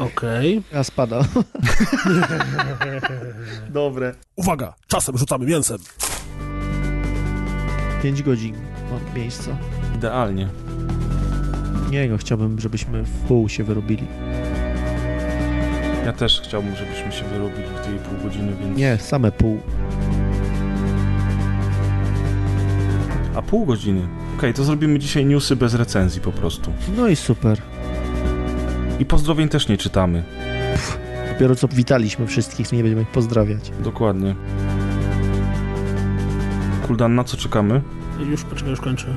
Okej. Ja spada. Dobre. Uwaga, czasem rzucamy mięsem. 5 godzin mam miejsca. Idealnie. Nie no, chciałbym, żebyśmy w pół się wyrobili. Ja też chciałbym, żebyśmy się wyrobili w tej pół godziny, więc... Nie, same pół. A pół godziny? Okej, to zrobimy dzisiaj newsy bez recenzji po prostu. No i super. I pozdrowień też nie czytamy. Dopiero co witaliśmy wszystkich, nie będziemy ich pozdrawiać. Dokładnie. Kuldan, na co czekamy? Już, poczekaj, już kończę.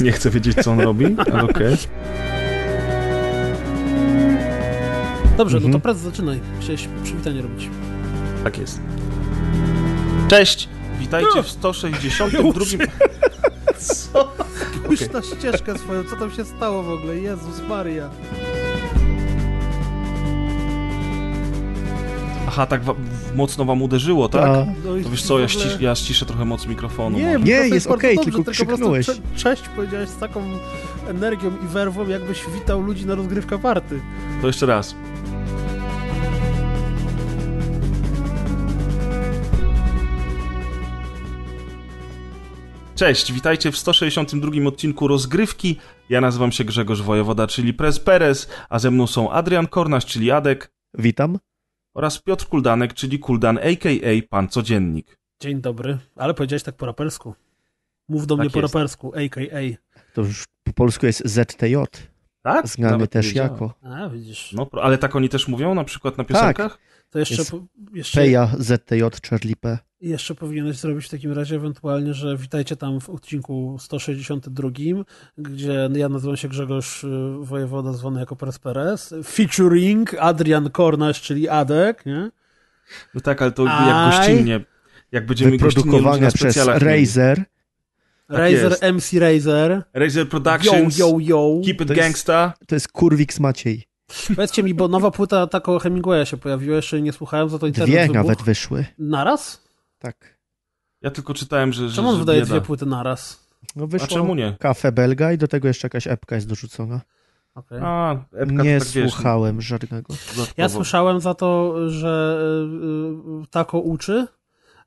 Nie chcę wiedzieć, co on robi, ale okej. Dobrze, no Mhm. to prez zaczynaj. Chciałeś przywitanie robić. Tak jest. Cześć! Witajcie w 162... Co? Spójrz na ścieżkę swoją, co tam się stało w ogóle? Jezus Maria. Aha, tak wa- mocno wam uderzyło, tak? A, No i To wiesz co, ja, ścisz, ja ściszę trochę moc mikrofonu. Nie, Nie, jest okej, dobrze, tylko krzyknąłeś. cze- Cześć powiedziałeś z taką energią i werwą, jakbyś witał ludzi na rozgrywka party. To jeszcze raz. Cześć, witajcie w 162 odcinku Rozgrywki. Ja nazywam się Grzegorz Wojewoda, czyli Prez Perez, a ze mną są Adrian Kornasz, czyli Adek witam. oraz Piotr Kuldanek, czyli Kuldan, a.k.a. Pan Codziennik. Dzień dobry, ale powiedziałeś tak po rapersku. Mów do Tak mnie po jest. rapersku, a.k.a. To już po polsku jest ZTJ, Tak? znany Nawet też jako A, widzisz. No, ale tak oni też mówią na przykład na piosenkach? To jeszcze, jest po, jeszcze, Peja ZTJ Charlie P. jeszcze powinieneś zrobić w takim razie ewentualnie, że witajcie tam w odcinku 162, gdzie ja nazywam się Grzegorz y, Wojewoda, zwany jako Peres Perez, featuring Adrian Kornasz, czyli Adek, nie? No tak, ale to jak gościnnie. Jak będziemy gościnnie ludzi Wyprodukowane na przez specjalach mieli. Razer. Razer, jest. MC Razer, Razer yo, Productions, yo, yo. Keep It To jest- Gangsta. To jest Kurwix Maciej. Powiedzcie mi, bo nowa płyta Taco Hemingwaya się pojawiła, jeszcze nie słuchałem, za to internet Dwie wybuchł. nawet wyszły. Naraz? Tak. Ja tylko czytałem, że. że Czemu on że wydaje bieda. dwie płyty naraz? No A wyszło czemu nie? kafe belga i do tego jeszcze jakaś epka jest dorzucona. Okay. A, epka Nie tak wiesz, słuchałem żadnego. dodatkowo. Ja słyszałem za to, że y, y, Taco uczy,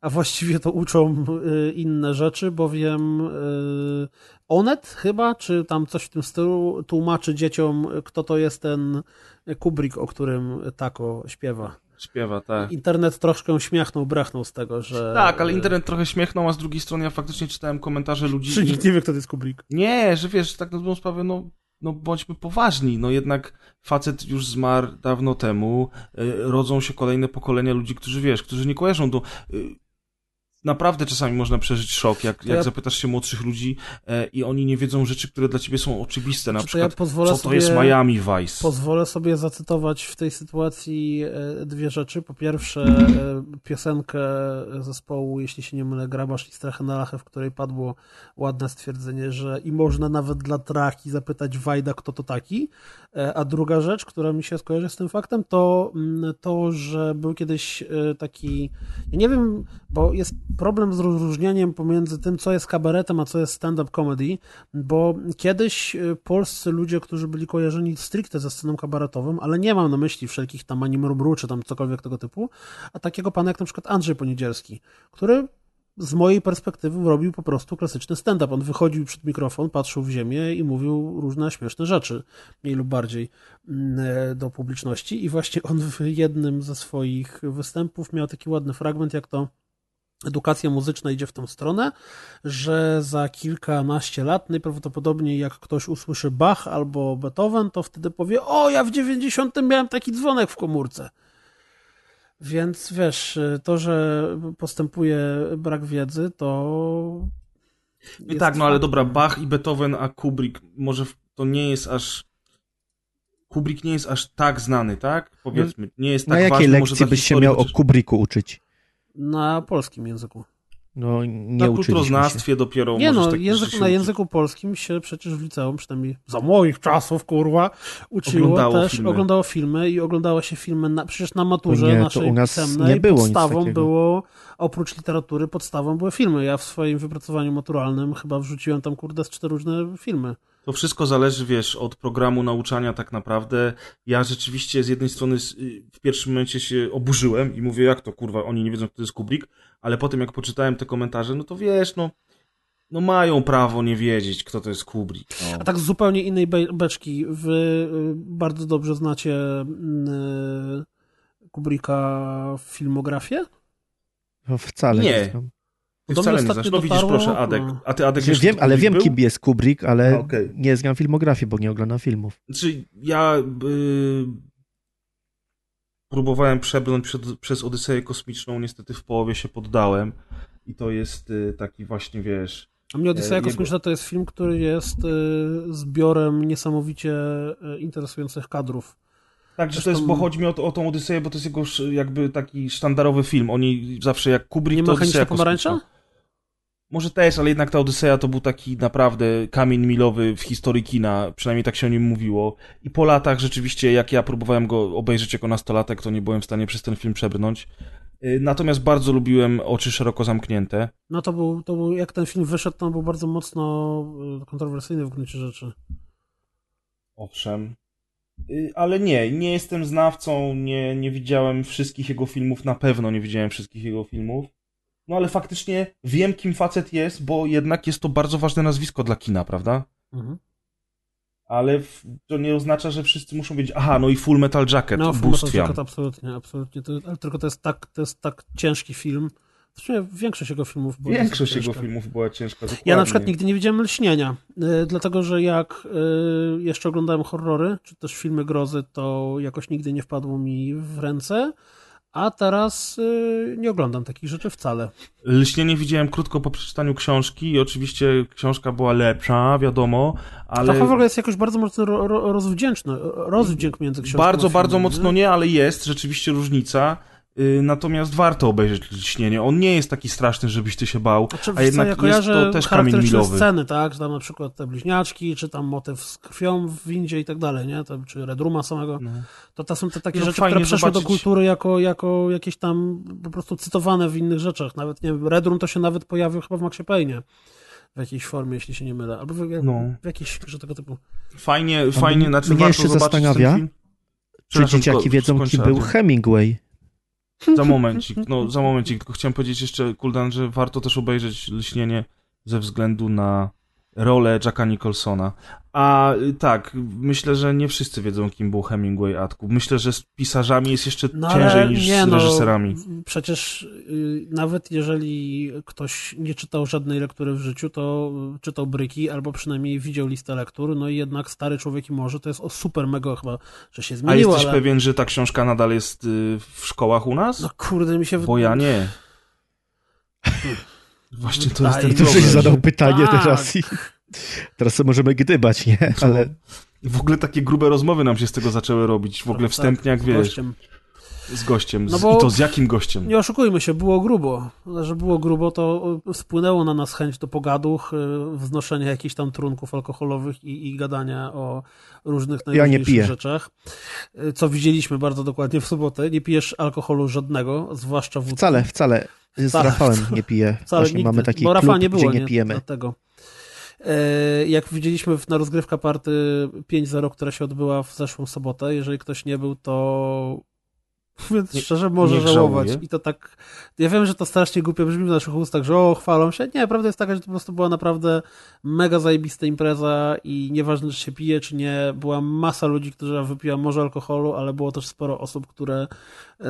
a właściwie to uczą y, inne rzeczy, bowiem y, Onet chyba, czy tam coś w tym stylu, tłumaczy dzieciom, kto to jest ten Kubrick, o którym Taco śpiewa. Śpiewa, tak. Internet troszkę śmiechnął, brachnął z tego, że... Tak, ale internet trochę śmiechnął, a z drugiej strony ja faktycznie czytałem komentarze ludzi. Czy nikt nie wie, kto to jest Kubrick? Nie, że wiesz, tak na dobrą sprawę, no, no bądźmy poważni. No jednak facet już zmarł dawno temu. y, rodzą się kolejne pokolenia ludzi, którzy wiesz, którzy nie kojarzą do. Naprawdę czasami można przeżyć szok, jak, jak ja- zapytasz się młodszych ludzi e, i oni nie wiedzą rzeczy, które dla ciebie są oczywiste. Na to ja przykład, pozwolę co to sobie- jest Miami Vice. Pozwolę sobie zacytować w tej sytuacji e, dwie rzeczy. Po pierwsze, e, piosenkę zespołu, jeśli się nie mylę, Grabasz i Strachy na Lachę, w której padło ładne stwierdzenie, że i można nawet dla traki zapytać Wajda, kto to taki. E, A druga rzecz, która mi się skojarzy z tym faktem, to mm, to, że był kiedyś e, taki, ja nie wiem, bo jest problem z rozróżnianiem pomiędzy tym, co jest kabaretem, a co jest stand-up comedy, bo kiedyś e, polscy ludzie, którzy byli kojarzeni stricte ze sceną kabaretową, ale nie mam na myśli wszelkich tam animrubru, czy tam cokolwiek tego typu, a takiego pana jak na przykład Andrzej Poniedzielski, który z mojej perspektywy robił po prostu klasyczny stand-up. On wychodził przed mikrofon, patrzył w ziemię i mówił różne śmieszne rzeczy, mniej lub bardziej mm, e, do publiczności. I właśnie on w jednym ze swoich występów miał taki ładny fragment, jak to edukacja muzyczna idzie w tą stronę, że za kilkanaście lat najprawdopodobniej jak ktoś usłyszy Bach albo Beethoven, to wtedy powie, o ja w 90 miałem taki dzwonek w komórce. Więc wiesz, to, że postępuje brak wiedzy, to. I jest tak, no ale dobra, Bach i Beethoven, a Kubrick, może to nie jest aż. Kubrick nie jest aż tak znany, tak? Powiedzmy, nie jest tak Na jakiej ważny może lekcji byś się miał o Kubricku uczyć? Na polskim języku. No nie Na uczyliśmy się. kulturoznawstwie dopiero Nie no, tak język, rzeczy się na języku polskim się przecież w liceum, przynajmniej za moich czasów, kurwa, uczyło Oglądało też, filmy. oglądało filmy i oglądało się filmy, na, przecież na maturze nie, to naszej u nas pisemnej nie było podstawą było, oprócz literatury, podstawą były filmy. Ja w swoim wypracowaniu maturalnym chyba wrzuciłem tam, kurde, z cztery różne filmy. To wszystko zależy, wiesz, od programu nauczania tak naprawdę. Ja rzeczywiście z jednej strony w pierwszym momencie się oburzyłem i mówię, jak to kurwa, oni nie wiedzą, kto to jest Kubrick, ale potem jak poczytałem te komentarze, no to wiesz, no, no mają prawo nie wiedzieć, kto to jest Kubrick. No. A tak z zupełnie innej beczki, wy y, bardzo dobrze znacie y, Kubricka filmografię? No wcale Nie. Do wcale nie znasz. No widzisz, dotarło, proszę, Adek. no. A ty, Adek, wiesz, wiem, ale Kubrick wiem, był? kim jest Kubrick, ale okej. nie znam filmografii, bo nie oglądam filmów. Znaczy, ja y, próbowałem przebrnąć przed, przez Odyseję Kosmiczną, niestety w połowie się poddałem. I to jest y, taki właśnie, wiesz... A mnie Odyseja E, jego- Kosmiczna to jest film, który jest y, zbiorem niesamowicie y, interesujących kadrów. Tak, że to jest, bo chodzi mi o, o tą Odyseję, bo to jest jego jakby taki sztandarowy film. Oni zawsze jak Kubrick, Nie Mechaniczna Odyseja Pomarańcza? Kosmiczna. Może też, ale jednak ta Odyseja to był taki naprawdę kamień milowy w historii kina, przynajmniej tak się o nim mówiło. I po latach rzeczywiście, jak ja próbowałem go obejrzeć jako nastolatek, to nie byłem w stanie przez ten film przebrnąć. Y, Natomiast bardzo lubiłem Oczy szeroko zamknięte. No to był, to był, jak ten film wyszedł, to on był bardzo mocno y, kontrowersyjny w gruncie rzeczy. Owszem. Y, Ale nie, nie jestem znawcą, nie, nie widziałem wszystkich jego filmów, na pewno nie widziałem wszystkich jego filmów. No ale faktycznie wiem, kim facet jest, bo jednak jest to bardzo ważne nazwisko dla kina, prawda? Mhm. Ale to nie oznacza, że wszyscy muszą wiedzieć, aha, no i Full Metal Jacket, No, Full Metal. Jacket absolutnie, absolutnie. To, ale tylko to jest tak, to jest tak ciężki film. W sumie większość jego filmów była Większość jego filmów była ciężka, dokładnie. Ja na przykład nigdy nie widziałem Lśnienia, y, dlatego że jak y, jeszcze oglądałem horrory, czy też filmy grozy, to jakoś nigdy nie wpadło mi w ręce, a teraz y, nie oglądam takich rzeczy wcale. Lśnienie widziałem krótko po przeczytaniu książki i oczywiście książka była lepsza, wiadomo, ale... To w ogóle jest jakoś bardzo mocno ro, ro, rozwdzięczny, rozwdzięk między książką Bardzo, bardzo filmem, mocno nie, ale jest rzeczywiście różnica. Y, Natomiast warto obejrzeć Lśnienie. On nie jest taki straszny, żebyś ty się bał, Znaczy, a jednak ja jest to też kamień milowy. sceny, tak, że tam na przykład te bliźniaczki, czy tam motyw z krwią w windzie i tak dalej, nie, to, czy Redruma samego, No. to to są te takie No, rzeczy, które przeszły do zobaczyć- kultury jako, jako jakieś tam po prostu cytowane w innych rzeczach, nawet, nie wiem, Redrum to się nawet pojawił chyba w Maxie Payne w jakiejś formie, jeśli się nie mylę, albo w, No. w jakiejś grze tego typu. Fajnie, fajnie, znaczy mnie warto zobaczyć zastanawia. Czy dzieciaki wiedzą, kim był. Hemingway? Za momencik, no za momencik, tylko chciałem powiedzieć jeszcze, Kuldan, że warto też obejrzeć Lśnienie ze względu na rolę Jacka Nicholsona. A y, tak, myślę, że nie wszyscy wiedzą, kim był Hemingway Atku. Myślę, że z pisarzami jest jeszcze No, ciężej niż nie, z no, reżyserami. Przecież y, nawet jeżeli ktoś nie czytał żadnej lektury w życiu, to y, czytał bryki albo przynajmniej widział listę lektur, no i jednak Stary Człowiek i Morze to jest o super mega chyba, że się A zmieniło, jesteś ale... pewien, że ta książka nadal jest y, w szkołach u nas? No kurde, mi się... Bo ja nie. Właśnie to jest ten mi To się, problem. że- zadał pytanie tak. teraz i teraz sobie możemy gdybać, nie? Ale W ogóle takie grube rozmowy nam się z tego zaczęły robić. W ogóle Tak, wstępnie, jak z wiesz, gościem. z gościem. Z, No bo- I to z jakim gościem? Nie oszukujmy się, było grubo. Że było grubo, to y, spłynęło na nas chęć do pogaduch, y, wznoszenia jakichś tam trunków alkoholowych i, i gadania o różnych Ja nie najróżniejszych piję. rzeczach. Y, Co widzieliśmy bardzo dokładnie w sobotę. Nie pijesz alkoholu żadnego, zwłaszcza wódki. wcale, wcale. Z Wcale. Rafałem nie piję. Wcale Właśnie nigdy, mamy taki bo klub, nie było, gdzie nie, nie pijemy. Dlatego. E, Jak widzieliśmy na rozgrywka party 5-0, która się odbyła w zeszłą sobotę, jeżeli ktoś nie był, to mówiąc Nie- szczerze, może żałować. I to tak, ja wiem, że to strasznie głupio brzmi w naszych ustach, że o, chwalą się. Nie, prawda jest taka, że to po prostu była naprawdę mega zajebista impreza i nieważne, czy się pije, czy nie, była masa ludzi, która wypiła może alkoholu, ale było też sporo osób, które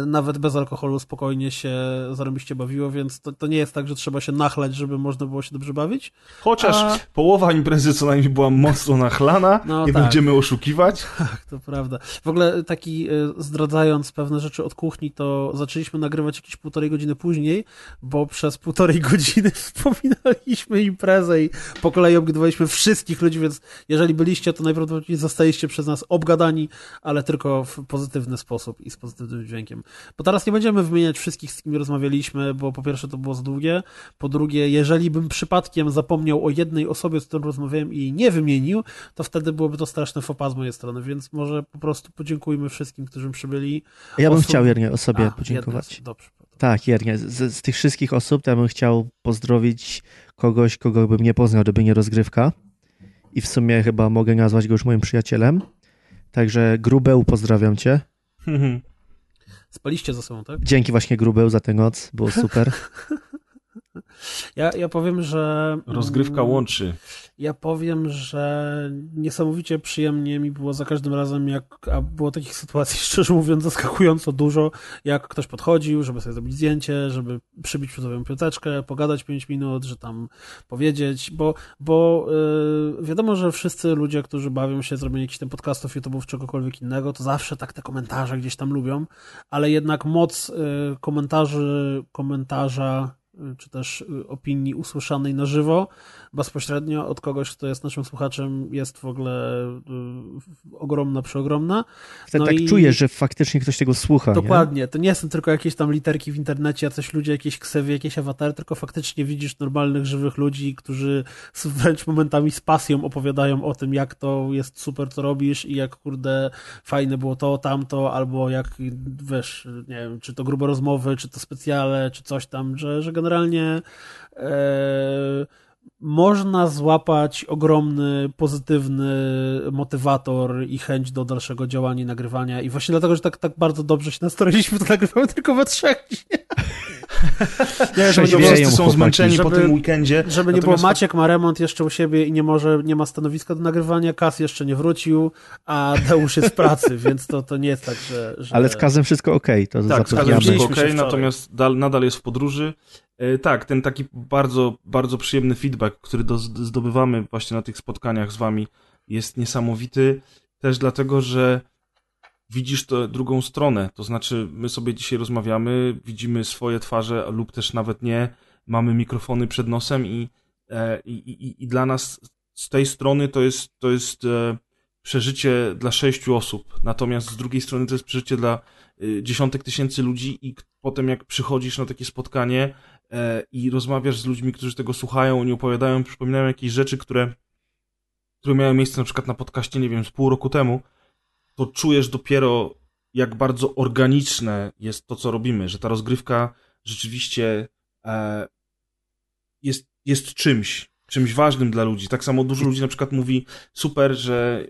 nawet bez alkoholu spokojnie się zarobiście bawiło, więc to, to nie jest tak, że trzeba się nachlać, żeby można było się dobrze bawić. Chociaż A- połowa imprezy co najmniej była mocno nachlana, No nie tak. będziemy oszukiwać. Tak, to prawda. W ogóle taki, e, zdradzając pewne rzeczy od kuchni, to zaczęliśmy nagrywać jakieś półtorej godziny później, bo przez półtorej godziny wspominaliśmy imprezę i po kolei obgadywaliśmy wszystkich ludzi, więc jeżeli byliście, to najprawdopodobniej zostaliście przez nas obgadani, ale tylko w pozytywny sposób i z pozytywnym dźwiękiem. Bo teraz nie będziemy wymieniać wszystkich, z kim rozmawialiśmy, bo po pierwsze to było za długie, po drugie, jeżeli bym przypadkiem zapomniał o jednej osobie, z którą rozmawiałem i jej nie wymienił, to wtedy byłoby to straszne faux pas z mojej strony, więc może po prostu podziękujmy wszystkim, którzy przybyli. Ja bym osób- chciał Jernie o sobie A, podziękować. jedna- Dobrze. Tak, Jernie. Z, z tych wszystkich osób to ja bym chciał pozdrowić kogoś, kogo bym nie poznał, gdyby nie rozgrywka. i w sumie chyba mogę nazwać go już moim przyjacielem. Także Grubeł, pozdrawiam cię. Spaliście za sobą, tak? Dzięki właśnie Grubeł za tę noc, było super. Ja, ja powiem, że. Rozgrywka mm, łączy. Ja powiem, że niesamowicie przyjemnie mi było za każdym razem, jak a było takich sytuacji, szczerze mówiąc, zaskakująco dużo, jak ktoś podchodził, żeby sobie zrobić zdjęcie, żeby przybić przed sobą piąteczkę, pogadać 5 minut, że tam powiedzieć, bo, bo yy, wiadomo, że wszyscy ludzie, którzy bawią się zrobieniem jakichś tam podcastów, YouTube'ów, czegokolwiek innego, to zawsze tak te komentarze gdzieś tam lubią, ale jednak moc yy, komentarzy, komentarza czy też y, opinii usłyszanej na żywo, bezpośrednio od kogoś, kto jest naszym słuchaczem, jest w ogóle y, ogromna, przeogromna. Wtedy No tak i- czujesz, że faktycznie ktoś tego słucha. Nie? Dokładnie, to nie są tylko jakieś tam literki w internecie, jacyś ludzie, jakieś ksewy, jakieś awatary, tylko faktycznie widzisz normalnych, żywych ludzi, którzy wręcz momentami z pasją opowiadają o tym, jak to jest super, co robisz i jak, kurde, fajne było to, tamto, albo jak, wiesz, nie wiem, czy to grube rozmowy, czy to specjale, czy coś tam, że, że generalnie e, można złapać ogromny, pozytywny motywator i chęć do dalszego działania i nagrywania. I właśnie dlatego, że tak, tak bardzo dobrze się nastrojiliśmy, to nagrywamy tylko we trzech. Nie, że Trzeźwieją wszyscy są chłopaki. zmęczeni po Żeby- tym weekendzie. Żeby nie było, Maciek ma remont jeszcze u siebie i nie może, nie ma stanowiska do nagrywania, Kas jeszcze nie wrócił, a Deusz jest w pracy, więc to, to nie jest tak, że... że... Ale z Kazem wszystko ok, to Tak, z każdym zapewniamy. wszystko wczoraj. natomiast dal, nadal jest w podróży. E, tak, ten taki bardzo, bardzo przyjemny feedback, który do, zdobywamy właśnie na tych spotkaniach z wami jest niesamowity. Też dlatego, że widzisz tę drugą stronę. To znaczy, my sobie dzisiaj rozmawiamy, widzimy swoje twarze lub też nawet nie, mamy mikrofony przed nosem i, e, i, i, i dla nas z tej strony to jest, to jest e, przeżycie dla sześciu osób. Natomiast z drugiej strony to jest przeżycie dla dziesiątek tysięcy ludzi i potem jak przychodzisz na takie spotkanie i rozmawiasz z ludźmi, którzy tego słuchają, oni opowiadają, przypominają jakieś rzeczy, które, które miały miejsce na przykład na podcaście, nie wiem, z pół roku temu, to czujesz dopiero, jak bardzo organiczne jest to, co robimy, że ta rozgrywka rzeczywiście e, jest, jest czymś, czymś ważnym dla ludzi. Tak samo dużo ludzi na przykład mówi, super, że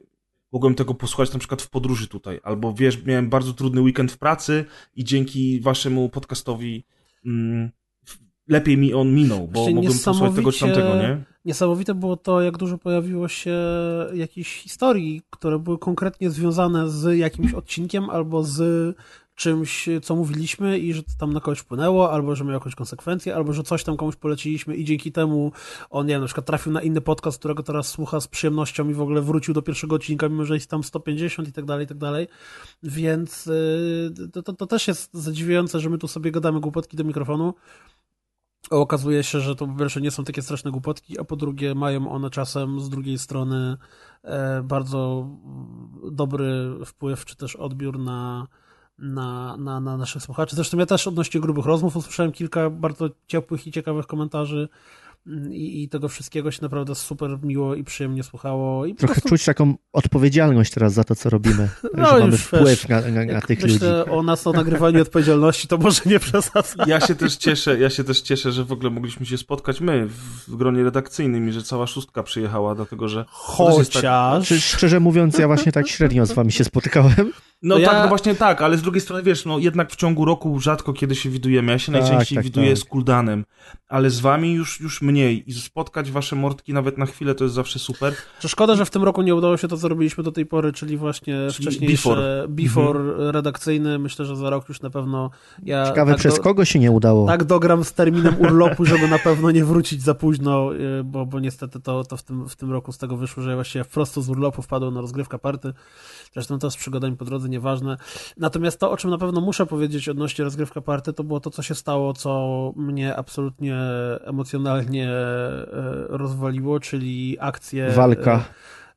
mogłem tego posłuchać na przykład w podróży tutaj, albo wiesz, miałem bardzo trudny weekend w pracy i dzięki waszemu podcastowi mm, lepiej mi on minął, bo Właśnie mogłem posłuchać tego czy tamtego, nie? Niesamowite było to, jak dużo pojawiło się jakichś historii, które były konkretnie związane z jakimś odcinkiem albo z czymś, co mówiliśmy i że to tam na kogoś wpłynęło, albo że miał jakąś konsekwencję, albo że coś tam komuś poleciliśmy i dzięki temu on, nie wiem, na przykład trafił na inny podcast, którego teraz słucha z przyjemnością i w ogóle wrócił do pierwszego odcinka, mimo że jest tam 150 i tak dalej, i tak dalej. Więc yy, to, to, to też jest zadziwiające, że my tu sobie gadamy głupotki do mikrofonu, okazuje się, że to po pierwsze nie są takie straszne głupotki, a po drugie mają one czasem z drugiej strony e, bardzo dobry wpływ, czy też odbiór na, na, na, na naszych słuchaczy. Zresztą ja też odnośnie grubych rozmów usłyszałem kilka bardzo ciepłych i ciekawych komentarzy i, i tego wszystkiego się naprawdę super miło i przyjemnie słuchało. I Trochę prostu, czuć taką odpowiedzialność teraz za to, co robimy. No że mamy wpływ wiesz, na, na, na tych ludzi. myślę o nas, o nagrywaniu odpowiedzialności, to może nie przesadzam. Ja się też cieszę, ja się też cieszę, że w ogóle mogliśmy się spotkać my w gronie redakcyjnym i że cała szóstka przyjechała, dlatego że tak- Chociaż... Czy, szczerze mówiąc, ja właśnie tak średnio z wami się spotykałem. No To tak, ja- no właśnie tak, ale z drugiej strony wiesz, no jednak w ciągu roku rzadko kiedy się widujemy. Ja się Tak, najczęściej tak, widuję tak. z Kuldanem, ale z wami już, już mniej i spotkać wasze mordki nawet na chwilę to jest zawsze super. Że szkoda, że w tym roku nie udało się to, co robiliśmy do tej pory, czyli właśnie Czyli wcześniejsze before. before, redakcyjny. Myślę, że za rok już na pewno ja Ciekawe, tak, przez do, kogo się nie udało. tak dogram z terminem urlopu, żeby na pewno nie wrócić za późno, y, bo, bo niestety to, to w, tym, w tym roku z tego wyszło, że ja właściwie wprost z urlopu wpadłem na rozgrywka party. Zresztą to z przygodami po drodze, nieważne. Natomiast to, o czym na pewno muszę powiedzieć odnośnie rozgrywka party, to było to, co się stało, co mnie absolutnie emocjonalnie e, rozwaliło, czyli akcje... Walka.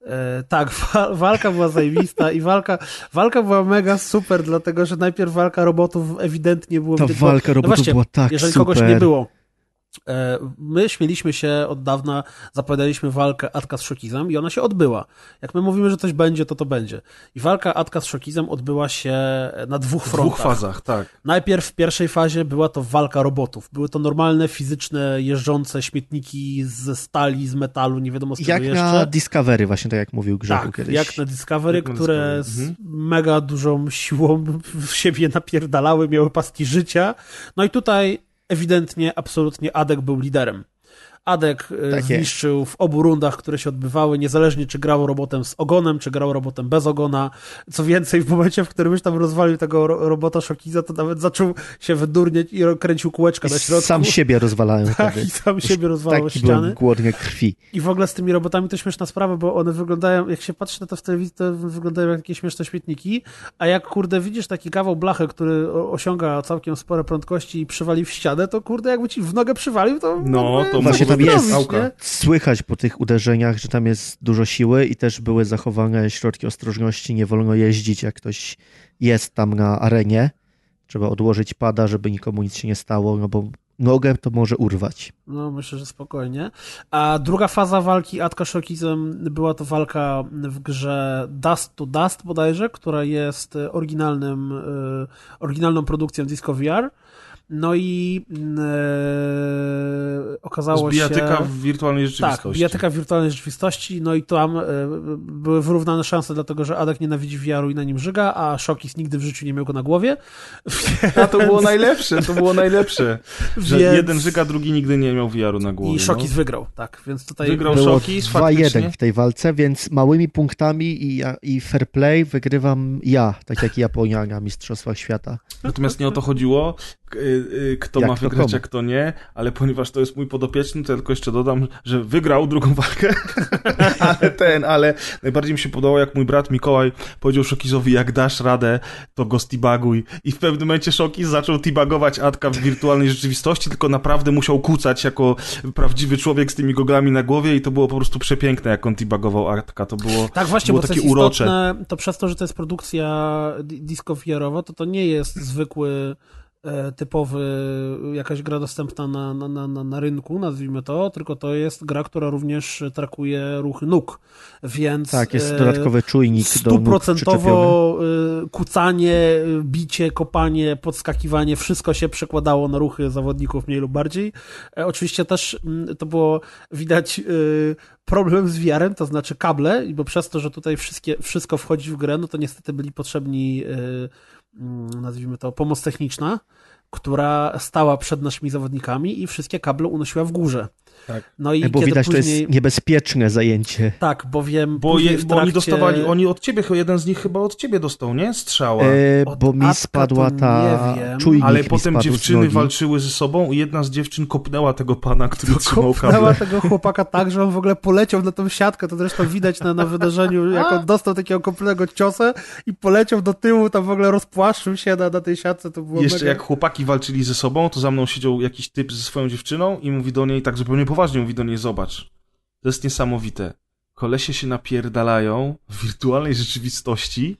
E, tak, wa- walka była zajebista i walka, walka była mega super, dlatego że najpierw walka robotów ewidentnie było Ta widać, walka robotów właśnie, była tak jeżeli super. kogoś nie było. E, my śmieliśmy się od dawna, zapowiadaliśmy walkę Atka z Szokizem i ona się odbyła. Jak my mówimy, że coś będzie, to to będzie. I walka Atka z Szokizem odbyła się na dwóch W frontach. dwóch fazach, tak. Najpierw w pierwszej fazie była to walka robotów. Były to normalne, fizyczne, jeżdżące śmietniki ze stali, z metalu, nie wiadomo z czego Jak jeszcze. na Discovery, właśnie tak jak mówił Grzechu Tak, kiedyś. jak na Discovery, Jak na które Discovery, z mhm. mega dużą siłą w siebie napierdalały, miały paski życia. No i tutaj ewidentnie, absolutnie Adek był liderem. Adek e, Tak zniszczył w obu rundach, które się odbywały, niezależnie czy grał robotem z ogonem, czy grał robotem bez ogona. Co więcej, w momencie, w którym już tam rozwalił tego ro- robota Szokiza, to nawet zaczął się wydurnieć i kręcił kółeczka I na środku. sam siebie rozwalają tak, wtedy. i sam siebie rozwalał Taki ściany. byłem głodny krwi. I w ogóle z tymi robotami to śmieszna sprawa, bo one wyglądają, jak się patrzy na to w telewizji, to wyglądają jak jakieś śmieszne śmietniki, a jak kurde widzisz taki kawał blachy, który osiąga całkiem spore prędkości i przywali w ścianę, to kurde jakby ci w nogę przywalił, to No, to Właśnie tam jest. nie? Słychać po tych uderzeniach, że tam jest dużo siły i też były zachowane środki ostrożności. Nie wolno jeździć, jak ktoś jest tam na arenie. Trzeba odłożyć pada, żeby nikomu nic się nie stało, no bo nogę to może urwać. No, myślę, że spokojnie. A druga faza walki Atka Szokizem była to walka w grze Dust to Dust bodajże, która jest oryginalnym, e, oryginalną produkcją Disco VR. No i e, okazało Z bijatyka się... w wirtualnej rzeczywistości. Tak, bijatyka w wirtualnej rzeczywistości, no i tam e, były wyrównane szanse, dlatego że Adek nienawidzi VR-u i na nim żyga, a Szokis nigdy w życiu nie miał go na głowie. A to było najlepsze, to było najlepsze. Że Więc- jeden żyga, drugi nigdy nie miał VR-u na głowie. I Szokis no. wygrał, tak, więc tutaj... Wygrał Było Szokis, faktycznie. 2-1 w tej walce, więc małymi punktami i, i fair play wygrywam ja, tak jak Japonia na Mistrzostwach Świata. Natomiast nie o to chodziło, y, kto Jak ma wygrać, komu? a kto nie, ale ponieważ to jest mój podopieczny, to ja tylko jeszcze dodam, że wygrał drugą walkę, ale ten, ale najbardziej mi się podobało, jak mój brat Mikołaj powiedział Szokizowi, jak dasz radę, to go stibaguj. I w pewnym momencie Szokiz zaczął tibagować Adka w wirtualnej rzeczywistości, tylko naprawdę musiał kucać jako prawdziwy człowiek z tymi goglami na głowie i to było po prostu przepiękne, jak on tibagował Adka. To było, Tak, właśnie, było bo to takie jest urocze. istotne, to przez to, że to jest produkcja di- disco VR-owa, to to nie jest zwykły typowy, jakaś gra dostępna na, na, na, na, rynku, nazwijmy to, tylko to jest gra, która również trakuje ruchy nóg, więc... Tak, jest e, dodatkowy czujnik. Stuprocentowo kucanie, bicie, kopanie, podskakiwanie, wszystko się przekładało na ruchy zawodników mniej lub bardziej. E, Oczywiście też mm, to było widać problem z wiarem, to znaczy kable, bo przez to, że tutaj wszystkie, wszystko wchodzi w grę, no to niestety byli potrzebni, nazwijmy to, pomoc techniczna, która stała przed naszymi zawodnikami i wszystkie kable unosiła w górze. Tak. No i Bo kiedy widać, później... to jest niebezpieczne zajęcie. Tak, bowiem Bo, je, bo oni dostawali, oni od ciebie, jeden z nich chyba od ciebie dostał, nie? Strzała. E, Od bo mi spadła ta nie wiem, czujnik Ale potem dziewczyny walczyły ze sobą i jedna z dziewczyn kopnęła tego pana, który trzymał Kopnęła kable. tego chłopaka tak, że on w ogóle poleciał na tą siatkę, to zresztą widać na, na wydarzeniu, jak on dostał takiego kompletnego ciosa i poleciał do tyłu, tam w ogóle rozpłaszczył się na, na tej siatce, to było Jeszcze mega... jak chłopaki walczyli ze sobą, to za mną siedział jakiś typ ze swoją dziewczyną i mówi do niej, tak zupełnie poważnie mówi do niej, zobacz, to jest niesamowite. Kolesie się napierdalają w wirtualnej rzeczywistości,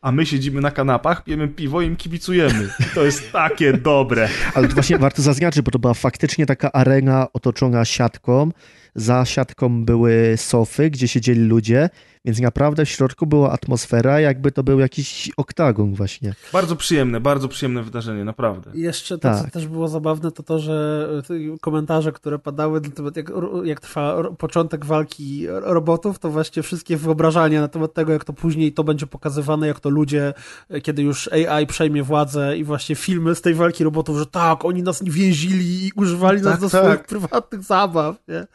a my siedzimy na kanapach, pijemy piwo i im kibicujemy. To jest takie dobre. Ale to właśnie warto zaznaczyć, bo to była faktycznie taka arena otoczona siatką. Za siatką były sofy, gdzie siedzieli ludzie, więc naprawdę w środku była atmosfera, jakby to był jakiś oktagon właśnie. Bardzo przyjemne, bardzo przyjemne wydarzenie, naprawdę. I Jeszcze to, co Tak. też było zabawne, to to, że te komentarze, które padały na temat, jak, jak trwa początek walki robotów, to właśnie wszystkie wyobrażania na temat tego, jak to później to będzie pokazywane, jak to ludzie, e, kiedy już AI przejmie władzę i właśnie filmy z tej walki robotów, że tak, oni nas więzili i używali nas Tak, do tak. swoich prywatnych zabaw, nie?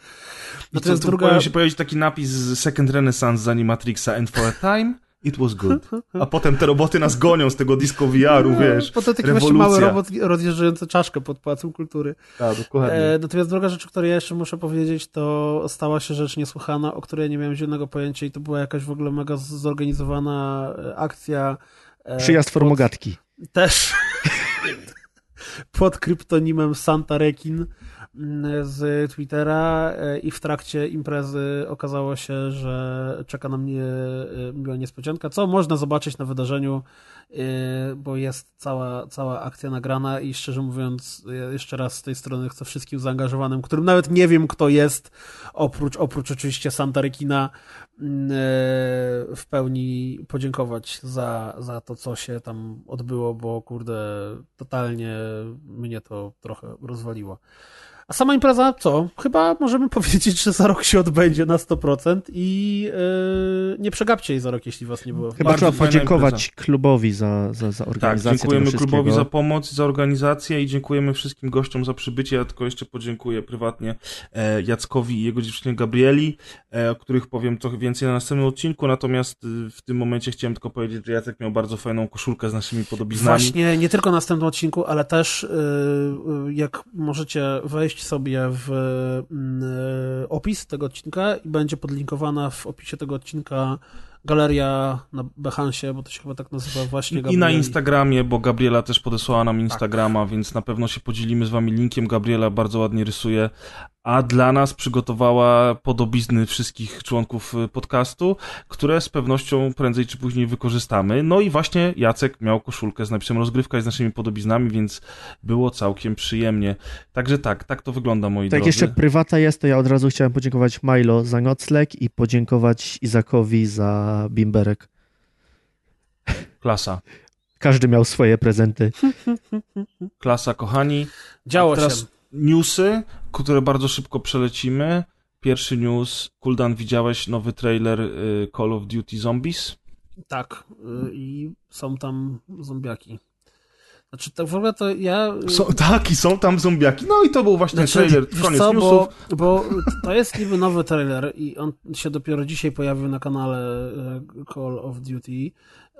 I Natomiast to, to druga... się pojawić taki napis z Second Renaissance z Animatrixa and for a time it was good. A potem te roboty nas gonią z tego disco VR-u, wiesz. Potem taki właśnie mały rewolucja. robot rozjeżdżający czaszkę pod Pałacem Kultury. Tak, dokładnie. E, natomiast druga rzecz, o której ja jeszcze muszę powiedzieć, to stała się rzecz niesłychana, o której nie miałem zielonego pojęcia i to była jakaś w ogóle mega zorganizowana e, akcja. e, Przyjazd pod- formogatki. Też pod kryptonimem Santa Rekin. Z Twittera e, i w trakcie imprezy okazało się, że czeka na mnie e, miła niespodzianka, co można zobaczyć na wydarzeniu, e, bo jest cała, cała akcja nagrana i szczerze mówiąc, jeszcze raz z tej strony chcę wszystkim zaangażowanym, którym nawet nie wiem kto jest, oprócz, oprócz oczywiście Santa Rekina, w pełni podziękować za, za to, co się tam odbyło, bo kurde, totalnie mnie to trochę rozwaliło. A sama impreza, co? Chyba możemy powiedzieć, że za rok się odbędzie na 100% i yy, nie przegapcie jej za rok, jeśli was nie było. Chyba Bardzo trzeba podziękować impreza. klubowi za, za, za organizację. Tak, dziękujemy klubowi za pomoc, za organizację i dziękujemy wszystkim gościom za przybycie. Ja tylko jeszcze podziękuję prywatnie e, Jackowi i jego dziewczynie Gabrieli, e, o których powiem trochę więcej na następnym odcinku, natomiast w tym momencie chciałem tylko powiedzieć, że Jacek miał bardzo fajną koszulkę z naszymi podobiznami. Właśnie, nie tylko na następnym odcinku, ale też yy, jak możecie wejść wejść sobie w mm, e, opis tego odcinka i będzie podlinkowana w opisie tego odcinka galeria na Behansie, bo to się chyba tak nazywa właśnie. Gabrieli. I na Instagramie, bo Gabriela też podesłała nam Instagrama, tak. więc na pewno się podzielimy z wami linkiem. Gabriela bardzo ładnie rysuje, a dla nas przygotowała podobizny wszystkich członków y, podcastu, które z pewnością prędzej czy później wykorzystamy. No i właśnie Jacek miał koszulkę z napisem rozgrywka i z naszymi podobiznami, więc było całkiem przyjemnie. Także tak, tak to wygląda, moi tak, drodzy. Tak, jeszcze prywata jest, to ja od razu chciałem podziękować Milo za nocleg i podziękować Izakowi za bimberek. Klasa. Każdy miał swoje prezenty. Klasa, kochani. Działo teraz... się newsy, które bardzo szybko przelecimy. Pierwszy news. Kuldan, widziałeś nowy trailer y, Call of Duty Zombies? Tak. Y, I są tam zombiaki. Znaczy, tak w ogóle to ja... Y, są, tak, i są tam zombiaki. No i to był właśnie znaczy, trailer. Koniec co, bo, bo, to jest niby nowy trailer i on się dopiero dzisiaj pojawił na kanale Call of Duty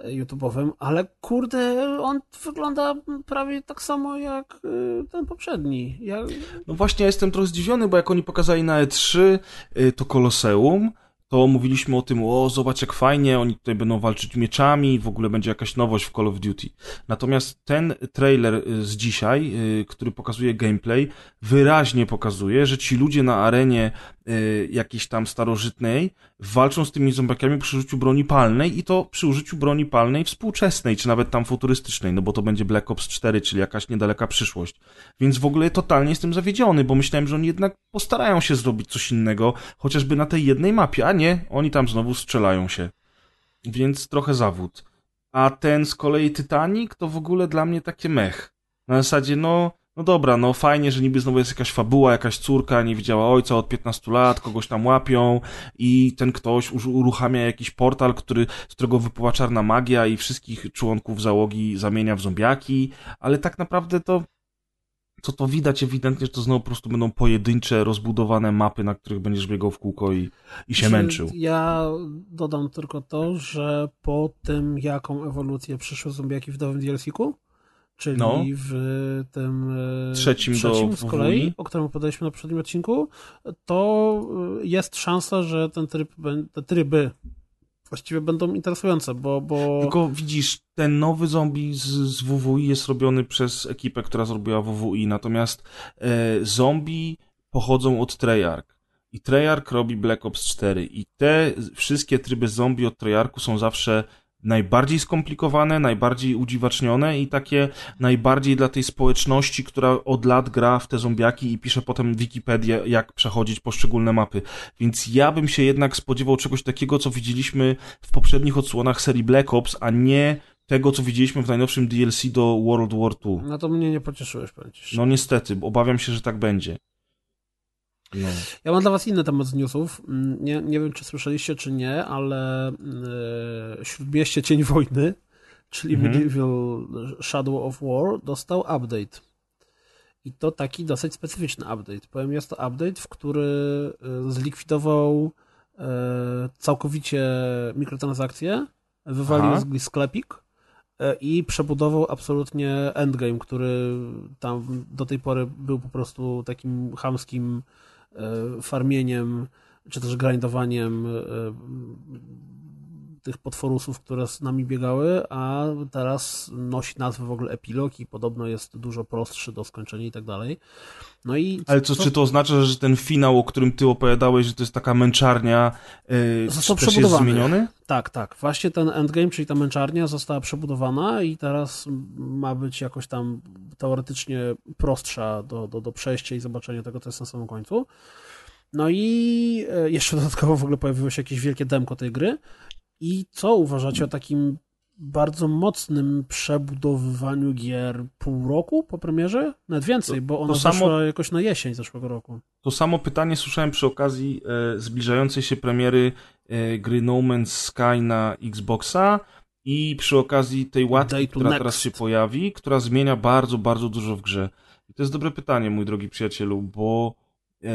YouTube'owym, ale kurde, on wygląda prawie tak samo jak y, ten poprzedni. Ja... No właśnie, ja jestem trochę zdziwiony, bo jak oni pokazali na E3 y, to Koloseum, to mówiliśmy o tym, o zobacz jak fajnie, oni tutaj będą walczyć mieczami, w ogóle będzie jakaś nowość w Call of Duty. Natomiast ten trailer y, z dzisiaj, który pokazuje gameplay, wyraźnie pokazuje, że ci ludzie na arenie y, jakiejś tam starożytnej walczą z tymi zombiakami przy użyciu broni palnej i to przy użyciu broni palnej współczesnej, czy nawet tam futurystycznej, no bo to będzie Black Ops 4, czyli jakaś niedaleka przyszłość. Więc w ogóle totalnie jestem zawiedziony, bo myślałem, że oni jednak postarają się zrobić coś innego, chociażby na tej jednej mapie, a nie, oni tam znowu strzelają się. Więc trochę zawód. A ten z kolei Titanic to w ogóle dla mnie takie mech. Na zasadzie, no, no dobra, no fajnie, że niby znowu jest jakaś fabuła, jakaś córka nie widziała ojca od 15 lat, kogoś tam łapią i ten ktoś uruchamia jakiś portal, który, z którego wypływa czarna magia i wszystkich członków załogi zamienia w zombiaki, ale tak naprawdę to co to widać ewidentnie, że to znowu po prostu będą pojedyncze, rozbudowane mapy, na których będziesz biegał w kółko i, i się męczył. Ja dodam tylko to, że po tym, jaką ewolucję przyszły zombiaki w nowym DLC-ku, czyli no. w tym e, trzecim, trzecim z kolei, o którym opowiadaliśmy na poprzednim odcinku, to e, jest szansa, że ten tryb, te tryby właściwie będą interesujące, bo, bo... Tylko widzisz, ten nowy zombie z, z WWI jest robiony przez ekipę, która zrobiła WWI, natomiast e, zombie pochodzą od Treyarch. I Treyarch robi Black Ops 4 i te wszystkie tryby zombie od Treyarchu są zawsze najbardziej skomplikowane, najbardziej udziwacznione i takie najbardziej dla tej społeczności, która od lat gra w te zombiaki i pisze potem Wikipedię, jak przechodzić poszczególne mapy. Więc ja bym się jednak spodziewał czegoś takiego, co widzieliśmy w poprzednich odsłonach serii Black Ops, a nie tego, co widzieliśmy w najnowszym DLC do World War II. No to mnie nie pocieszyłeś, powiem No niestety, obawiam się, że tak będzie. No. Ja mam dla was inny temat z newsów. Mm, nie, nie wiem, czy słyszeliście, czy nie, ale yy, Śródmieście Cień Wojny, czyli mhm. Medieval Shadow of War, dostał update. I to taki dosyć specyficzny update. Powiem, jest to update, w który e, zlikwidował yy, całkowicie mikrotransakcje, wywalił z sklepik i przebudował absolutnie endgame, który tam do tej pory był po prostu takim chamskim farmieniem, czy też grindowaniem e, tych potworusów, które z nami biegały, a teraz nosi nazwę w ogóle epilog i podobno jest dużo prostszy do skończenia i tak dalej. No i Ale co, czy to oznacza, że ten finał, o którym ty opowiadałeś, że to jest taka męczarnia, yy, Został też jest zmieniony? Tak, tak. Właśnie ten endgame, czyli ta męczarnia została przebudowana i teraz ma być jakoś tam teoretycznie prostsza do, do, do przejścia i zobaczenia tego, co jest na samym końcu. No i e, jeszcze dodatkowo w ogóle pojawiło się jakieś wielkie demko tej gry. I co uważacie o takim bardzo mocnym przebudowywaniu gier pół roku po premierze? Nawet więcej, bo ona to samo- jakoś na jesień zeszłego roku. To samo pytanie słyszałem przy okazji e, zbliżającej się premiery e, gry No Man's Sky na Xboxa i przy okazji tej łatki, która next. teraz się pojawi, która zmienia bardzo, bardzo dużo w grze. I to jest dobre pytanie, mój drogi przyjacielu, bo e,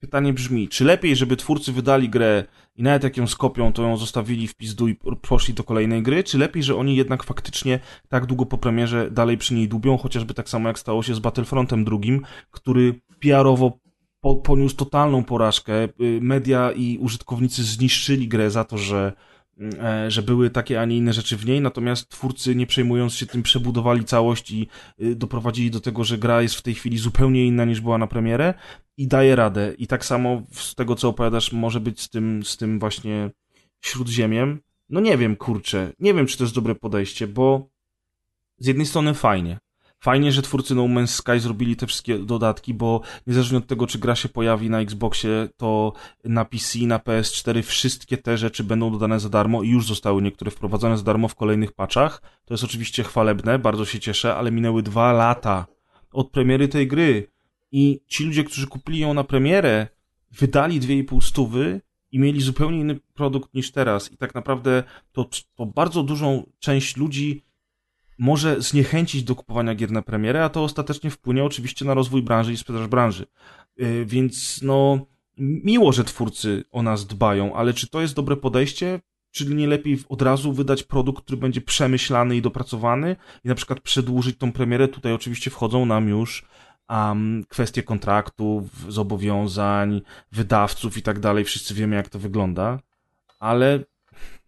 pytanie brzmi, czy lepiej, żeby twórcy wydali grę i nawet jak ją skopią, to ją zostawili w pizdu i poszli do kolejnej gry, czy lepiej, że oni jednak faktycznie tak długo po premierze dalej przy niej dubią, chociażby tak samo jak stało się z Battlefrontem drugim, który PR-owo po, poniósł totalną porażkę. Y, Media i użytkownicy zniszczyli grę za to, że, że były takie, a nie inne rzeczy w niej, natomiast twórcy, nie przejmując się tym, przebudowali całość i y, doprowadzili do tego, że gra jest w tej chwili zupełnie inna niż była na premierę i daje radę. I tak samo z tego, co opowiadasz, może być z tym, z tym właśnie śródziemiem. No nie wiem, kurczę, nie wiem, czy to jest dobre podejście, bo z jednej strony fajnie. Fajnie, że twórcy No Man's Sky zrobili te wszystkie dodatki, bo niezależnie od tego, czy gra się pojawi na Xboxie, to na PC, na PS4 wszystkie te rzeczy będą dodane za darmo i już zostały niektóre wprowadzone za darmo w kolejnych patchach. To jest oczywiście chwalebne, bardzo się cieszę, ale minęły dwa lata od premiery tej gry i ci ludzie, którzy kupili ją na premierę, wydali 2,5 stówy i mieli zupełnie inny produkt niż teraz. I tak naprawdę to, to bardzo dużą część ludzi może zniechęcić do kupowania gier na premierę, a to ostatecznie wpłynie oczywiście na rozwój branży i sprzedaż branży. Yy, Więc no, miło, że twórcy o nas dbają, ale czy to jest dobre podejście? Czyli nie lepiej od razu wydać produkt, który będzie przemyślany i dopracowany i na przykład przedłużyć tą premierę? Tutaj oczywiście wchodzą nam już um, kwestie kontraktów, zobowiązań, wydawców i tak dalej. Wszyscy wiemy, jak to wygląda, ale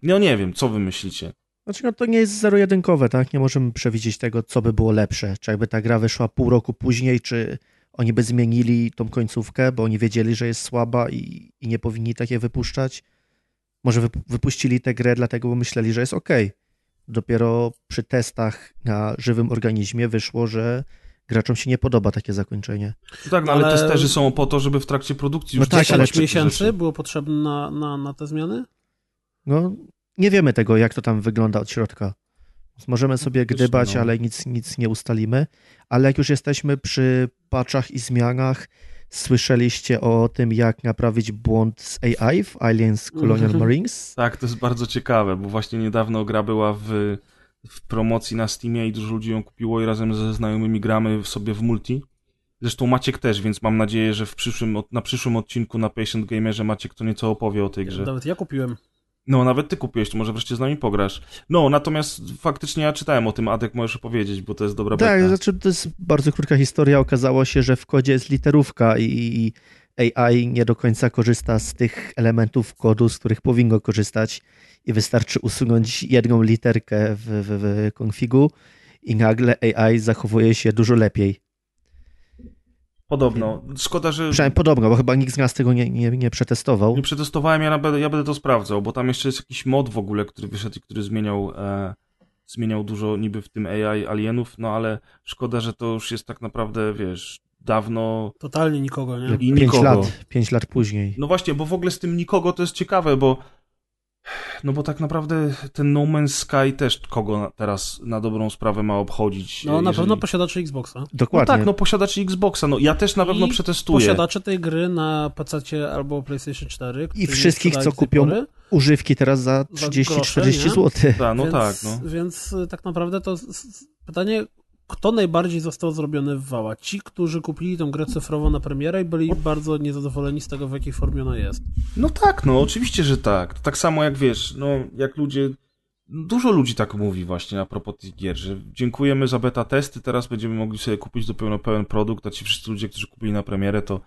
no nie wiem, co wy myślicie? Znaczy, no to nie jest zero-jedynkowe, tak? Nie możemy przewidzieć tego, co by było lepsze. Czy jakby ta gra wyszła pół roku później, czy oni by zmienili tą końcówkę, bo oni wiedzieli, że jest słaba i, i nie powinni takie wypuszczać. Może wyp- wypuścili tę grę dlatego, bo myśleli, że jest ok. Dopiero przy testach na żywym organizmie wyszło, że graczom się nie podoba takie zakończenie. No tak, no ale, Ale- testerzy są po to, żeby w trakcie produkcji No już tak, testować ale 10 takie miesięcy rzeczy. było potrzebne na, na, na te zmiany? No, nie wiemy tego, jak to tam wygląda od środka. Możemy sobie Faktycznie, gdybać, no. ale nic, nic nie ustalimy. Ale jak już jesteśmy przy patchach i zmianach, słyszeliście o tym, jak naprawić błąd z AI w Aliens Colonial Mhm. Marines? Tak, to jest bardzo ciekawe, bo właśnie niedawno gra była w, w promocji na Steamie i dużo ludzi ją kupiło i razem ze znajomymi gramy w sobie w multi. Zresztą Maciek też, więc mam nadzieję, że w przyszłym, na przyszłym odcinku na Patient Gamerze Maciek to nieco opowie o tej grze. Nawet ja kupiłem. No, nawet ty kupiłeś, to może wreszcie z nami pograsz. No, natomiast faktycznie ja czytałem o tym, Adek możesz opowiedzieć, bo to jest dobra Tak, beta. znaczy to jest bardzo krótka historia. Okazało się, że w kodzie jest literówka i AI nie do końca korzysta z tych elementów kodu, z których powinno korzystać i wystarczy usunąć jedną literkę w, w, w konfigu i nagle AI zachowuje się dużo lepiej. Podobno. Szkoda, że Przynajmniej podobno, bo chyba nikt z nas tego nie, nie, nie przetestował. nie przetestowałem, ja będę, ja będę to sprawdzał, bo tam jeszcze jest jakiś mod w ogóle, który wyszedł i który zmieniał, e, zmieniał dużo niby w tym AI alienów, no ale szkoda, że to już jest tak naprawdę, wiesz, dawno Totalnie nikogo, nie? I Pięć nikogo. lat, pięć lat później. No właśnie, bo w ogóle z tym nikogo to jest ciekawe, bo no bo tak naprawdę ten No Man's Sky też kogo na, teraz na dobrą sprawę ma obchodzić. No na jeżeli- pewno posiadacze Xboxa. No Dokładnie. tak, no posiadacze Xboxa, no ja też na pewno I przetestuję. Posiadacze tej gry na PC albo PlayStation 4. którzy wszystkich, co kupią pory. Używki teraz za Za 30-40 grosze, nie? zł. Ta, no więc, tak, no. Więc y, tak naprawdę to pytanie, kto najbardziej został zrobiony w wała? Ci, którzy kupili tą grę cyfrowo na premierę i byli bardzo niezadowoleni z tego, w jakiej formie ona jest. No tak, no oczywiście, że tak. To tak samo jak wiesz, no jak ludzie. Dużo ludzi tak mówi właśnie a propos tych gier, że dziękujemy za beta testy, teraz będziemy mogli sobie kupić dopiero pełen produkt, a ci wszyscy ludzie, którzy kupili na premierę, to,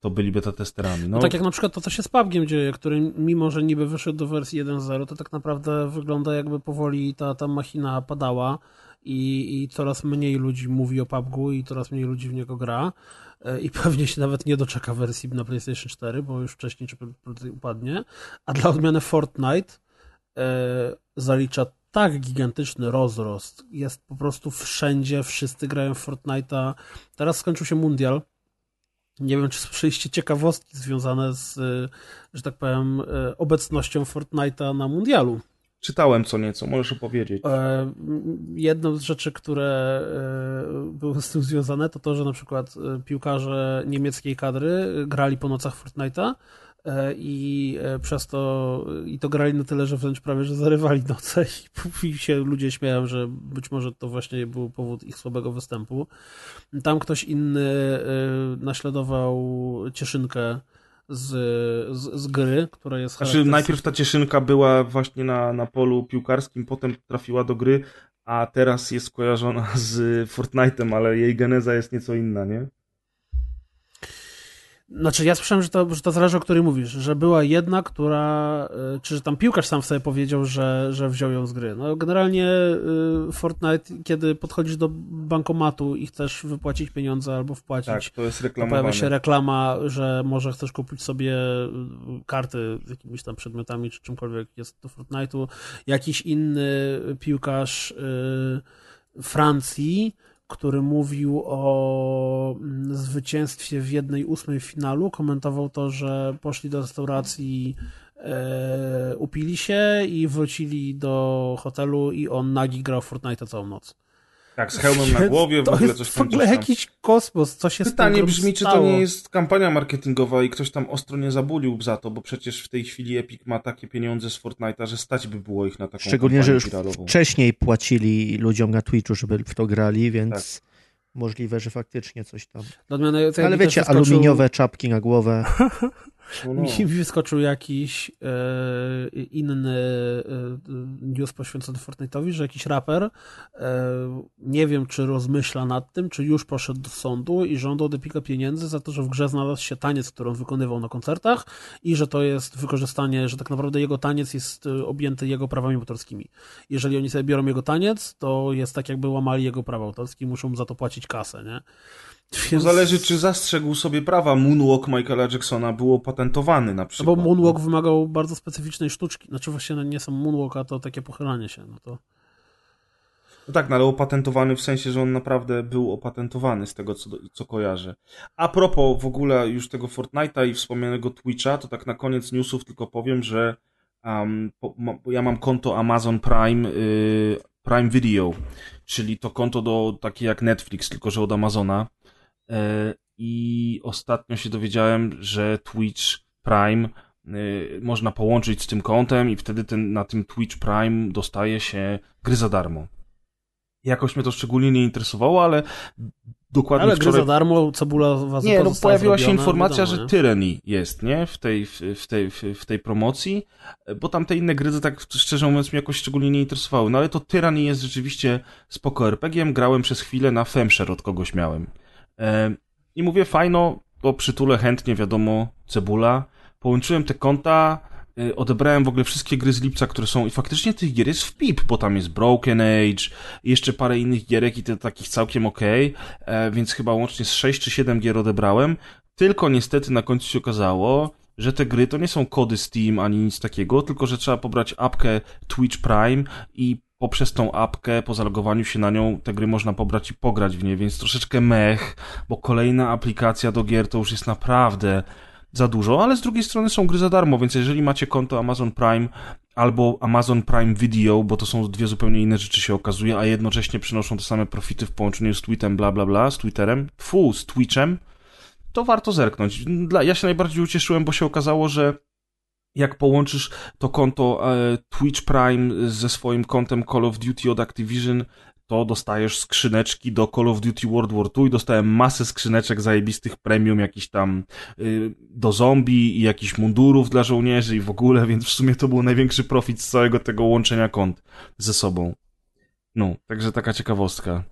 to byli beta testerami. No, no tak jak na przykład to, co się z PUBGiem dzieje, który mimo, że niby wyszedł do wersji 1.0, to tak naprawdę wygląda jakby powoli ta, ta machina padała i, i coraz mniej ludzi mówi o PUBGu i coraz mniej ludzi w niego gra e, i pewnie się nawet nie doczeka wersji na PlayStation 4, bo już wcześniej czy upadnie, a dla odmiany Fortnite e, zalicza tak gigantyczny rozrost. Jest po prostu wszędzie, wszyscy grają w Fortnite'a. Teraz skończył się mundial. Nie wiem, czy słyszeliście ciekawostki związane z, e, że tak powiem, obecnością Fortnite'a na mundialu. Czytałem co nieco, możesz opowiedzieć. E, jedną z rzeczy, które e, były z tym związane, to to, że na przykład e, piłkarze niemieckiej kadry grali po nocach Fortnite'a i przez to i to grali na tyle, że wręcz prawie, że zarywali noce i, się ludzie śmieją, że być może to właśnie był powód ich słabego występu. Tam ktoś inny naśladował Cieszynkę z, z, z gry, która jest Znaczy najpierw ta cieszynka była właśnie na, na polu piłkarskim, potem trafiła do gry, a teraz jest kojarzona z Fortnite'em, ale jej geneza jest nieco inna, nie? Znaczy, ja słyszałem, że to, że to zależy, o której mówisz, że była jedna, która, y, czy że tam piłkarz sam sobie powiedział, że, że wziął ją z gry. No, generalnie y, Fortnite, kiedy podchodzisz do bankomatu i chcesz wypłacić pieniądze albo wpłacić, tak, to pojawia się reklama, że może chcesz kupić sobie y, karty z jakimiś tam przedmiotami, czy czymkolwiek jest do Fortnite'u. Jakiś inny piłkarz Francji który mówił o mm, zwycięstwie w jednej ósmej finalu, komentował to, że poszli do restauracji, e, upili się i wrócili do hotelu i on nagi grał Fortnite całą noc. Tak, z hełmem na głowie, w ogóle coś tam. W ogóle jakiś kosmos, co się Pytanie brzmi, czy to nie jest kampania marketingowa i ktoś tam ostro nie zabulił za to, bo przecież w tej chwili Epic ma takie pieniądze z Fortnite'a, że stać by było ich na taką Szczególnie, że już wiralową. wcześniej płacili ludziom na Twitchu, żeby w to grali, więc tak. możliwe, że faktycznie coś tam. Odmiany, Ale wiecie, wyskoczył... aluminiowe czapki na głowę. No, no. Mi wyskoczył jakiś e, inny e, news poświęcony Fortnite'owi, że jakiś raper, e, nie wiem czy rozmyśla nad tym, czy już poszedł do sądu i żądał od Epika pieniędzy za to, że w grze znalazł się taniec, który on wykonywał na koncertach i że to jest wykorzystanie, że tak naprawdę jego taniec jest objęty jego prawami autorskimi. Jeżeli oni sobie biorą jego taniec, to jest tak jakby łamali jego prawa autorskie i muszą za to płacić kasę, nie? Więc... Zależy, czy zastrzegł sobie prawa Moonwalk Michaela Jacksona, był opatentowany na przykład. No bo Moonwalk wymagał bardzo specyficznej sztuczki. Znaczy właśnie no nie są Moonwalk, a to takie pochylanie się. No to... No tak, no ale opatentowany w sensie, że on naprawdę był opatentowany z tego, co, co kojarzę. A propos w ogóle już tego Fortnite'a i wspomnianego Twitcha, to tak na koniec newsów tylko powiem, że um, po, ma, ja mam konto Amazon Prime, y, Prime Video, czyli to konto do takie jak Netflix, tylko że od Amazona. E, I ostatnio się dowiedziałem, że Twitch Prime e, można połączyć z tym kontem i wtedy ten, na tym Twitch Prime dostaje się gry za darmo. Jakoś mnie to szczególnie nie interesowało, ale dokładnie ale wczoraj... gry za darmo, cebula was Nie, no pojawiła się informacja, wiadomo, że Tyranny jest, nie? W tej, w, tej, w, tej promocji, bo tam te inne gry, tak szczerze mówiąc, mnie jakoś szczególnie nie interesowały. No ale to Tyranny jest rzeczywiście spoko RPG-iem. Grałem przez chwilę na Femsher, od kogoś miałem. I mówię, fajno, to przytulę chętnie, wiadomo, cebula. Połączyłem te konta, y, odebrałem w ogóle wszystkie gry z lipca, które są i faktycznie tych gier jest w pip, bo tam jest Broken Age, jeszcze parę innych gierek i to takich całkiem okej, okay, więc chyba łącznie z 6 czy 7 gier odebrałem. Tylko niestety na końcu się okazało, że te gry to nie są kody Steam ani nic takiego, tylko że trzeba pobrać apkę Twitch Prime i poprzez tą apkę, po zalogowaniu się na nią, te gry można pobrać i pograć w nie, więc troszeczkę mech, bo kolejna aplikacja do gier to już jest naprawdę za dużo, ale z drugiej strony są gry za darmo, więc jeżeli macie konto Amazon Prime albo Amazon Prime Video, bo to są dwie zupełnie inne rzeczy się okazuje, a jednocześnie przynoszą te same profity w połączeniu z Tweetem, bla bla bla, z Twitterem, fu, z Twitchem, to warto zerknąć. Dla, ja się najbardziej ucieszyłem, bo się okazało, że jak połączysz to konto e, Twitch Prime ze swoim kontem Call of Duty od Activision, to dostajesz skrzyneczki do Call of Duty World War II i dostałem masę skrzyneczek zajebistych premium, jakiś tam y, do zombie i jakichś mundurów dla żołnierzy i w ogóle, więc w sumie to był największy profit z całego tego łączenia kont ze sobą. No, także taka ciekawostka.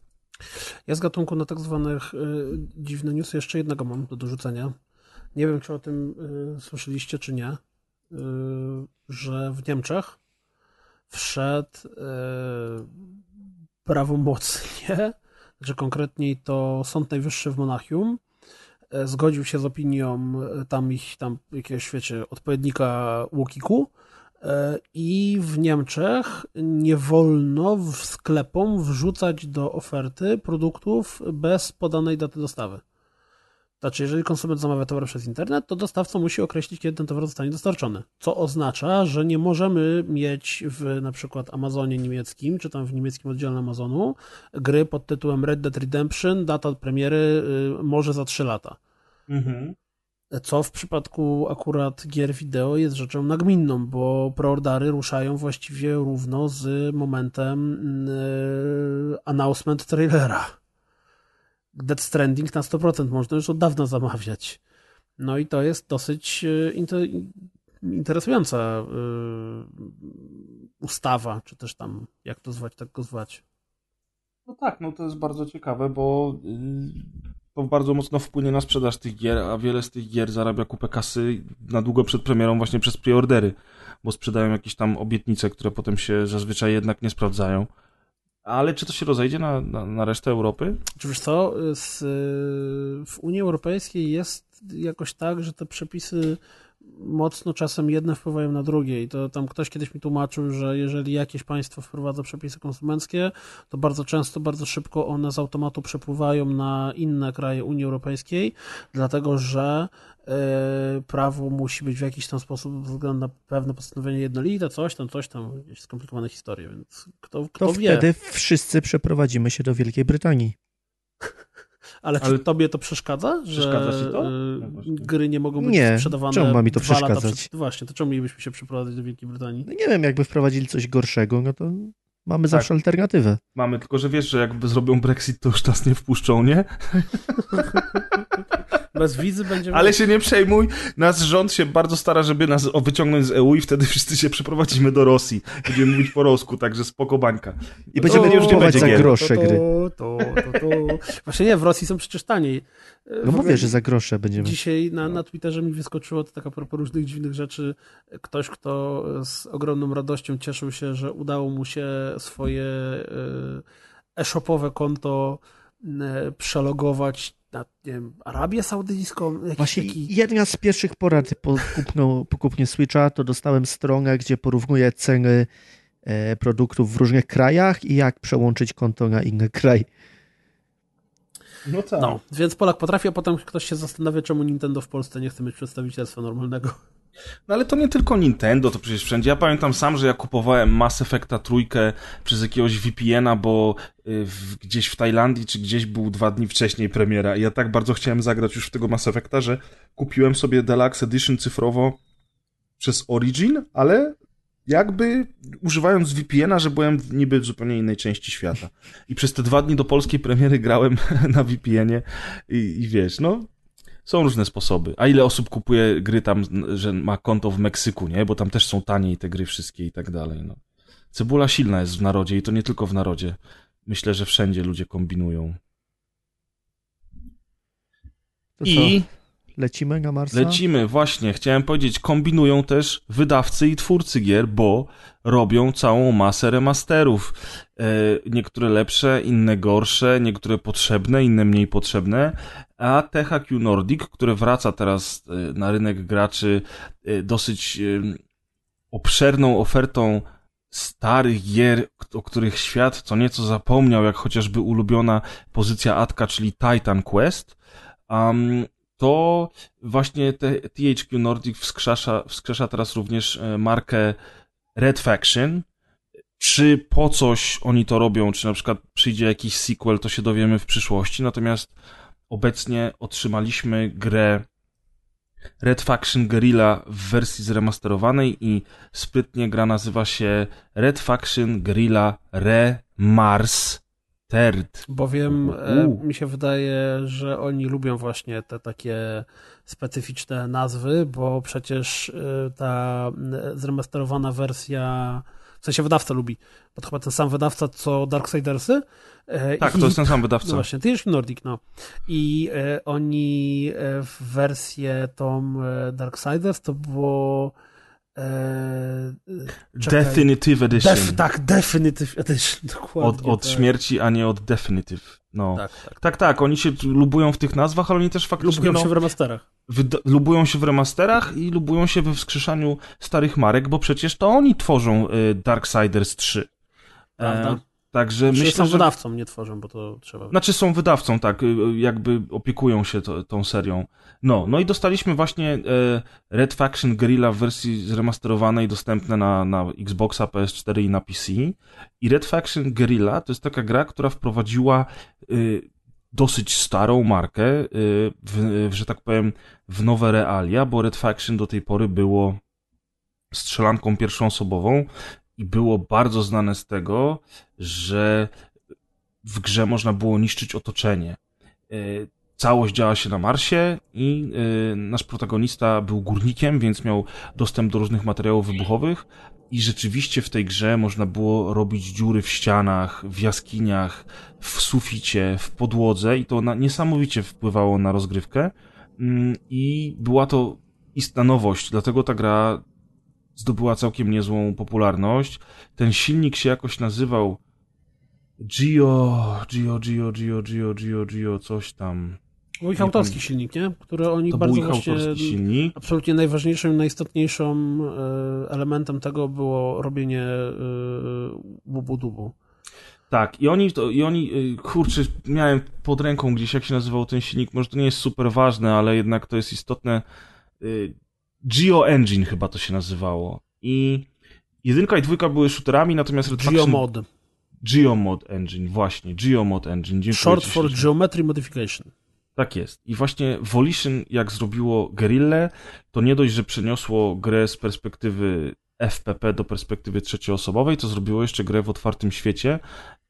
Ja z gatunku na tak zwanych y, dziwne newsy jeszcze jednego mam do dorzucenia. Nie wiem, czy o tym y, słyszeliście, czy nie, że w Niemczech wszedł y, prawomocnie, że konkretniej to Sąd Najwyższy w Monachium y, zgodził się z opinią y, tam ich, tam jakiegoś, wiecie, odpowiednika Łokiku, E, I w Niemczech nie wolno w sklepom wrzucać do oferty produktów bez podanej daty dostawy. Znaczy, jeżeli konsument zamawia towar przez internet, to dostawca musi określić, kiedy ten towar zostanie dostarczony. Co oznacza, że nie możemy mieć w na przykład Amazonie niemieckim, czy tam w niemieckim oddziale Amazonu, gry pod tytułem Red Dead Redemption, data premiery y, może za 3 lata. Mhm. Co w przypadku akurat gier wideo jest rzeczą nagminną, bo preordery ruszają właściwie równo z momentem yy, announcement trailera. Dead Stranding na 100% można już od dawna zamawiać. No i to jest dosyć e, inter interesująca yy, ustawa, czy też tam, jak to zwać, tak go zwać. No tak, no to jest bardzo ciekawe, bo to bardzo mocno wpłynie na sprzedaż tych gier, a wiele z tych gier zarabia kupę kasy na długo przed premierą właśnie przez preordery, bo sprzedają jakieś tam obietnice, które potem się zazwyczaj jednak nie sprawdzają. Ale czy to się rozejdzie na, na, na resztę Europy? Czy wiesz co, z, w Unii Europejskiej jest jakoś tak, że te przepisy mocno czasem jedne wpływają na drugie i to tam ktoś kiedyś mi tłumaczył, że jeżeli jakieś państwo wprowadza przepisy konsumenckie, to bardzo często, bardzo szybko one z automatu przepływają na inne kraje Unii Europejskiej, dlatego że yy, prawo musi być w jakiś tam sposób ze względu na pewne postanowienie jednolite, coś tam, coś tam, jakieś skomplikowane historie, więc kto, kto to wie. wtedy wszyscy przeprowadzimy się do Wielkiej Brytanii. Ale czy Ale tobie to przeszkadza, przeszkadza że to? No gry nie mogą być nie, sprzedawane czemu ma mi to przeszkadzać? Przed... Właśnie, to czemu mielibyśmy się przeprowadzać do Wielkiej Brytanii? No nie wiem, jakby wprowadzili coś gorszego, no to mamy tak. zawsze alternatywę. Mamy, tylko że wiesz, że jakby zrobią Brexit, to już nas nie wpuszczą, nie? Bez wizy będzie... Ale się nie przejmuj, nasz rząd się bardzo stara, żeby nas wyciągnąć z EU i wtedy wszyscy się przeprowadzimy do Rosji. Będziemy mówić po rosku, także spoko bańka. I będziemy już nie będzie za grosze gry. To, to, to, Właśnie nie, w Rosji są przecież taniej. No mówię, że za grosze będziemy. Dzisiaj na, na Twitterze mi wyskoczyło to taka propos różnych dziwnych rzeczy. Ktoś, kto z ogromną radością cieszył się, że udało mu się swoje e, e-shopowe konto e, przelogować na nie wiem, Arabię Saudyjską. Właśnie taki... jedna z pierwszych porad po, kupno, po kupnie Switcha to dostałem stronę, gdzie porównuję ceny e, produktów w różnych krajach i jak przełączyć konto na inny kraj. No tak. No, więc Polak potrafi, a potem ktoś się zastanawia, czemu Nintendo w Polsce nie chce mieć przedstawicielstwa normalnego. No ale to nie tylko Nintendo, to przecież wszędzie. Ja pamiętam sam, że ja kupowałem Mass Effecta trójkę przez jakiegoś VPN-a, bo y, w, gdzieś w Tajlandii, czy gdzieś był dwa dni wcześniej premiera i ja tak bardzo chciałem zagrać już w tego Mass Effecta, że kupiłem sobie Deluxe Edition cyfrowo przez Origin, ale jakby używając VPN-a, że byłem niby w zupełnie innej części świata. I przez te dwa dni do polskiej premiery grałem na VPN-ie i, i wiesz, no są różne sposoby. A ile osób kupuje gry tam, że ma konto w Meksyku, nie? Bo tam też są taniej te gry wszystkie i tak dalej, no. Cebula silna jest w narodzie i to nie tylko w narodzie. Myślę, że wszędzie ludzie kombinują. To I lecimy na Marsa? Lecimy, właśnie. Chciałem powiedzieć, kombinują też wydawcy i twórcy gier, bo robią całą masę remasterów. E, niektóre lepsze, inne gorsze, niektóre potrzebne, inne mniej potrzebne. A THQ Nordic, które wraca teraz e, na rynek graczy e, dosyć obszerną ofertą starych gier, o których świat co nieco zapomniał, jak chociażby ulubiona pozycja Atka, czyli Titan Quest, um, to właśnie THQ Nordic wskrzesza, wskrzesza teraz również markę Red Faction. Czy po coś oni to robią, czy na przykład przyjdzie jakiś sequel, to się dowiemy w przyszłości. Natomiast obecnie otrzymaliśmy grę Red Faction Guerrilla w wersji zremasterowanej i sprytnie gra nazywa się Red Faction Guerrilla Re Mars Third. Bowiem e, mi się wydaje, że oni lubią właśnie te takie specyficzne nazwy, bo przecież e, ta zremasterowana wersja sensie wydawca lubi, bo to chyba ten sam wydawca, co Darksidersy. E, tak, I, to jest ten sam wydawca. No właśnie, THQ Nordic, no. I e, oni e, w wersję tą e, Darksiders to było e, Definitive Edition. Def, tak, Definitive Edition, dokładnie. Od, od tak. śmierci, a nie od Definitive. No. Tak, tak, tak, tak, oni się lubują w tych nazwach, ale oni też faktycznie... Lubują no, się w remasterach. lubują się w remasterach i lubują się we wskrzeszaniu starych marek, bo przecież to oni tworzą y, Darksiders 3. Prawda? Także myślę, są że... wydawcą, nie tworzą, bo to trzeba. Znaczy są wydawcą, tak, y, y, jakby opiekują się to, tą serią. No, no i dostaliśmy właśnie e, Red Faction Guerrilla w wersji zremasterowanej, dostępne na, na Xboxa, PS4 i na PC. I Red Faction Guerrilla to jest taka gra, która wprowadziła y, dosyć starą markę, w, w, że tak powiem, w nowe realia, bo Red Faction do tej pory było strzelanką pierwszoosobową i było bardzo znane z tego, że w grze można było niszczyć otoczenie. E, całość działa się na Marsie i e, nasz protagonista był górnikiem, więc miał dostęp do różnych materiałów wybuchowych. I rzeczywiście w tej grze można było robić dziury w ścianach, w jaskiniach, w suficie, w podłodze. I to na, niesamowicie wpływało na rozgrywkę. Mm, i była to istna nowość, dlatego ta gra zdobyła całkiem niezłą popularność. Ten silnik się jakoś nazywał Gio, Gio, Gio, Gio, Gio, Gio, Gio, coś tam. Był ich autorski silnik, nie? Który oni to bardzo był autorski silnik. Absolutnie najważniejszym najistotniejszym e, elementem tego było robienie e, łubu-dubu. Tak, i oni, to, i oni, e, kurczę, miałem pod ręką gdzieś, jak się nazywał ten silnik, może to nie jest super ważne, ale jednak to jest istotne. Geo Engine chyba to się nazywało. I jedynka i dwójka były shooterami, natomiast Red Faction... Geomod. Geomod Engine, właśnie, Geomod Engine. Dziękuję Short for Geometry Modification. Tak jest. I właśnie Volition, jak zrobiło Guerrilla, to nie dość, że przeniosło grę z perspektywy FPP do perspektywy trzecioosobowej, to zrobiło jeszcze grę w otwartym świecie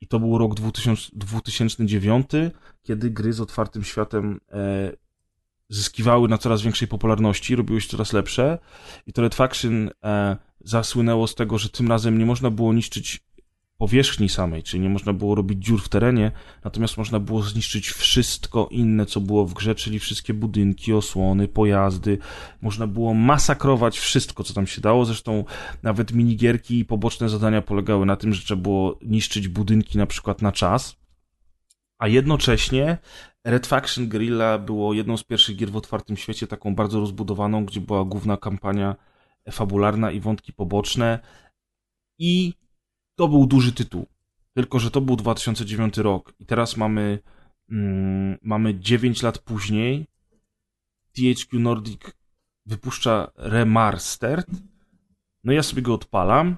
i to był rok 2000, 2009, kiedy gry z otwartym światem e, zyskiwały na coraz większej popularności, robiły się coraz lepsze i to Red Faction e, zasłynęło z tego, że tym razem nie można było niszczyć powierzchni samej, czyli nie można było robić dziur w terenie, natomiast można było zniszczyć wszystko inne, co było w grze, czyli wszystkie budynki, osłony, pojazdy. Można było masakrować wszystko, co tam się dało. Zresztą nawet minigierki i poboczne zadania polegały na tym, że trzeba było niszczyć budynki na przykład na czas, a jednocześnie Red Faction Guerrilla było jedną z pierwszych gier w otwartym świecie, taką bardzo rozbudowaną, gdzie była główna kampania fabularna i wątki poboczne. I to był duży tytuł. Tylko, że to był 2009 rok. I teraz mamy, mm, mamy 9 lat później. THQ Nordic wypuszcza remastered. No ja sobie go odpalam.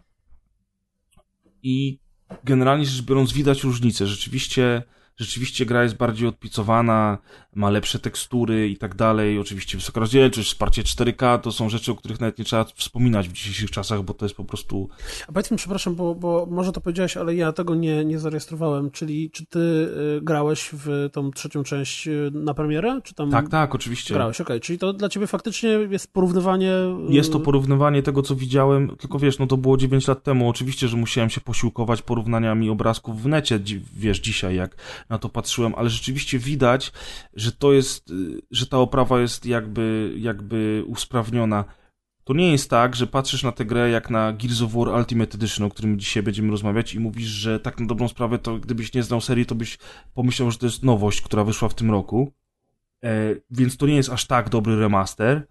I generalnie rzecz biorąc widać różnicę. Rzeczywiście rzeczywiście gra jest bardziej odpicowana, ma lepsze tekstury i tak dalej. Oczywiście wysoka rozdzielczość, wsparcie 4K to są rzeczy, o których nawet nie trzeba wspominać w dzisiejszych czasach, bo to jest po prostu. A powiedz mi, przepraszam, bo, bo może to powiedziałeś, ale ja tego nie, nie zarejestrowałem. Czyli czy ty y, grałeś w tą trzecią część y, na premierę? Czy tam tak, tak, oczywiście. Grałeś, okej. Okay. Czyli to dla ciebie faktycznie jest porównywanie. Y, jest to porównywanie tego, co widziałem, tylko wiesz, no to było 9 lat temu. Oczywiście, że musiałem się posiłkować porównaniami obrazków w necie, wiesz, dzisiaj, jak na to patrzyłem, ale rzeczywiście widać, że to jest, y, że ta oprawa jest jakby, jakby usprawniona. To nie jest tak, że patrzysz na tę grę jak na Gears of War Ultimate Edition, o którym dzisiaj będziemy rozmawiać i mówisz, że tak na dobrą sprawę to gdybyś nie znał serii, to byś pomyślał, że to jest nowość, która wyszła w tym roku. E, więc to nie jest aż tak dobry remaster,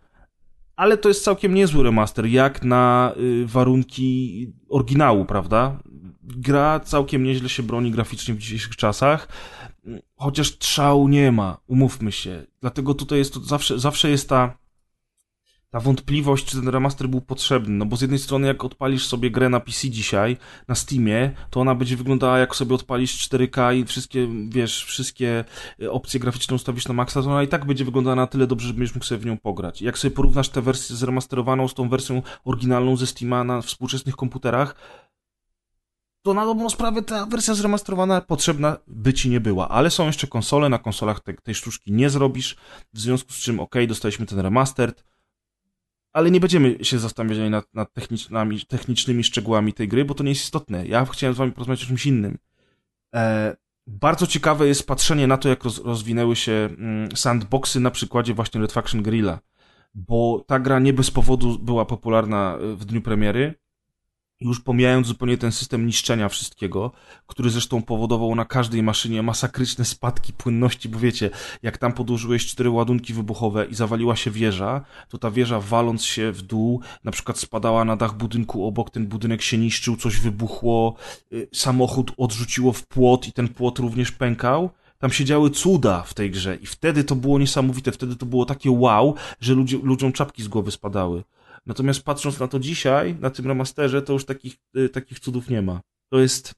ale to jest całkiem niezły remaster, jak na y, warunki oryginału, prawda? Gra całkiem nieźle się broni graficznie w dzisiejszych czasach, chociaż trzału nie ma, umówmy się. Dlatego tutaj jest to zawsze, zawsze jest ta ta wątpliwość, czy ten remaster był potrzebny. No bo z jednej strony, jak odpalisz sobie grę na PC dzisiaj, na Steamie, to ona będzie wyglądała, jak sobie odpalisz 4K i wszystkie, wiesz, wszystkie opcje graficzne ustawisz na maksa, to ona i tak będzie wyglądała na tyle dobrze, że będziesz mógł sobie w nią pograć. Jak sobie porównasz tę wersję zremasterowaną z tą wersją oryginalną ze Steama na współczesnych komputerach, to na dobrą sprawę ta wersja zremasterowana potrzebna by ci nie była. Ale są jeszcze konsole, na konsolach te, tej sztuczki nie zrobisz, w związku z czym ok, dostaliśmy ten remastered. ale nie będziemy się zastanawiali nad, nad technicznymi, szczegółami tej gry, bo to nie jest istotne. Ja chciałem z wami porozmawiać o czymś innym. E, bardzo ciekawe jest patrzenie na to, jak roz, rozwinęły się mm, sandboxy na przykładzie właśnie Red Faction Guerrilla, bo ta gra nie bez powodu była popularna w dniu premiery już pomijając zupełnie ten system niszczenia wszystkiego, który zresztą powodował na każdej maszynie masakryczne spadki płynności, bo wiecie, jak tam podłożyłeś cztery ładunki wybuchowe i zawaliła się wieża, to ta wieża waląc się w dół, na przykład spadała na dach budynku obok, ten budynek się niszczył, coś wybuchło, y, samochód odrzuciło w płot i ten płot również pękał. Tam się działy cuda w tej grze i wtedy to było niesamowite, wtedy to było takie wow, że ludzie, ludziom czapki z głowy spadały. Natomiast patrząc na to dzisiaj, na tym remasterze, to już takich, y, takich cudów nie ma. To jest,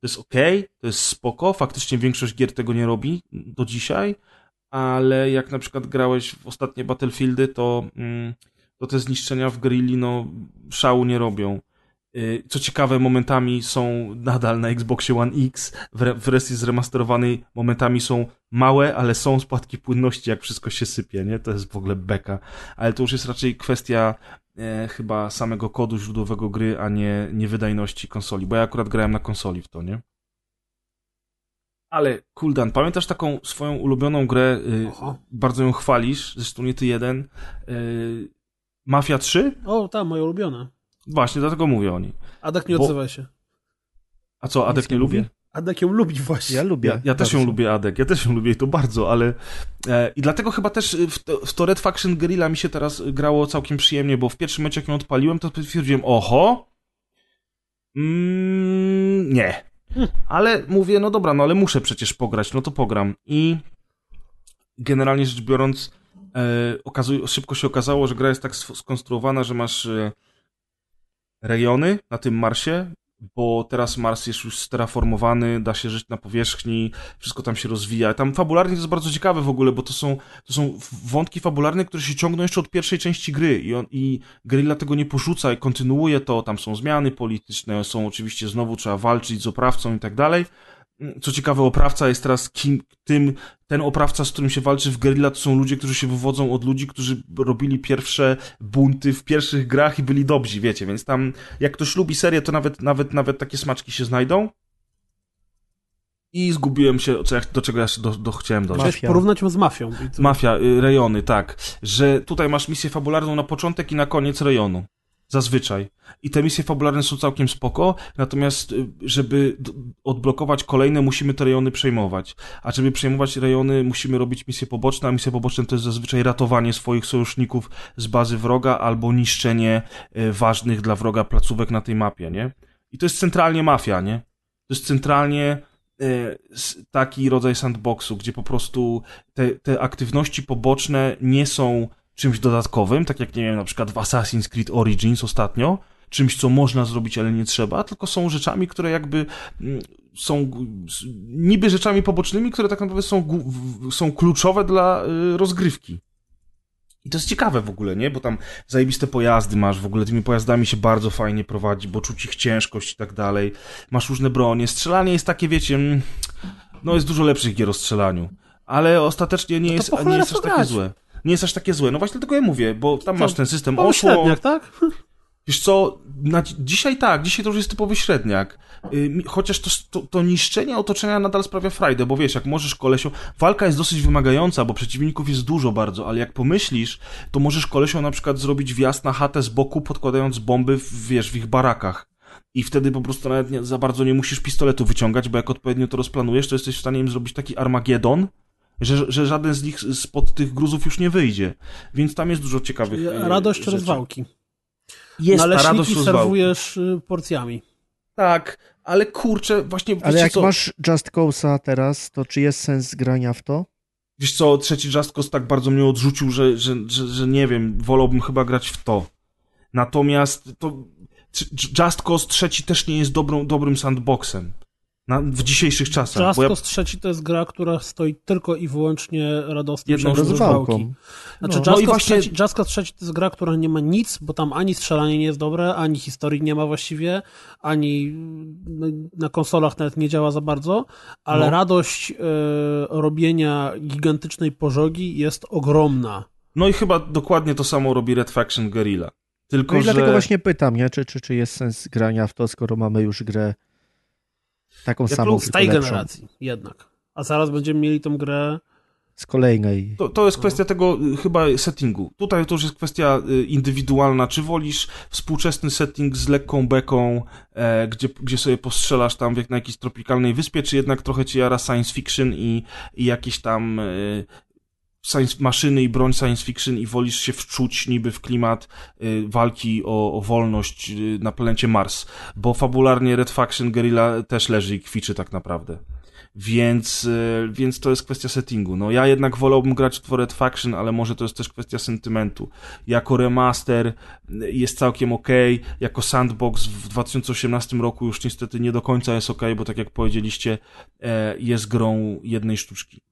to jest ok, to jest spoko, faktycznie większość gier tego nie robi do dzisiaj, ale jak na przykład grałeś w ostatnie Battlefieldy, to, mm, to te zniszczenia w grilli, no, szału nie robią. Y, co ciekawe, momentami są nadal na Xboxie One X, w wersji zremasterowanej momentami są małe, ale są spadki płynności, jak wszystko się sypie, nie? To jest w ogóle beka. Ale to już jest raczej kwestia e, chyba samego kodu źródłowego gry, a nie, nie wydajności konsoli, bo ja akurat grałem na konsoli w to, nie? Ale Kuldan, pamiętasz taką swoją ulubioną grę, y, bardzo ją chwalisz, zresztą nie ty jeden, y, Mafia 3? O, ta, moja ulubiona. Właśnie, dlatego mówię o niej. Adek nie Bo... odzywa się. A co, Adek nie lubi? Adek ją lubi właśnie. Ja lubię. Ja, ja też ją lubię, Adek. Ja też ją lubię i to bardzo, ale... E, I dlatego chyba też w to, w to Red Faction Guerrilla mi się teraz grało całkiem przyjemnie, bo w pierwszym meczu, jak ją odpaliłem, to stwierdziłem, oho, mm, nie. Hm. Ale mówię, no dobra, no ale muszę przecież pograć, no to pogram. I generalnie rzecz biorąc, e, okazuje, szybko się okazało, że gra jest tak skonstruowana, że masz... E, rejony na tym Marsie, bo teraz Mars jest już steraformowany, da się żyć na powierzchni, wszystko tam się rozwija. Tam fabularnie jest bardzo ciekawe w ogóle, bo to są, to są wątki fabularne, które się ciągną jeszcze od pierwszej części gry i, on, i tego nie porzuca i kontynuuje to, tam są zmiany polityczne, są oczywiście znowu trzeba walczyć z oprawcą i tak dalej, co ciekawe, oprawca jest teraz kim, tym, ten oprawca, z którym się walczy w Guerrilla, to są ludzie, którzy się wywodzą od ludzi, którzy robili pierwsze bunty w pierwszych grach i byli dobrzy, wiecie, więc tam, jak ktoś lubi serię, to nawet, nawet, nawet takie smaczki się znajdą. I zgubiłem się, do czego ja się do, do chciałem dojść. Chciałeś porównać ją z mafią. Mafia, y, rejony, tak. Że tutaj masz misję fabularną na początek i na koniec rejonu. Zazwyczaj. I te misje fabularne są całkiem spoko, natomiast y, żeby odblokować kolejne, musimy te rejony przejmować. A żeby przejmować rejony, musimy robić misje poboczne, a misje poboczne to jest zazwyczaj ratowanie swoich sojuszników z bazy wroga albo niszczenie y, ważnych dla wroga placówek na tej mapie, nie? I to jest centralnie mafia, nie? To jest centralnie y, taki rodzaj sandboxu, gdzie po prostu te, te aktywności poboczne nie są czymś dodatkowym, tak jak, nie wiem, na przykład w Assassin's Creed Origins ostatnio, czymś, co można zrobić, ale nie trzeba, tylko są rzeczami, które jakby mm, są niby rzeczami pobocznymi, które tak naprawdę są, są kluczowe dla y, rozgrywki. I to jest ciekawe w ogóle, nie? Bo tam zajebiste pojazdy masz, w ogóle tymi pojazdami się bardzo fajnie prowadzi, bo czuć ich ciężkość i tak dalej. Masz różne bronie. Strzelanie jest takie, wiecie, mm, no jest dużo lepszych gier o strzelaniu. Ale ostatecznie nie, no jest, nie jest aż takie złe nie jest aż takie złe. No właśnie dlatego ja mówię, bo tam masz ten system oszło. średniak, tak? Wiesz co, na, dzisiaj tak, dzisiaj to już jest typowy średniak. Yy, chociaż to, to, to, niszczenie otoczenia nadal sprawia frajdę, bo wiesz, jak możesz kolesią... Walka jest dosyć wymagająca, bo przeciwników jest dużo bardzo, ale jak pomyślisz, to możesz kolesią na przykład zrobić wjazd na chatę z boku, podkładając bomby, w, wiesz, w ich barakach. I wtedy po prostu nawet nie, za bardzo nie musisz pistoletu wyciągać, bo jak odpowiednio to rozplanujesz, to jesteś w stanie im zrobić taki Armagedon, że, że żaden z nich spod tych gruzów już nie wyjdzie. Więc tam jest dużo ciekawych Czyli e, Radość rzeczy. rozwałki. Jest ta radość rozwałki. serwujesz y, porcjami. Tak, ale kurczę, właśnie... Ale jak co? masz Just Cause'a teraz, to czy jest sens grania w to? Wiesz co, trzeci Just Cause tak bardzo mnie odrzucił, że, że, że, że nie wiem, wolałbym chyba grać w to. Natomiast to Just Cause trzeci też nie jest dobrą, dobrym sandboxem. Na, w dzisiejszych czasach. Just Cause ja... trzeci to jest gra, która stoi tylko i wyłącznie radosnie Jedną rozwałki. Znaczy, no. Just, no właśnie... trzeci, Just Cause trzeci to jest gra, która nie ma nic, bo tam ani strzelanie nie jest dobre, ani historii nie ma właściwie, ani no, na konsolach nawet nie działa za bardzo, ale no. radość y, robienia gigantycznej pożogi jest ogromna. No i chyba dokładnie to samo robi Red Faction Guerrilla. Tylko, No i że... dlatego właśnie pytam, nie? Czy, czy, czy jest sens grania w to, skoro mamy już grę taką Jak samą, Z tej lepszą. generacji jednak. A zaraz będziemy mieli tą grę. Z kolejnej. To, to jest kwestia tego y, chyba settingu. Tutaj to już jest kwestia y, indywidualna. Czy wolisz współczesny setting z lekką beką, e, gdzie, gdzie sobie postrzelasz tam jak na jakiejś tropikalnej wyspie, czy jednak trochę cię jara science fiction i, i jakieś tam y, science, maszyny i broń science fiction i wolisz się wczuć niby w klimat y, walki o, o wolność y, na planecie Mars. Bo fabularnie Red Faction Guerrilla też leży i kwiczy tak naprawdę. Więc, y, więc to jest kwestia settingu. No ja jednak wolałbym grać w Red Faction, ale może to jest też kwestia sentymentu. Jako remaster y, jest całkiem ok, jako sandbox w 2018 roku już niestety nie do końca jest ok, bo tak jak powiedzieliście, e, jest grą jednej sztuczki.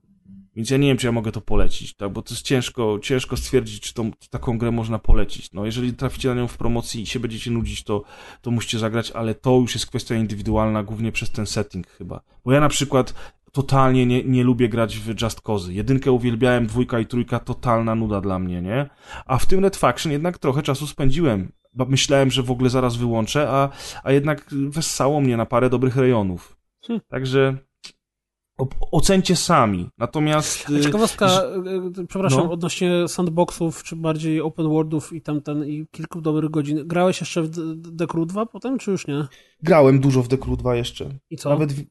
Więc ja nie wiem, czy ja mogę to polecić, tak? bo to jest ciężko, ciężko stwierdzić, czy tą, taką grę można polecić. No, jeżeli traficie na nią w promocji i się będziecie nudzić, to, to musicie zagrać, ale to już jest kwestia indywidualna, głównie przez ten setting chyba. Bo ja na przykład totalnie nie, nie lubię grać w Just Cause. Jedynkę uwielbiałem, dwójka i trójka totalna nuda dla mnie, nie? A w tym Red Faction jednak trochę czasu spędziłem. Myślałem, że w ogóle zaraz wyłączę, a, a jednak wessało mnie na parę dobrych rejonów. Hmm. Także ocencie sami. Natomiast... Y, ciekawostka, że- y, y, przepraszam, No. odnośnie sandboxów, czy bardziej open worldów i tamten i kilku dobrych godzin. Grałeś jeszcze w The Crew 2 potem, czy już nie? Grałem dużo w The Crew 2 jeszcze. I co? Nawet. W...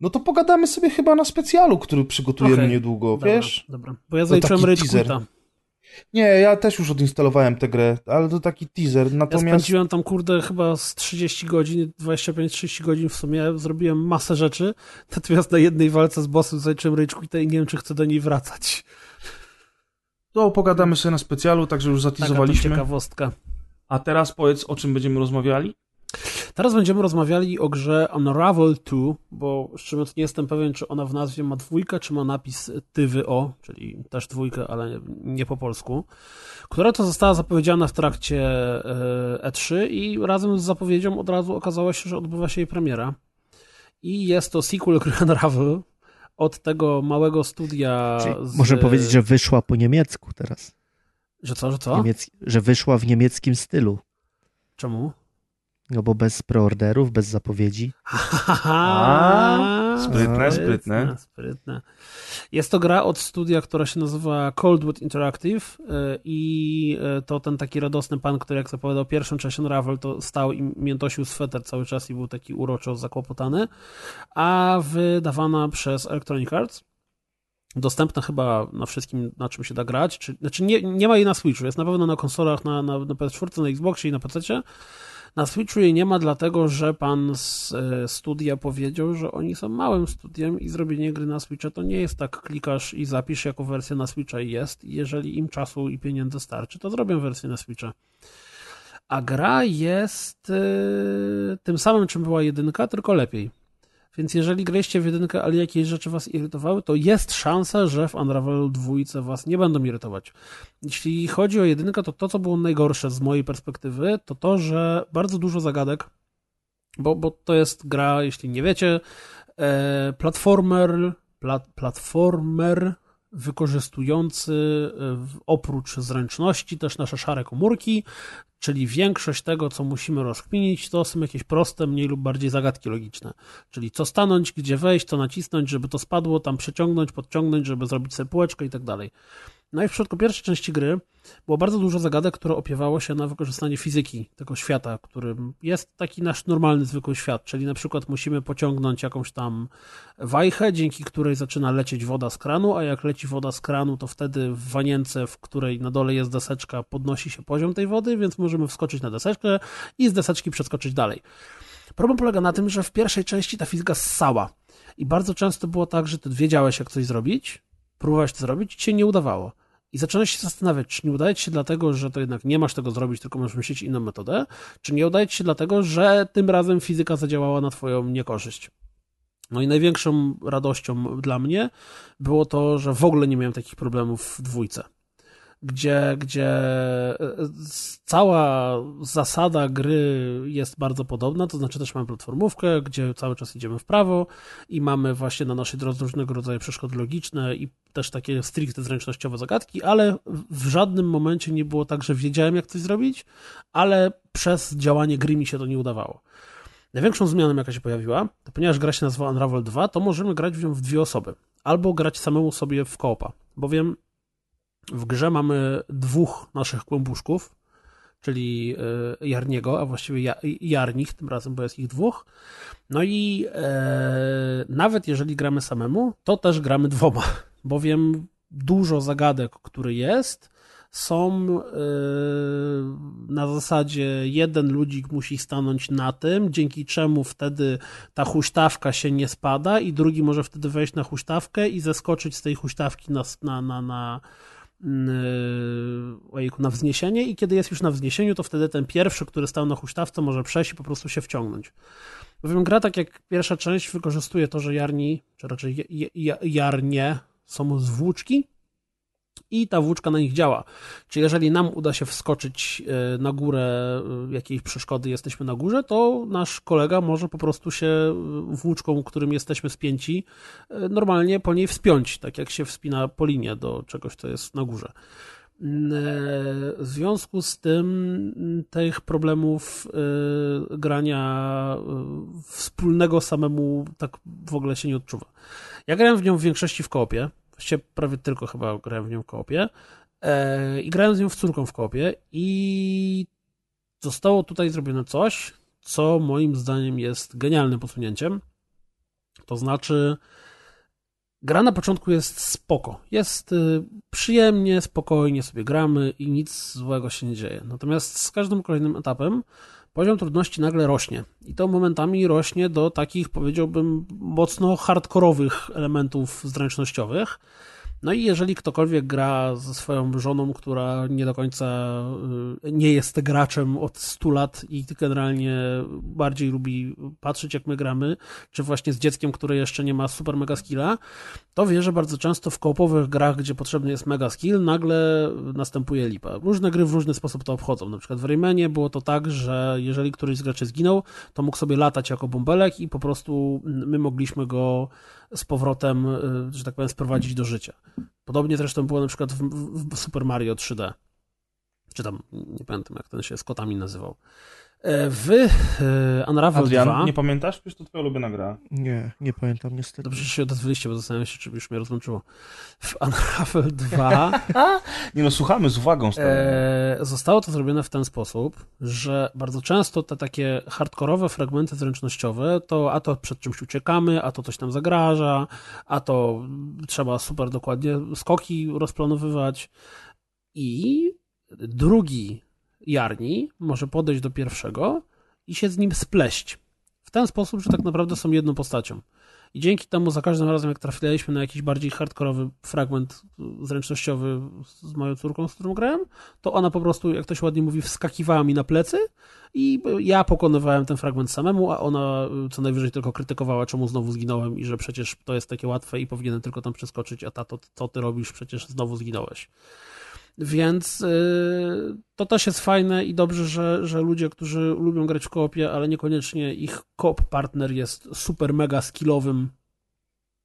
No to pogadamy sobie chyba na specjalu, który przygotujemy Okej. niedługo, Dobra, wiesz? Dobra, bo ja zaliczyłem Rage. Quita. Nie, ja też już odinstalowałem tę grę, ale to taki teaser. Ja Natomiast. spędziłem tam, kurde, chyba z 30 godzin, 25-30 godzin w sumie, zrobiłem masę rzeczy, natomiast na jednej walce z bossem zaliczyłem Rage Quita i nie wiem, czy chcę do niej wracać. To pogadamy sobie na specjalu, także już Taka to zatizowaliśmy. ciekawostka. A teraz powiedz, o czym będziemy rozmawiali? Teraz będziemy rozmawiali o grze Unravel 2, bo szczerze nie jestem pewien, czy ona w nazwie ma dwójkę, czy ma napis TWO, czyli też dwójkę, ale nie po polsku, która to została zapowiedziana w trakcie e, E3 i razem z zapowiedzią od razu okazało się, że odbywa się jej premiera. I jest to sequel gry Unravel od tego małego studia. Z- Możemy powiedzieć, że wyszła po niemiecku teraz. Że co, że co? Niemiec... Że wyszła w niemieckim stylu. Czemu? No bo bez preorderów, bez zapowiedzi. A, sprytne, sprytne. sprytne. Jest to gra od studia, która się nazywa Coldwood Interactive y, i y, to ten taki radosny pan, który jak zapowiadał pierwszą część Unravel, to stał i miętosił sweter cały czas i był taki uroczo zakłopotany, a wydawana przez Electronic Arts. Dostępna chyba na wszystkim, na czym się da grać. Czy, znaczy nie, nie ma jej na Switchu, jest na pewno na konsolach, na, na, na PS4, na Xboxie i na PC. Na Switchu jej nie ma, dlatego że pan z e, studia powiedział, że oni są małym studiem i zrobienie gry na Switcha to nie jest tak klikasz i zapisz jako wersja na Switcha jest. Jeżeli im czasu i pieniędzy starczy, to zrobią wersję na Switcha. A gra jest e, tym samym, czym była jedynka, tylko lepiej. Więc jeżeli graliście w jedynkę, ale jakieś rzeczy was irytowały, to jest szansa, że w Unravelu dwójce was nie będą irytować. Jeśli chodzi o jedynkę, to to, co było najgorsze z mojej perspektywy, to to, że bardzo dużo zagadek, bo, bo to jest gra, jeśli nie wiecie, e, platformer, plat, platformer wykorzystujący e, oprócz zręczności też nasze szare komórki, czyli większość tego, co musimy rozkminić, to są jakieś proste, mniej lub bardziej zagadki logiczne. Czyli co stanąć, gdzie wejść, co nacisnąć, żeby to spadło, tam przeciągnąć, podciągnąć, żeby zrobić sobie półeczkę i tak dalej. No i w przypadku pierwszej części gry było bardzo dużo zagadek, które opiewało się na wykorzystanie fizyki tego świata, którym jest taki nasz normalny, zwykły świat, czyli na przykład musimy pociągnąć jakąś tam wajchę, dzięki której zaczyna lecieć woda z kranu, a jak leci woda z kranu, to wtedy w wanience, w której na dole jest deseczka, podnosi się poziom tej wody, więc możemy wskoczyć na deseczkę i z deseczki przeskoczyć dalej. Problem polega na tym, że w pierwszej części ta fizyka ssała i bardzo często było tak, że ty wiedziałeś jak coś zrobić, próbowałeś to zrobić ci się nie udawało. I zaczynasz się zastanawiać, czy nie udaje ci się dlatego, że to jednak nie masz tego zrobić, tylko możesz myśleć inną metodę, czy nie udaje ci się dlatego, że tym razem fizyka zadziałała na twoją niekorzyść. No i największą radością dla mnie było to, że w ogóle nie miałem takich problemów w dwójce. Gdzie, gdzie e, cała zasada gry jest bardzo podobna, to znaczy też mamy platformówkę, gdzie cały czas idziemy w prawo i mamy właśnie na naszej drodze różnego rodzaju przeszkody logiczne i też takie stricte zręcznościowe zagadki, ale w żadnym momencie nie było tak, że wiedziałem jak coś zrobić, ale przez działanie gry mi się to nie udawało. Największą zmianą, jaka się pojawiła, to ponieważ gra się nazywa Unravel 2, to możemy grać w nią w dwie osoby. Albo grać samemu sobie w koopa, bowiem w grze mamy dwóch naszych kłębuszków, czyli e, Jarniego, a właściwie Jarnich tym razem, bo jest ich dwóch. No i e, nawet jeżeli gramy samemu, to też gramy dwoma, bowiem dużo zagadek, który jest, są e, na zasadzie jeden ludzik musi stanąć na tym, dzięki czemu wtedy ta huśtawka się nie spada i drugi może wtedy wejść na huśtawkę i zeskoczyć z tej huśtawki na, na, na, na ojejku, na wzniesienie i kiedy jest już na wzniesieniu, to wtedy ten pierwszy, który stał na huśtawce może przejść i po prostu się wciągnąć. Bowiem gra, tak jak pierwsza część, wykorzystuje to, że jarni, czy raczej jarnie są z włóczki, i ta włóczka na nich działa. Czyli jeżeli nam uda się wskoczyć e, na górę e, jakiejś przeszkody, jesteśmy na górze, to nasz kolega może po prostu się e, włóczką, którym jesteśmy spięci, normalnie po niej wspiąć, tak jak się wspina po linie do czegoś, co jest na górze. W związku z tym tych problemów grania wspólnego samemu tak w ogóle się nie odczuwa. Ja grałem w nią w większości w koopie, właściwie prawie tylko chyba grałem w nią w koopie e, i grałem z nią w córką w koopie i zostało tutaj zrobione coś, co moim zdaniem jest genialnym posunięciem. To znaczy, gra na początku jest spoko. Jest y, przyjemnie, spokojnie sobie gramy i nic złego się nie dzieje. Natomiast z każdym kolejnym etapem poziom trudności nagle rośnie. I to momentami rośnie do takich, powiedziałbym, mocno hardkorowych elementów zręcznościowych. No i jeżeli ktokolwiek gra ze swoją żoną, która nie do końca y, nie jest graczem od 100 lat i generalnie bardziej lubi patrzeć jak my gramy, czy właśnie z dzieckiem, które jeszcze nie ma super mega skilla, to wie, że bardzo często w koopowych grach, gdzie potrzebny jest mega skill, nagle następuje lipa. Różne gry w różny sposób to obchodzą. Na przykład w Raymanie było to tak, że jeżeli któryś z graczy zginął, to mógł sobie latać jako bąbelek i po prostu my mogliśmy go z powrotem, y, że tak powiem, sprowadzić do życia. Podobnie zresztą było na przykład w, w Super Mario 3D. Czy tam, nie pamiętam jak ten się z kotami nazywał. E, w e, Unravel Adrian, 2... nie pamiętasz? Przecież to twoja ulubiona gra. Nie, nie pamiętam niestety. Dobrze, że się odezwaliście, bo zastanawiam się, czy już mnie rozłączyło. W Unravel 2... nie no, słuchamy z uwagą. E, zostało to zrobione w ten sposób, że bardzo często te takie hardkorowe fragmenty zręcznościowe, to a to przed czymś uciekamy, a to coś tam zagraża, a to trzeba super dokładnie skoki rozplanowywać i drugi Jarni może podejść do pierwszego i się z nim spleść. W ten sposób, że tak naprawdę są jedną postacią. I dzięki temu za każdym razem, jak trafiliśmy na jakiś bardziej hardkorowy fragment zręcznościowy z moją córką, z którą grałem, to ona po prostu, jak to się ładnie mówi, wskakiwała mi na plecy i ja pokonywałem ten fragment samemu, a ona co najwyżej tylko krytykowała, czemu znowu zginąłem i że przecież to jest takie łatwe i powinienem tylko tam przeskoczyć, a tato, co ty robisz, przecież znowu zginąłeś. Więc y, to też jest fajne i dobrze, że, że ludzie, którzy lubią grać w koopie, ale niekoniecznie ich koop partner jest super mega skillowym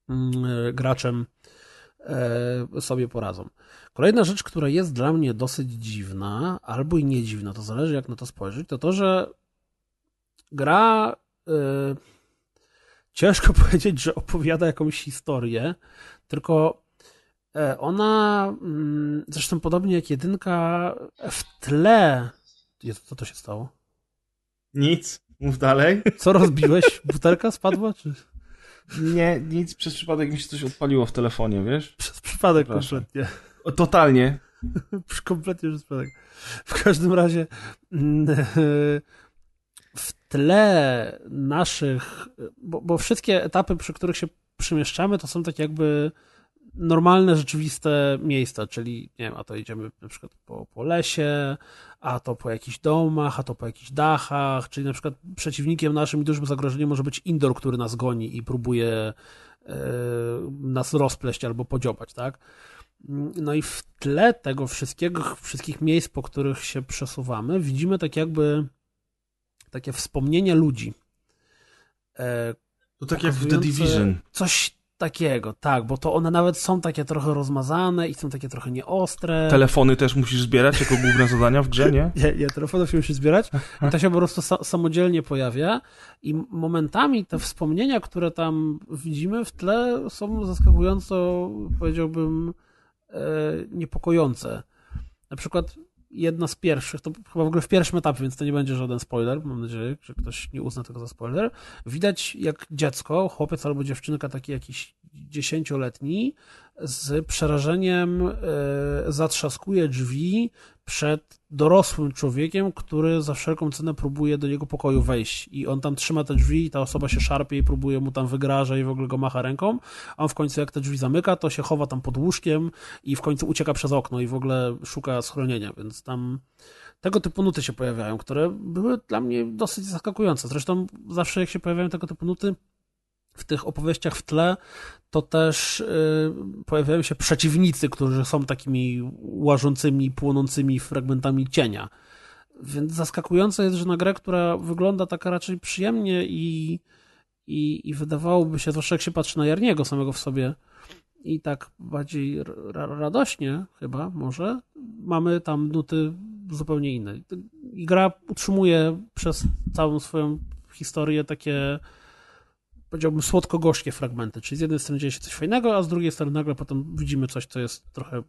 mm, y, graczem, y, sobie poradzą. Kolejna rzecz, która jest dla mnie dosyć dziwna, albo i nie dziwna, to zależy jak na to spojrzeć, to to, że gra ciężko powiedzieć, że opowiada jakąś historię, tylko ona, mm, zresztą podobnie jak jedynka, w tle. Co to się stało? Nic. Mów dalej. Co rozbiłeś? Butelka spadła? Czy... Nie, nic. Przez przypadek mi się coś odpaliło w telefonie, wiesz? Przez przypadek kompletnie. O, totalnie. kompletnie przez przypadek. W każdym razie mm, w tle naszych, bo, bo wszystkie etapy, przy których się przemieszczamy, to są tak jakby normalne, rzeczywiste miejsca, czyli nie wiem, a to idziemy na przykład po, po lesie, a to po jakichś domach, a to po jakichś dachach, czyli na przykład przeciwnikiem naszym i dużym zagrożeniem może być indoor, który nas goni i próbuje e, nas rozpleść albo podziobać, tak? No i w tle tego wszystkiego, wszystkich miejsc, po których się przesuwamy, widzimy tak jakby takie wspomnienie ludzi. E, to tak jak w The Division. Coś takiego, tak, bo to one nawet są takie trochę rozmazane i są takie trochę nieostre. Telefony też musisz zbierać jako główne zadania w grze, nie? Nie, nie telefonów się musi zbierać. I to się po prostu sa samodzielnie pojawia i momentami te wspomnienia, które tam widzimy w tle są zaskakująco, powiedziałbym, e, niepokojące. Na przykład jedna z pierwszych, to chyba w ogóle w pierwszym etapie, więc to nie będzie żaden spoiler, mam nadzieję, że ktoś nie uzna tego za spoiler. Widać jak dziecko, chłopiec albo dziewczynka taki jakiś dziesięcioletni z przerażeniem e, zatrzaskuje drzwi przed dorosłym człowiekiem, który za wszelką cenę próbuje do jego pokoju wejść. I on tam trzyma te drzwi i ta osoba się szarpie i próbuje mu tam wygraża i w ogóle go macha ręką. A on w końcu jak te drzwi zamyka, to się chowa tam pod łóżkiem i w końcu ucieka przez okno i w ogóle szuka schronienia, więc tam tego typu nuty się pojawiają, które były dla mnie dosyć zaskakujące. Zresztą zawsze jak się pojawiają tego typu nuty, w tych opowieściach w tle, to też y, pojawiają się przeciwnicy, którzy są takimi łażącymi, płonącymi fragmentami cienia. Więc zaskakujące jest, że na grę, która wygląda tak raczej przyjemnie i, i, i wydawałoby się, zwłaszcza jak się patrzy na Jarniego samego w sobie, i tak bardziej ra radośnie chyba może, mamy tam nuty zupełnie inne. I gra utrzymuje przez całą swoją historię takie powiedziałbym, słodko-gorzkie fragmenty. Czyli z jednej strony dzieje się coś fajnego, a z drugiej strony nagle potem widzimy coś, co jest trochę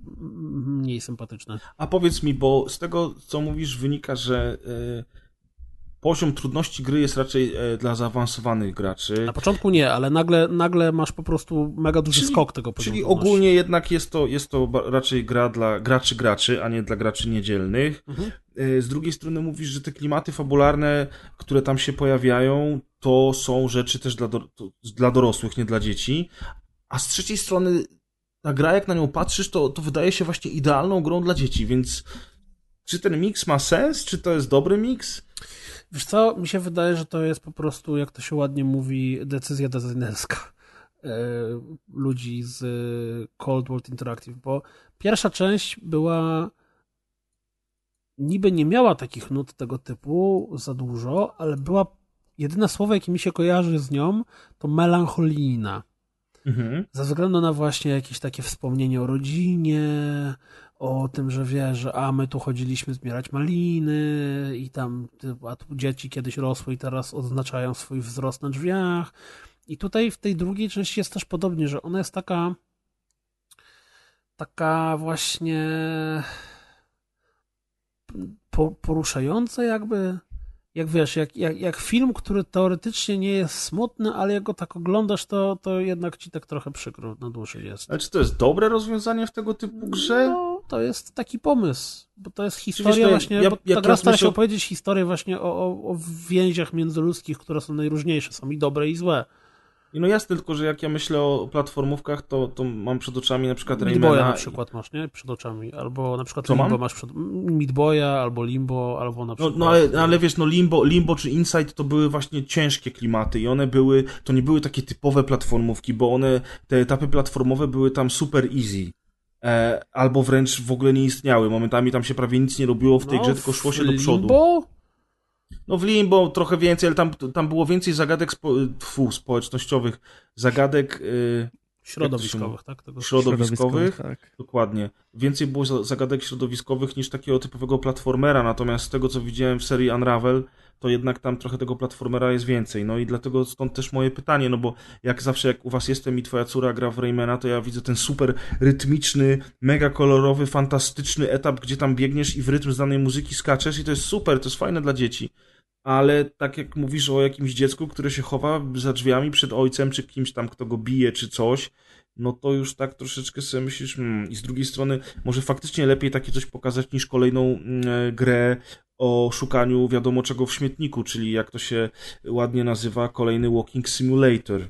mniej sympatyczne. A powiedz mi, bo z tego, co mówisz, wynika, że e, poziom trudności gry jest raczej e, dla zaawansowanych graczy. Na początku nie, ale nagle, nagle masz po prostu mega duży czyli, skok tego poziomu. Czyli ogólnie jednak jest to, jest to raczej gra dla graczy graczy, a nie dla graczy niedzielnych. Mhm. E, z drugiej strony mówisz, że te klimaty fabularne, które tam się pojawiają, to są rzeczy też dla, do, dla dorosłych, nie dla dzieci. A z trzeciej strony ta gra, jak na nią patrzysz, to, to wydaje się właśnie idealną grą dla dzieci, więc czy ten miks ma sens? Czy to jest dobry miks? Wiesz co, mi się wydaje, że to jest po prostu, jak to się ładnie mówi, decyzja designerska e, ludzi z Cold World Interactive, bo pierwsza część była niby nie miała takich nut tego typu za dużo, ale była jedyne słowo, jakie mi się kojarzy z nią, to melancholijna. Mhm. Ze względu na właśnie jakieś takie wspomnienie o rodzinie, o tym, że wie, że a my tu chodziliśmy zbierać maliny i tam a tu dzieci kiedyś rosły i teraz odznaczają swój wzrost na drzwiach. I tutaj w tej drugiej części jest też podobnie, że ona jest taka taka właśnie poruszająca jakby jak wiesz, jak, jak, jak film, który teoretycznie nie jest smutny, ale jak go tak oglądasz, to, to jednak ci tak trochę przykro na dłuższy jest. Ale czy to jest dobre rozwiązanie w tego typu grze? No, to jest taki pomysł, bo to jest historia wiesz, właśnie, ja, bo ta gra stara się opowiedzieć historię właśnie o, o, o więziach międzyludzkich, które są najróżniejsze, są i dobre i złe. I no jasne, tylko że jak ja myślę o platformówkach, to, to mam przed oczami na przykład Raymana. na przykład masz, nie? Przed oczami. Albo na przykład Co Limbo mam? masz przed... Meat Boya, albo Limbo, albo na przykład... No, no ale, ale wiesz, no Limbo, Limbo czy Inside to były właśnie ciężkie klimaty i one były, to nie były takie typowe platformówki, bo one, te etapy platformowe były tam super easy. E, albo wręcz w ogóle nie istniały. Momentami tam się prawie nic nie robiło w tej no, grze, tylko szło się do przodu. Limbo? No w Limbo trochę więcej, ale tam, tam było więcej zagadek spo, tfu, społecznościowych, zagadek... Yy, środowiskowych, tak? Tego... Środowiskowych, tak. dokładnie. Więcej było zagadek środowiskowych niż takiego typowego platformera, natomiast z tego co widziałem w serii Unravel, to jednak tam trochę tego platformera jest więcej. No i dlatego stąd też moje pytanie, no bo jak zawsze jak u was jestem i twoja córa gra w Raymana, to ja widzę ten super rytmiczny, mega kolorowy, fantastyczny etap, gdzie tam biegniesz i w rytm z danej muzyki skaczesz i to jest super, to jest fajne dla dzieci. Ale tak jak mówisz o jakimś dziecku, które się chowa za drzwiami przed ojcem, czy kimś tam, kto go bije, czy coś, no to już tak troszeczkę sobie myślisz, hmm, i z drugiej strony może faktycznie lepiej takie coś pokazać niż kolejną mm, e, grę o szukaniu wiadomo czego w śmietniku, czyli jak to się ładnie nazywa, kolejny Walking Simulator.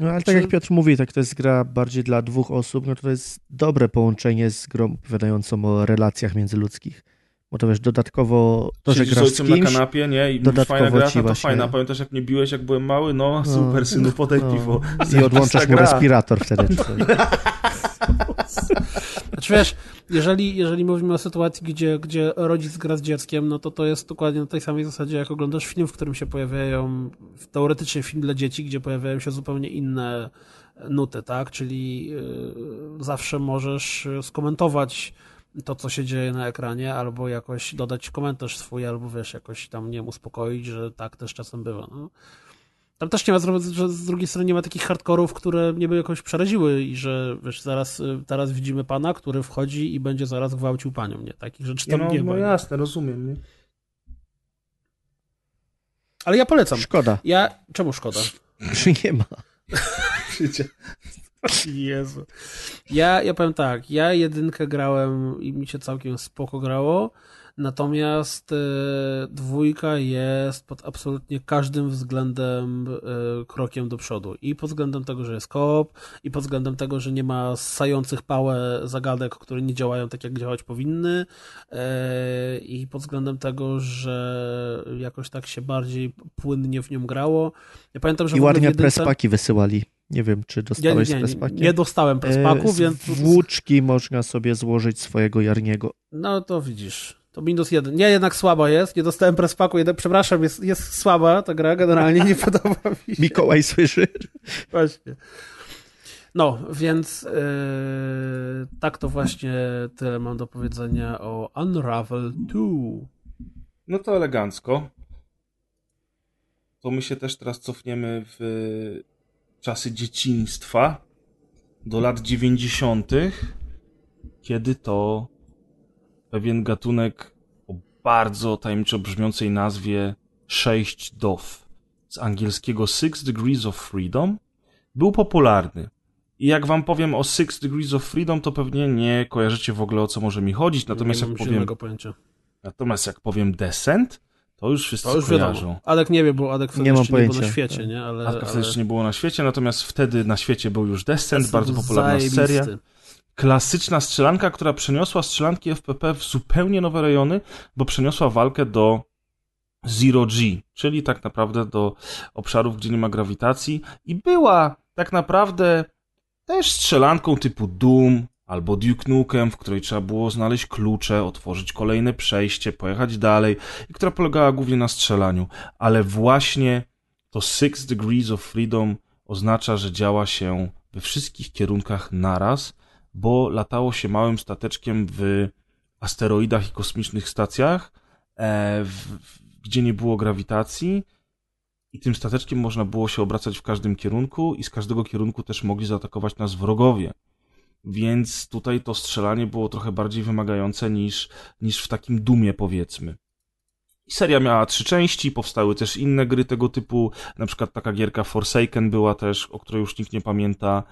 No ale tak jak Piotr mówi, tak to jest gra bardziej dla dwóch osób, no to, to jest dobre połączenie z grą opowiadającą o relacjach międzyludzkich. Bo to wiesz, dodatkowo to, że grasz z, kimś, na kanapie, nie? I fajna gra, to właśnie... fajna. Pamiętasz, jak mnie biłeś, jak byłem mały? No, no super, synu, podaj no. piwo. I odłączasz mu respirator wtedy. Znaczy wiesz, jeżeli, jeżeli mówimy o sytuacji, gdzie, gdzie rodzic gra z dzieckiem, no to to jest dokładnie na tej samej zasadzie, jak oglądasz film, w którym się pojawiają, teoretycznie film dla dzieci, gdzie pojawiają się zupełnie inne nuty, tak? Czyli yy, zawsze możesz skomentować to, co się dzieje na ekranie, albo jakoś dodać komentarz swój, albo wiesz, jakoś tam, nie wiem, uspokoić, że tak też czasem bywa. No. Tam też nie ma, że z drugiej strony nie ma takich hardkorów, które mnie by jakoś przeraziły i że wiesz, zaraz, teraz widzimy pana, który wchodzi i będzie zaraz gwałcił panią, nie? Takich rzeczy tam no, nie ma. No jasne, rozumiem, nie? Ale ja polecam. Szkoda. Ja, czemu szkoda? Że nie ma. Jezu. Ja, ja powiem tak, ja jedynkę grałem i mi się całkiem spoko grało. Natomiast y, dwójka jest pod absolutnie każdym względem y, krokiem do przodu. I pod względem tego, że jest koop, i pod względem tego, że nie ma ssających pałę zagadek, które nie działają tak, jak działać powinny, y, i pod względem tego, że jakoś tak się bardziej płynnie w nią grało. Ja pamiętam, że I ładnie jedynce... prespaki wysyłali. Nie wiem, czy dostałeś nie, nie, prespaki? Nie dostałem prespaku, e, więc... Włóczki można sobie złożyć swojego Jarniego. No to widzisz. To minus jeden. Nie, jednak słaba jest. Nie dostałem prespaku. Jeden, przepraszam, jest, jest słaba ta gra. Generalnie nie podoba mi się. Mikołaj słyszy. Właśnie. No, więc yy, tak to właśnie tyle mam do powiedzenia o Unravel 2. No to elegancko. To my się też teraz cofniemy w czasy dzieciństwa do lat 90., kiedy to pewien gatunek o bardzo tajemniczo brzmiącej nazwie 6 DOF z angielskiego Six Degrees of Freedom był popularny. I jak wam powiem o Six Degrees of Freedom, to pewnie nie kojarzycie w ogóle o co może mi chodzić. Natomiast nie jak powiem. Pojęcia. Natomiast jak powiem Descent, to już wszyscy to już kojarzą. Wiadomo. Adek nie wie, bo Adek wtedy nie pojęcia. nie było na świecie, nie? Ale, Adek wtedy ale... jeszcze nie było na świecie, natomiast wtedy na świecie był już Descent, Descent bardzo popularna zajebisty. seria klasyczna strzelanka, która przeniosła strzelanki FPP w zupełnie nowe rejony, bo przeniosła walkę do Zero G, czyli tak naprawdę do obszarów, gdzie nie ma grawitacji i była tak naprawdę też strzelanką typu Doom albo Duke Nukem, w której trzeba było znaleźć klucze, otworzyć kolejne przejście, pojechać dalej i która polegała głównie na strzelaniu, ale właśnie to Six Degrees of Freedom oznacza, że działa się we wszystkich kierunkach naraz, bo latało się małym stateczkiem w asteroidach i kosmicznych stacjach, e, w, gdzie nie było grawitacji. I tym stateczkiem można było się obracać w każdym kierunku, i z każdego kierunku też mogli zaatakować nas wrogowie. Więc tutaj to strzelanie było trochę bardziej wymagające niż, niż w takim dumie, powiedzmy. I seria miała trzy części, powstały też inne gry tego typu, na przykład taka gierka Forsaken była też, o której już nikt nie pamięta.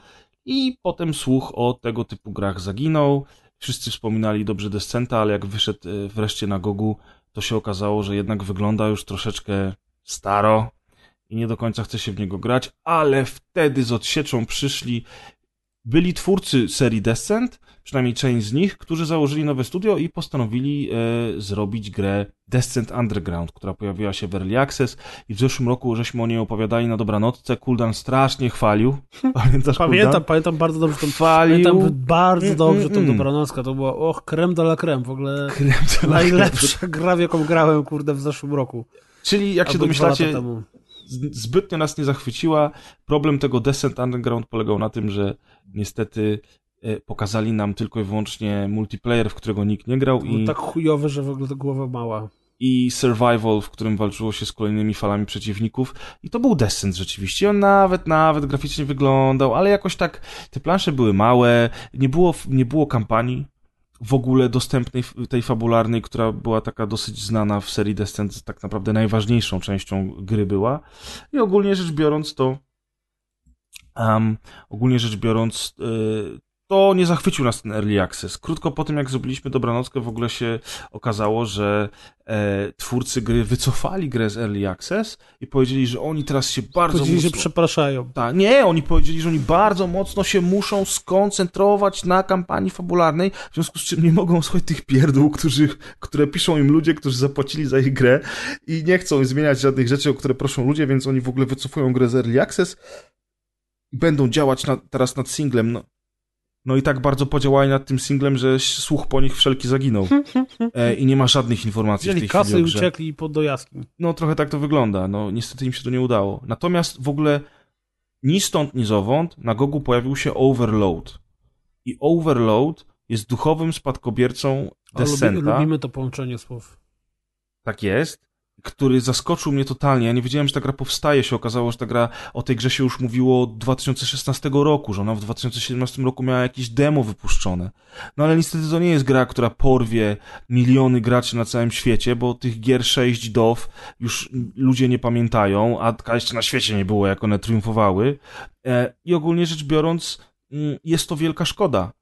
I potem słuch o tego typu grach zaginął. Wszyscy wspominali dobrze Descenta, ale jak wyszedł e, wreszcie na Gogu, to się okazało, że jednak wygląda już troszeczkę staro i nie do końca chce się w niego grać, ale wtedy z odsieczą przyszli byli twórcy serii Descent, przynajmniej część z nich, którzy założyli nowe studio i postanowili e, zrobić grę Descent Underground, która pojawiła się w Early Access i w zeszłym roku żeśmy o niej opowiadali na dobranocce. Kuldan strasznie chwalił. Pamiętasz Pamiętam, Kuldan? pamiętam bardzo dobrze tą, Chwalił. pamiętam bardzo Mm, dobrze mm, tą mm. dobranockę. To była, och, creme de la creme, w ogóle Krem najlepsza gra, w jaką grałem, kurde, w zeszłym roku. Czyli jak się Albo lata domyślacie, zbytnio nas nie zachwyciła. Problem tego Descent Underground polegał na tym, że niestety pokazali nam tylko i wyłącznie multiplayer, w którego nikt nie grał i, tak chujowy, że w ogóle to głowa mała. i survival, w którym walczyło się z kolejnymi falami przeciwników i to był Descent rzeczywiście. On nawet, nawet graficznie wyglądał, ale jakoś tak te plansze były małe, nie było, nie było kampanii w ogóle dostępnej, tej fabularnej, która była taka dosyć znana w serii Descent, tak naprawdę najważniejszą częścią gry była. I ogólnie rzecz biorąc to um, ogólnie rzecz biorąc y, to nie zachwycił nas ten Early Access. Krótko po tym, jak zrobiliśmy Dobranockę, w ogóle się okazało, że e, twórcy gry wycofali grę z Early Access i powiedzieli, że oni teraz się bardzo Powiedzieli, że mocno... przepraszają. Tak, nie, oni powiedzieli, że oni bardzo mocno się muszą skoncentrować na kampanii fabularnej, w związku z czym nie mogą słuchać tych pierdół, którzy, które piszą im ludzie, którzy zapłacili za ich grę i nie chcą zmieniać żadnych rzeczy, o które proszą ludzie, więc oni w ogóle wycofują grę z Early Access i będą działać nad, teraz nad singlem. No, No i tak bardzo podziałali nad tym singlem, że słuch po nich wszelki zaginął. E, I nie ma żadnych informacji Wzięli w tej chwili kasy o i grze. uciekli pod do jaskiń. No trochę tak to wygląda. No niestety im się to nie udało. Natomiast w ogóle ni stąd, ni zowąd na Gogu pojawił się Overload. I Overload jest duchowym spadkobiercą Descenta. lubimy to połączenie słów. Tak jest. Który zaskoczył mnie totalnie. Ja nie wiedziałem, że ta gra powstaje. Się okazało, że ta gra o tej grze się już mówiło od 2016 roku, że ona w 2017 roku miała jakieś demo wypuszczone. No ale niestety to nie jest gra, która porwie miliony graczy na całym świecie, bo tych gier 6 DOW już ludzie nie pamiętają, a jeszcze na świecie nie było, jak one triumfowały. E, I ogólnie rzecz biorąc, mm, jest to wielka szkoda,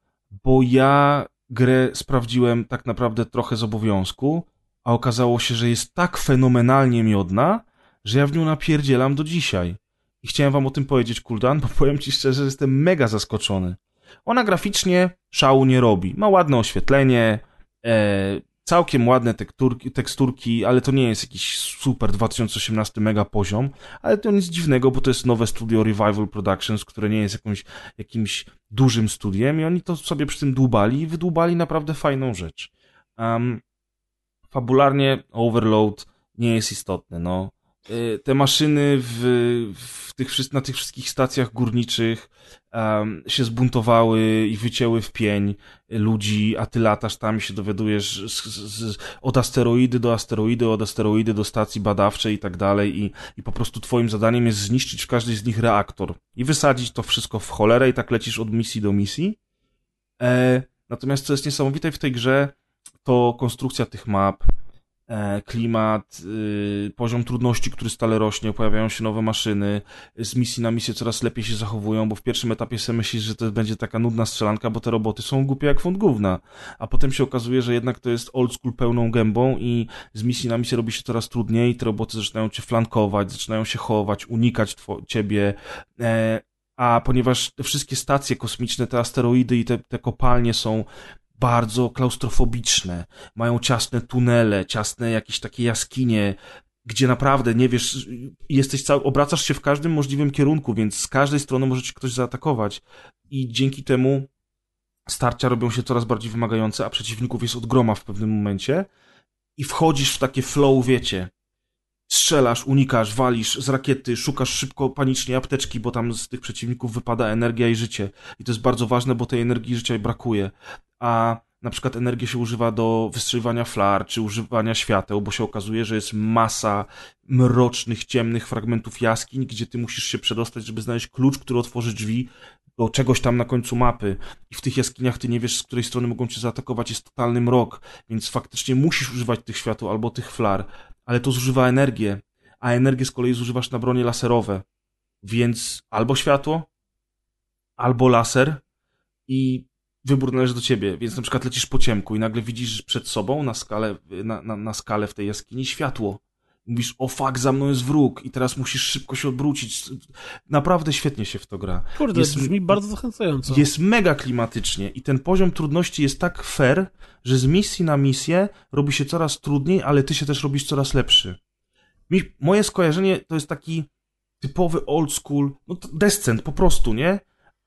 bo ja grę sprawdziłem tak naprawdę trochę z obowiązku, a okazało się, że jest tak fenomenalnie miodna, że ja w nią napierdzielam do dzisiaj. I chciałem wam o tym powiedzieć, Kuldan, bo powiem ci szczerze, że jestem mega zaskoczony. Ona graficznie szału nie robi. Ma ładne oświetlenie, e, całkiem ładne teksturki, teksturki, ale to nie jest jakiś super 2018 mega poziom, ale to nic dziwnego, bo to jest nowe studio Revival Productions, które nie jest jakąś, jakimś dużym studiem i oni to sobie przy tym dłubali i wydłubali naprawdę fajną rzecz. Um, fabularnie Overload nie jest istotne, no. Y, Te maszyny w, w tych, na tych wszystkich stacjach górniczych um, się zbuntowały i wycięły w pień ludzi, a ty latasz tam i się dowiadujesz z, z, z, od asteroidy do asteroidy, od asteroidy do stacji badawczej i tak dalej i, i po prostu twoim zadaniem jest zniszczyć w każdej z nich reaktor i wysadzić to wszystko w cholerę i tak lecisz od misji do misji. E, natomiast co jest niesamowite w tej grze, to konstrukcja tych map, e, klimat, y, poziom trudności, który stale rośnie, pojawiają się nowe maszyny, z misji na misję coraz lepiej się zachowują, bo w pierwszym etapie sobie myślisz, że to będzie taka nudna strzelanka, bo te roboty są głupie jak font gówna, a potem się okazuje, że jednak to jest old school pełną gębą i z misji na misję robi się coraz trudniej, te roboty zaczynają cię flankować, zaczynają się chować, unikać ciebie, e, a ponieważ te wszystkie stacje kosmiczne, te asteroidy i te, te kopalnie są bardzo klaustrofobiczne, mają ciasne tunele, ciasne jakieś takie jaskinie, gdzie naprawdę nie wiesz, jesteś cały, obracasz się w każdym możliwym kierunku, więc z każdej strony może cię ktoś zaatakować i dzięki temu starcia robią się coraz bardziej wymagające, a przeciwników jest od groma w pewnym momencie i wchodzisz w takie flow, wiecie, strzelasz, unikasz, walisz z rakiety, szukasz szybko, panicznie apteczki, bo tam z tych przeciwników wypada energia i życie. I to jest bardzo ważne, bo tej energii i życia brakuje. A na przykład energię się używa do wystrzeliwania flar, czy używania świateł, bo się okazuje, że jest masa mrocznych, ciemnych fragmentów jaskiń, gdzie ty musisz się przedostać, żeby znaleźć klucz, który otworzy drzwi do czegoś tam na końcu mapy. I w tych jaskiniach ty nie wiesz, z której strony mogą cię zaatakować, jest totalny mrok, więc faktycznie musisz używać tych świateł albo tych flar, ale to zużywa energię, a energię z kolei zużywasz na bronie laserowe. Więc albo światło, albo laser i wybór należy do ciebie, więc na przykład lecisz po ciemku i nagle widzisz przed sobą na skalę, na, na, na skalę w tej jaskini światło. Mówisz, o fuck, za mną jest wróg i teraz musisz szybko się odwrócić. Naprawdę świetnie się w to gra. Kurde, Jest- brzmi bardzo zachęcająco. Jest mega klimatycznie i ten poziom trudności jest tak fair, że z misji na misję robi się coraz trudniej, ale ty się też robisz coraz lepszy. Mi, moje skojarzenie to jest taki typowy old school, no descent po prostu, nie?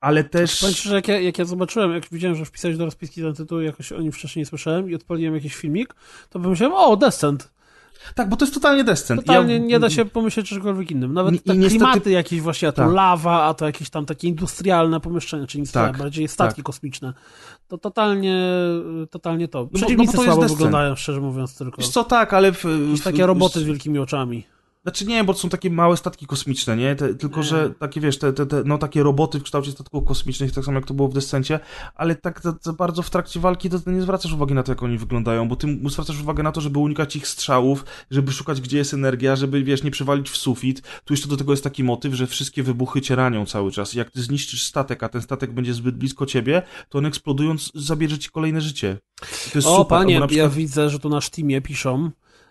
Ale też... Powiem że jak ja, jak ja zobaczyłem, jak widziałem, że wpisałeś do rozpiski ten tytuł, jakoś o nim wcześniej nie słyszałem i odpaliłem jakiś filmik, to pomyślałem, o, Descent. Tak, bo to jest totalnie descent. Totalnie Ja- nie da się pomyśleć czegokolwiek innym. Nawet i te niestety- klimaty jakieś właśnie, a to Tak. lawa, a to jakieś tam takie industrialne pomieszczenia, czy industrialne, Tak, bardziej statki tak. kosmiczne. To totalnie, totalnie to. bo- no Przeciwnicy bo to jest słabo descent. wyglądają, szczerze mówiąc, tylko. Wiesz co, tak, ale... W, w, takie roboty z wielkimi oczami. Znaczy nie, bo to są takie małe statki kosmiczne, nie? Te, tylko, Nie. że takie, wiesz, te, te, te, no takie roboty w kształcie statków kosmicznych, tak samo jak to było w Descencie, ale tak za, bardzo w trakcie walki to nie zwracasz uwagi na to, jak oni wyglądają, bo ty zwracasz uwagę na to, żeby unikać ich strzałów, żeby szukać, gdzie jest energia, żeby, wiesz, nie przewalić w sufit. Tu jeszcze do tego jest taki motyw, że wszystkie wybuchy cię ranią cały czas. I jak ty zniszczysz statek, a ten statek będzie zbyt blisko ciebie, to on eksplodując zabierze ci kolejne życie. To jest O, super. panie, przykład... ja widzę, że tu na Steamie piszą,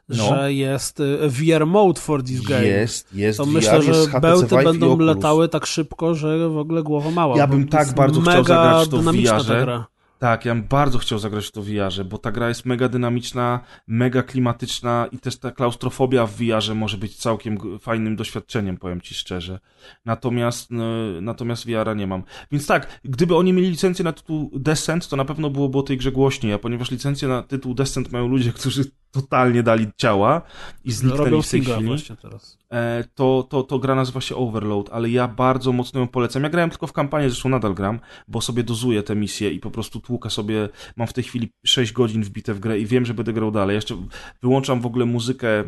No. że jest y, VR mode for this game. Jest, jest To VR, myślę, jest że HTC bełty będą latały tak szybko, że w ogóle głowa mała. Ja bym tak jest bardzo chciał zagrać w to w VR-ze. Tak, ja bym bardzo chciał zagrać w to VR-ze, bo ta gra jest mega dynamiczna, mega klimatyczna i też ta klaustrofobia w VR-ze może być całkiem fajnym doświadczeniem, powiem ci szczerze. Natomiast, no, natomiast VR-a nie mam. Więc tak, gdyby oni mieli licencję na tytuł Descent, to na pewno byłoby o tej grze głośniej, a ponieważ licencję na tytuł Descent mają ludzie, którzy totalnie dali ciała i zniknęli Robią w tej chwili teraz. E, to, to, to gra nazywa się Overload, ale ja bardzo mocno ją polecam. Ja grałem tylko w kampanię, zresztą nadal gram, bo sobie dozuję te misje i po prostu tłukę sobie, mam w tej chwili 6 godzin wbite w grę i wiem, że będę grał dalej. Jeszcze wyłączam w ogóle muzykę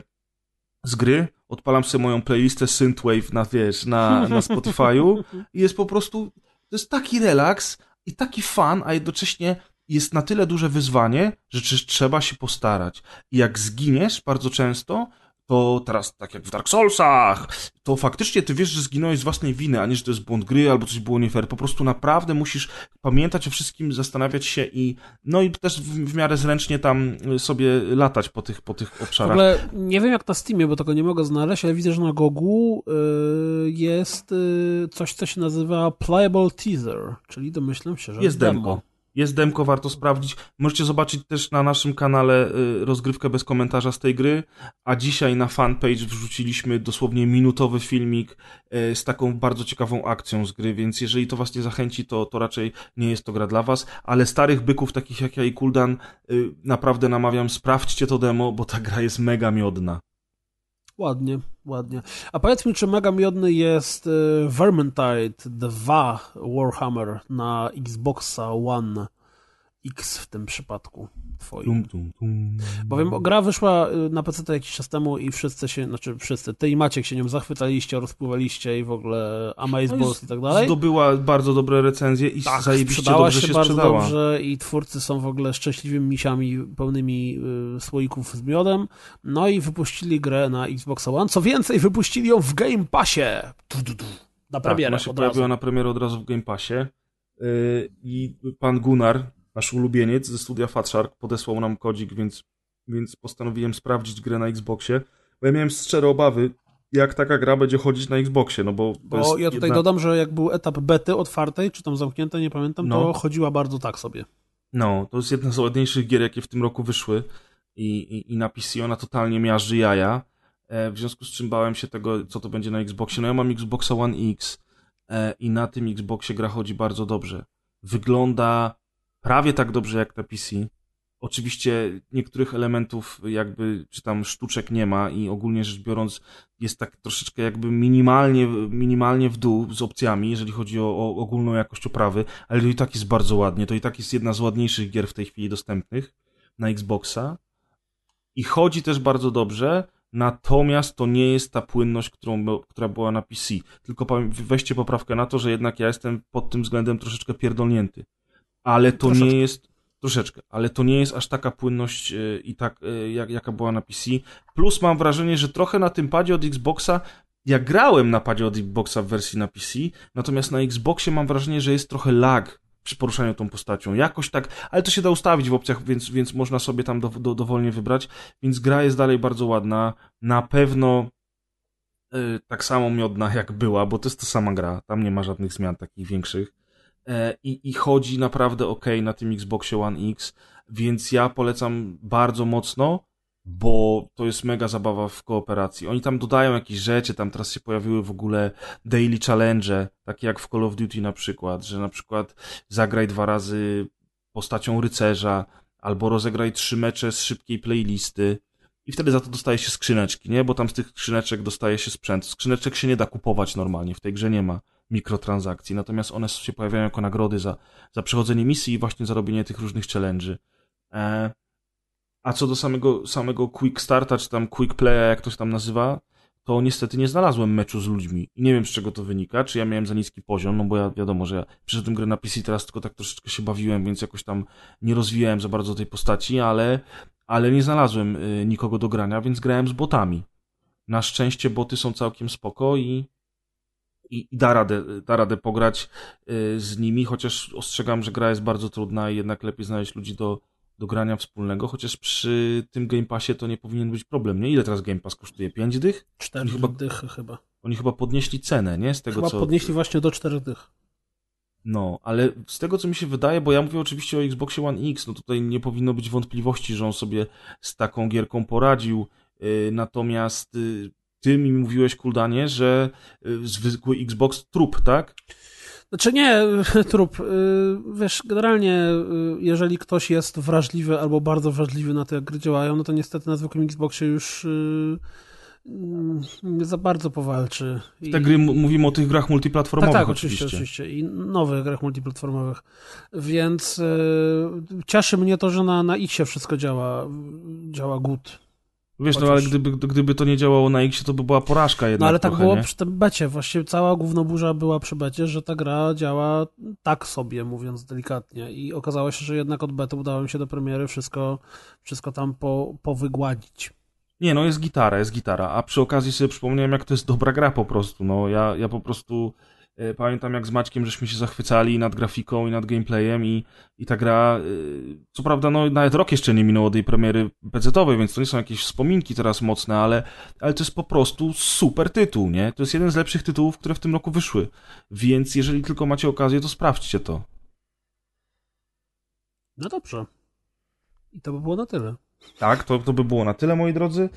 z gry, odpalam sobie moją playlistę Synthwave na, wiesz, na, na Spotify'u i jest po prostu, to jest taki relaks i taki fan, a jednocześnie jest na tyle duże wyzwanie, że trze- trzeba się postarać. I jak zginiesz bardzo często, to teraz, tak jak w Dark Soulsach, to faktycznie ty wiesz, że zginąłeś z własnej winy, a nie, że to jest błąd gry albo coś było nie fair. Po prostu naprawdę musisz pamiętać o wszystkim, zastanawiać się i no i też w, w miarę zręcznie tam y, sobie latać po tych, po tych W obszarach. ogóle nie wiem jak na Steamie, bo tego nie mogę znaleźć, ale widzę, że na Gogu y, jest y, coś, co się nazywa Playable Teaser, czyli domyślam się, że Jest demo. demko. Jest demko, warto sprawdzić. Możecie zobaczyć też na naszym kanale y, rozgrywkę bez komentarza z tej gry, a dzisiaj na fanpage wrzuciliśmy dosłownie minutowy filmik y, z taką bardzo ciekawą akcją z gry, więc jeżeli to was nie zachęci, to, to raczej nie jest to gra dla was, ale starych byków takich jak ja i Kuldan y, naprawdę namawiam, sprawdźcie to demo, bo ta gra jest mega miodna. Ładnie, ładnie. A powiedz mi, czy mega miodny jest y, Vermintide 2 Warhammer na Xboxa One X w tym przypadku twoim? Tum, tum, tum. Bowiem gra wyszła y, na PC jakiś czas temu i wszyscy się, znaczy wszyscy, ty i Maciek się nią zachwytaliście, rozpływaliście i w ogóle Amazeballs i tak dalej. Zdobyła bardzo dobre recenzje i Tak, zajebiście sprzedała dobrze się, się, bardzo sprzedała. dobrze i twórcy są w ogóle szczęśliwymi misiami pełnymi y, słoików z miodem. No i wypuścili grę na Xbox One. Co więcej, wypuścili ją w Game Passie. Tu, tu, tu. Na Tak, premierę ona się od razu. pojawiła na premierę od razu w Game Passie. Yy, I pan Gunnar, nasz ulubieniec ze studia Fatshark, podesłał nam kodzik, więc, więc postanowiłem sprawdzić grę na Xboxie. Bo ja miałem szczere obawy, jak taka gra będzie chodzić na Xboxie, no bo Bo ja tutaj jedna... dodam, że jak był etap bety otwartej, czy tam zamkniętej, nie pamiętam, No. to chodziła bardzo tak sobie. No, to jest jedna z ładniejszych gier, jakie w tym roku wyszły i, i, i na PC ona totalnie miażdży jaja, e, w związku z czym bałem się tego, co to będzie na Xboxie. No ja mam Xboxa One X e, i na tym Xboxie gra chodzi bardzo dobrze. Wygląda prawie tak dobrze jak na PC. Oczywiście niektórych elementów jakby, czy tam sztuczek nie ma i ogólnie rzecz biorąc jest tak troszeczkę jakby minimalnie, minimalnie w dół z opcjami, jeżeli chodzi o, o ogólną jakość oprawy, ale to i tak jest bardzo ładnie. To i tak jest jedna z ładniejszych gier w tej chwili dostępnych na Xboxa. I chodzi też bardzo dobrze, natomiast to nie jest ta płynność, którą, która była na PC. Tylko weźcie poprawkę na to, że jednak ja jestem pod tym względem troszeczkę pierdolnięty. Ale to Troszeczkę. nie jest. Troszeczkę, ale to nie jest aż taka płynność e, i tak, e, jak, jaka była na PC. Plus mam wrażenie, że trochę na tym padzie od Xboxa. Ja grałem na padzie od Xboxa w wersji na PC, natomiast na Xboxie mam wrażenie, że jest trochę lag przy poruszaniu tą postacią. Jakoś tak, ale to się da ustawić w opcjach, więc, więc można sobie tam do, do, dowolnie wybrać. Więc gra jest dalej bardzo ładna. Na pewno y, tak samo miodna jak była, bo to jest ta sama gra. Tam nie ma żadnych zmian takich większych. E, I, I chodzi naprawdę ok na tym Xboxie One X, więc ja polecam bardzo mocno, bo to jest mega zabawa w kooperacji. Oni tam dodają jakieś rzeczy, tam teraz się pojawiły w ogóle daily challenge, takie jak w Call of Duty na przykład, że na przykład zagraj dwa razy postacią rycerza, albo rozegraj trzy mecze z szybkiej playlisty i wtedy za to dostaje się skrzyneczki, nie? Bo tam z tych skrzyneczek dostaje się sprzęt. Skrzyneczek się nie da kupować normalnie, w tej grze nie ma mikrotransakcji, natomiast one się pojawiają jako nagrody za, za przechodzenie misji i właśnie za robienie tych różnych challenge'y. E, a co do samego, samego quick starta, czy tam quick playa, jak to się tam nazywa, to niestety nie znalazłem meczu z ludźmi. I nie wiem, z czego to wynika, czy ja miałem za niski poziom, no bo ja wiadomo, że ja przyszedłem grę na PC, teraz tylko tak troszeczkę się bawiłem, więc jakoś tam nie rozwijałem za bardzo tej postaci, ale, ale nie znalazłem y, nikogo do grania, więc grałem z botami. Na szczęście boty są całkiem spoko i, i, i da, radę, da radę pograć y, z nimi, chociaż ostrzegam, że gra jest bardzo trudna i jednak lepiej znaleźć ludzi do, do grania wspólnego, chociaż przy tym Game Passie to nie powinien być problem, nie? Ile teraz Game Pass kosztuje? 5 dych? Cztery Chyba- dychy chyba. Oni chyba podnieśli cenę, nie? Z tego Chyba co... podnieśli właśnie do czterech dych. No, ale z tego co mi się wydaje, bo ja mówię oczywiście o Xboxie One X, no tutaj nie powinno być wątpliwości, że on sobie z taką gierką poradził. Yy, natomiast yy, ty mi mówiłeś, Kuldanie, że yy, zwykły Xbox trup, tak? Znaczy nie, trup. Y, wiesz, generalnie y, jeżeli ktoś jest wrażliwy albo bardzo wrażliwy na to, jak gry działają, no to niestety na zwykłym Xboxie już y, nie za bardzo powalczy. I... Te gry, mówimy o tych grach multiplatformowych tak, tak, oczywiście. oczywiście. I nowych grach multiplatformowych. Więc cieszy mnie to, że na, na Xie wszystko działa, działa good. Wiesz, Chociaż... no ale gdyby, gdyby to nie działało na X, to by była porażka jednak. No ale tak trochę, było nie? przy tym becie. Właściwie cała głównoburza była przy becie, że ta gra działa tak sobie, mówiąc delikatnie. I okazało się, że jednak od bety udało mi się do premiery wszystko, wszystko tam po, powygładzić. Nie, no jest gitara, jest gitara. A przy okazji sobie przypomniałem, jak to jest dobra gra po prostu. No ja, ja po prostu pamiętam jak z Maćkiem żeśmy się zachwycali nad grafiką i nad gameplayem i, i ta gra, e, co prawda no nawet rok jeszcze nie minął od tej premiery PC-owej, więc to nie są jakieś wspominki teraz mocne, ale, ale to jest po prostu super tytuł, nie? To jest jeden z lepszych tytułów, które w tym roku wyszły. Więc jeżeli tylko macie okazję, to sprawdźcie to. No dobrze. I to by było na tyle. Tak, to, to by było na tyle, moi drodzy.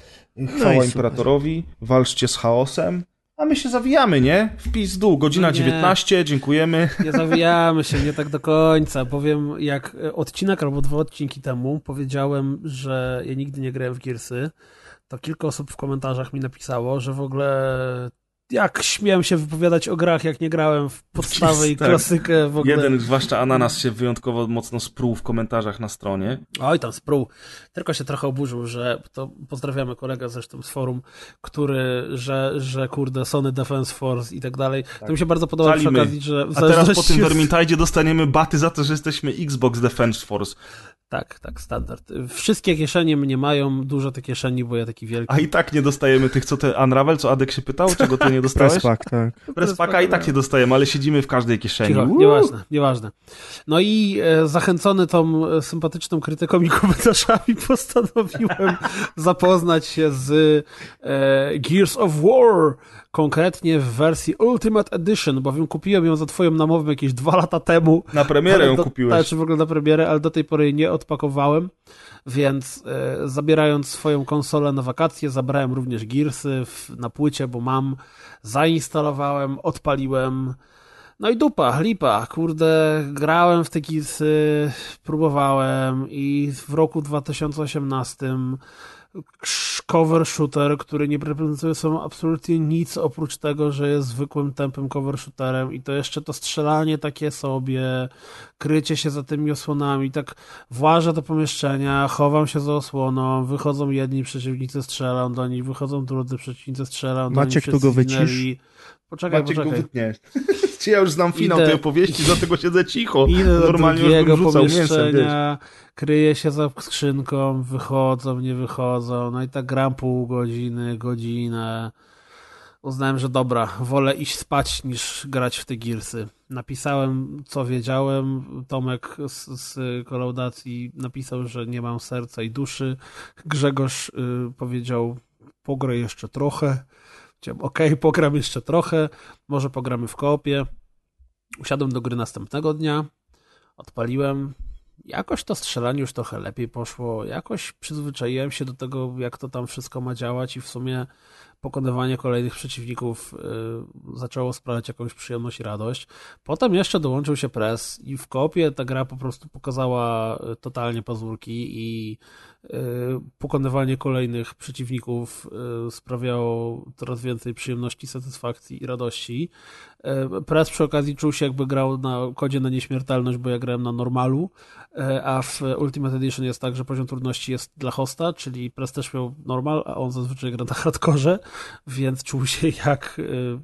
Chwała no Imperatorowi, walczcie z chaosem. A my się zawijamy, nie? Wpis dół, godzina no 19, dziękujemy. Nie zawijamy się, nie tak do końca. Powiem, jak odcinek albo dwa odcinki temu powiedziałem, że ja nigdy nie grałem w Gearsy, to kilka osób w komentarzach mi napisało, że w ogóle jak śmiem się wypowiadać o grach, jak nie grałem w podstawę i tak. klasykę w ogóle. Jeden, zwłaszcza Ananas się wyjątkowo mocno spruł w komentarzach na stronie. Oj, tam spruł. Tylko się trochę oburzył, że to pozdrawiamy kolegę zresztą z forum, który, że, że kurde, Sony Defense Force i tak dalej. Tak. To mi się bardzo podoba przy okazji, że... A teraz po tym Vermintide dostaniemy baty za to, że jesteśmy Xbox Defense Force. Tak, tak, standard. Wszystkie kieszenie mnie mają, dużo te kieszeni, bo ja taki wielki. A i tak nie dostajemy tych, co te Unravel, co Adek się pytał, czego ty nie dostałeś? Presspack, tak. Presspacka i tak nie dostajemy, ale siedzimy w każdej kieszeni. Cicho, nieważne, nieważne. No i e, zachęcony tą e, sympatyczną krytyką i komentarzami postanowiłem zapoznać się z e, Gears of War, konkretnie w wersji Ultimate Edition, bowiem kupiłem ją za twoją namową jakieś dwa lata temu. Na premierę ją do, kupiłeś. Tak, czy w ogóle na premierę, ale do tej pory nie odpakowałem, więc e, zabierając swoją konsolę na wakacje, zabrałem również Gearsy w, na płycie, bo mam, zainstalowałem, odpaliłem, no i dupa, lipa, kurde, grałem w te Gearsy, próbowałem i w roku 2018 cover shooter, który nie reprezentuje sobą absolutnie nic oprócz tego, że jest zwykłym tempem cover shooterem i to jeszcze to strzelanie takie sobie, krycie się za tymi osłonami, tak włażę do pomieszczenia, chowam się za osłoną, wychodzą jedni przeciwnicy, strzelam do nich, wychodzą drudzy przeciwnicy, strzelam do Maciek, nich. Maciek, tu go wycisz? Poczekaj, Maciek poczekaj. wytniesz. ja już znam finał idę, tej opowieści, dlatego siedzę cicho. Idę Normalnie do drugiego już pomieszczenia, mięsem, kryję się za skrzynką, wychodzą, nie wychodzą, no i tak gram pół godziny, godzinę. Uznałem, że dobra, wolę iść spać niż grać w te girsy. Napisałem, co wiedziałem. Tomek z, z kolaudacji napisał, że nie mam serca i duszy. Grzegorz y, powiedział, pogrę jeszcze trochę. Chciałem, okej, okay, pogram jeszcze trochę, może pogramy w koopie. Usiadłem do gry następnego dnia, odpaliłem. Jakoś to strzelanie już trochę lepiej poszło. Jakoś przyzwyczaiłem się do tego, jak to tam wszystko ma działać i w sumie pokonywanie kolejnych przeciwników y, zaczęło sprawiać jakąś przyjemność i radość. Potem jeszcze dołączył się pres i w kopie ta gra po prostu pokazała y, totalnie pazurki i y, pokonywanie kolejnych przeciwników sprawiało coraz więcej przyjemności, satysfakcji i radości. Press przy okazji czuł się jakby grał na kodzie na nieśmiertelność, bo ja grałem na normalu, a w Ultimate Edition jest tak, że poziom trudności jest dla hosta, czyli Press też miał normal, a on zazwyczaj gra na hardkorze, więc czuł się jak y,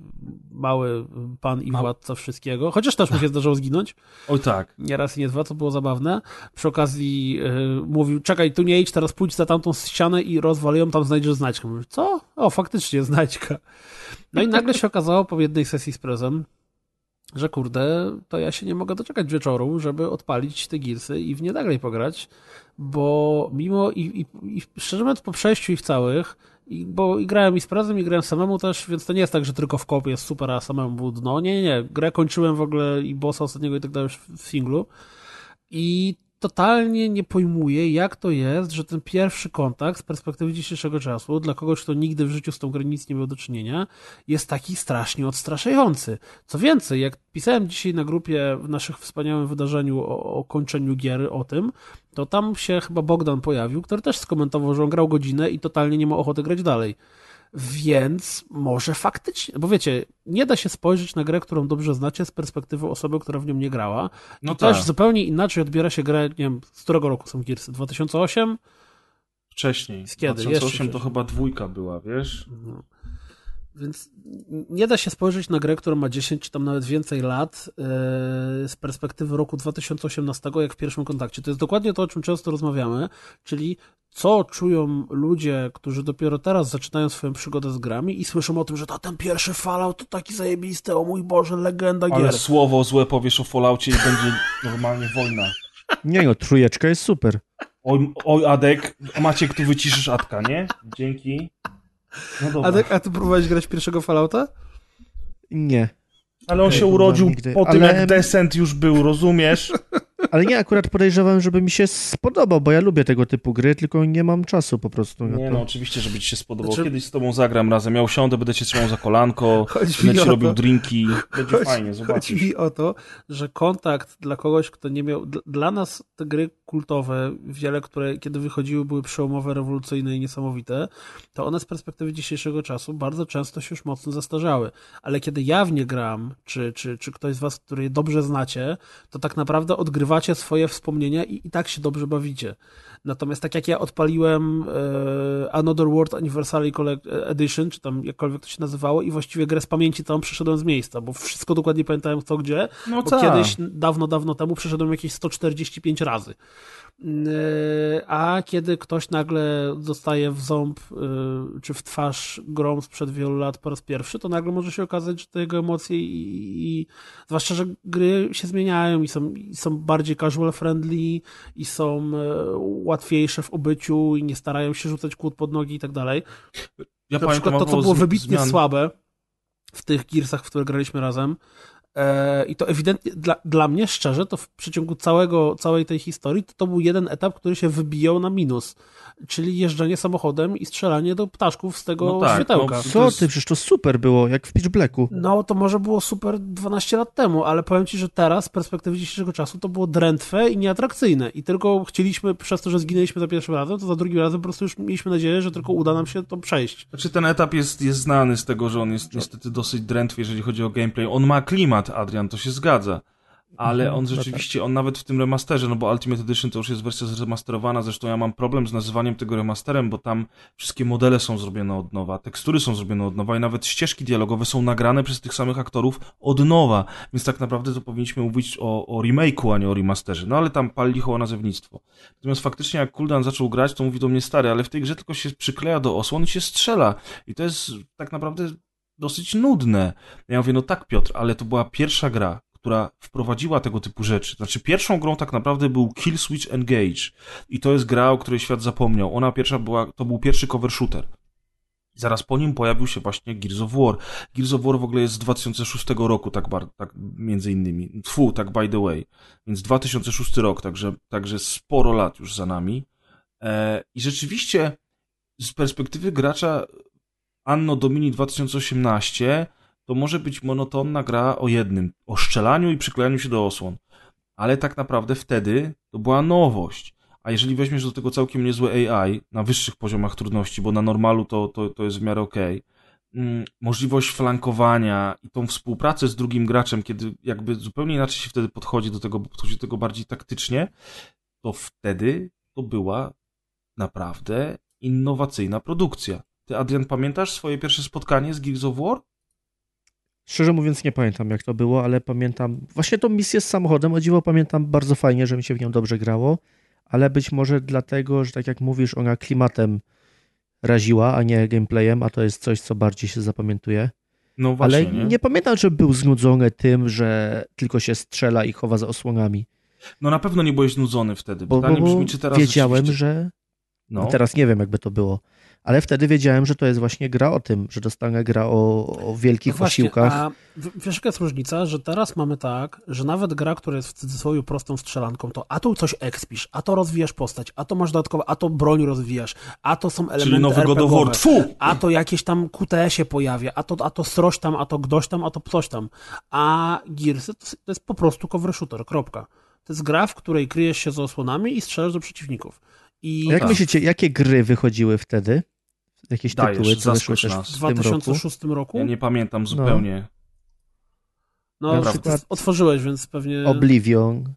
mały pan i władca wszystkiego, chociaż też mu się zdarzało zginąć. O tak. Nie raz i nie dwa, co było zabawne. Przy okazji y, mówił, czekaj, tu nie idź, teraz pójdź za tamtą ścianę i rozwal ją, tam znajdziesz znajdźkę. Mówię, co? O, faktycznie, znajdźka. No i nagle się okazało po jednej sesji z prezem, że kurde, to ja się nie mogę doczekać wieczoru, żeby odpalić te Gearsy i w nie dalej pograć, bo mimo i, i, i szczerze mówiąc po przejściu ich całych, I, bo i grałem i z Prezem, i grałem samemu też, więc to nie jest tak, że tylko w kopie jest super, a samemu było dno. Nie, nie, nie. Grę kończyłem w ogóle i bossa ostatniego i tak dalej w singlu. I totalnie nie pojmuję, jak to jest, że ten pierwszy kontakt z perspektywy dzisiejszego czasu, dla kogoś, kto nigdy w życiu z tą grą nic nie miał do czynienia, jest taki strasznie odstraszający. Co więcej, jak pisałem dzisiaj na grupie w naszych wspaniałym wydarzeniu o, o kończeniu gier o tym, to tam się chyba Bogdan pojawił, który też skomentował, że on grał godzinę i totalnie nie ma ochoty grać dalej. Więc może faktycznie, bo wiecie, nie da się spojrzeć na grę, którą dobrze znacie z perspektywy osoby, która w nią nie grała. No I tak. też zupełnie inaczej odbiera się grę, nie wiem, z którego roku są Gearsy? 2008? Wcześniej. Z kiedy? 2008 to chyba dwójka była, wiesz? No. Więc nie da się spojrzeć na grę, która ma 10 czy tam nawet więcej lat yy, z perspektywy roku 2018, jak w pierwszym kontakcie. To jest dokładnie to, o czym często rozmawiamy, czyli co czują ludzie, którzy dopiero teraz zaczynają swoją przygodę z grami i słyszą o tym, że to ten pierwszy Fallout to taki zajebisty, o mój Boże, legenda gier. Ale słowo złe powiesz o Falloutie i będzie normalnie wojna. Nie no, trójeczka jest super. Oj, oj Adek, Maciek, tu wyciszysz Adka, nie? Dzięki. No a, ty, a ty próbowałeś grać pierwszego Fallouta? Nie. Ale on się urodził po tym, Ale... jak Descent już był, rozumiesz? Ale nie, akurat podejrzewam, żeby mi się spodobał, bo ja lubię tego typu gry, tylko nie mam czasu po prostu. Nie, no oczywiście, żeby ci się spodobał. Znaczy... Kiedyś z tobą zagram razem. Ja usiądę, będę cię trzymał za kolanko, Chodź będę ci robił drinki. Będzie Chodź, fajnie, zobaczysz. Chodzi mi o to, że kontakt dla kogoś, kto nie miał... Dla nas te gry kultowe, wiele, które kiedy wychodziły były przełomowe, rewolucyjne i niesamowite, to one z perspektywy dzisiejszego czasu bardzo często się już mocno zastarzały. Ale kiedy ja w nie gram, czy, czy, czy ktoś z was, który je dobrze znacie, to tak naprawdę odgrywacie swoje wspomnienia i, i tak się dobrze bawicie. Natomiast tak jak ja odpaliłem e, Another World Anniversary Edition, czy tam jakkolwiek to się nazywało i właściwie grę z pamięci całą przeszedłem z miejsca, bo wszystko dokładnie pamiętałem co gdzie, no bo kiedyś, dawno, dawno temu przeszedłem jakieś 145 razy. E, a kiedy ktoś nagle dostaje w ząb e, czy w twarz grą sprzed wielu lat po raz pierwszy, to nagle może się okazać, że te jego emocje i, i zwłaszcza, że gry się zmieniają i są, i są bardziej casual friendly i są e, łatwiejsze w obyciu i nie starają się rzucać kłód pod nogi i tak dalej. Ja Na przykład to, co było wybitnie zmian. słabe w tych Gearsach, w które graliśmy razem, I to ewidentnie, dla, dla mnie szczerze, to w przeciągu całego, całej tej historii, to, to był jeden etap, który się wybijał na minus czyli jeżdżenie samochodem i strzelanie do ptaszków z tego no tak, światełka. No, Co ty, przecież to super było, jak w Pitch Blacku. No, to może było super 12 lat temu, ale powiem ci, że teraz, z perspektywy dzisiejszego czasu, to było drętwe i nieatrakcyjne i tylko chcieliśmy, przez to, że zginęliśmy za pierwszym razem, to za drugim razem po prostu już mieliśmy nadzieję, że tylko uda nam się to przejść. Znaczy ten etap jest, jest znany z tego, że on jest niestety dosyć drętwy, jeżeli chodzi o gameplay. On ma klimat, Adrian, to się zgadza ale mhm, on no tak. rzeczywiście, on nawet w tym remasterze, no bo Ultimate Edition to już jest wersja zremasterowana, zresztą ja mam problem z nazywaniem tego remasterem, bo tam wszystkie modele są zrobione od nowa, tekstury są zrobione od nowa i nawet ścieżki dialogowe są nagrane przez tych samych aktorów od nowa, więc tak naprawdę to powinniśmy mówić o, o remake'u, a nie o remasterze, no ale tam pal licho o nazewnictwo. Natomiast faktycznie jak Kuldan zaczął grać, to mówi do mnie stary, ale w tej grze tylko się przykleja do osłon i się strzela i to jest tak naprawdę dosyć nudne. Ja mówię, no tak Piotr, ale to była pierwsza gra, która wprowadziła tego typu rzeczy. Znaczy, pierwszą grą tak naprawdę był Kill Switch Engage. I to jest gra, o której świat zapomniał. Ona pierwsza była, to był pierwszy cover shooter. Zaraz po nim pojawił się właśnie Gears of War. Gears of War w ogóle jest z 2006 roku, tak, tak między innymi. Tfu, tak by the way. Więc 2006 rok, także, także sporo lat już za nami. E, I rzeczywiście z perspektywy gracza Anno Domini 2018 to może być monotonna gra o jednym, o szczelaniu i przyklejaniu się do osłon. Ale tak naprawdę wtedy to była nowość. A jeżeli weźmiesz do tego całkiem niezłe AI na wyższych poziomach trudności, bo na normalu to, to, to jest w miarę okej, okay, mm, możliwość flankowania i tą współpracę z drugim graczem, kiedy jakby zupełnie inaczej się wtedy podchodzi do tego, bo podchodzi do tego bardziej taktycznie, to wtedy to była naprawdę innowacyjna produkcja. Ty, Adrian, pamiętasz swoje pierwsze spotkanie z Gears of War? Szczerze mówiąc nie pamiętam jak to było, ale pamiętam właśnie tą misję z samochodem, o dziwo pamiętam bardzo fajnie, że mi się w nią dobrze grało, ale być może dlatego, że tak jak mówisz, ona klimatem raziła, a nie gameplayem, a to jest coś, co bardziej się zapamiętuje. No właśnie, ale nie? nie pamiętam, że był znudzony tym, że tylko się strzela i chowa za osłonami. No na pewno nie byłeś znudzony wtedy. Pytanie bo, bo brzmi, czy teraz wiedziałem, rzeczywiście... że No. Teraz nie wiem, jakby to było. Ale wtedy wiedziałem, że to jest właśnie gra o tym, że dostanę gra o, o wielkich No właśnie, osiłkach. A wiesz, jaka jest różnica? Że teraz mamy tak, że nawet gra, która jest w cudzysłowie prostą strzelanką, to a tu coś expisz, a to rozwijasz postać, a to masz dodatkowe, a to broń rozwijasz, a to są elementy Czyli nowy God of RPGowe, War. Tfu! a to jakieś tam QTE się pojawia, a to, a to sroś tam, a to gdoś tam, a to coś tam. A Gearsy to, jest po prostu cover shooter, kropka. To jest gra, w której kryjesz się za osłonami i strzelasz do przeciwników. I A jak tak. myślicie, jakie gry wychodziły wtedy? Jakieś Dajesz, tytuły, co wyszły też nas. w w tym roku? 2006 roku, Ja nie pamiętam zupełnie. no, na ty przykład- otworzyłeś, więc pewnie... Oblivion,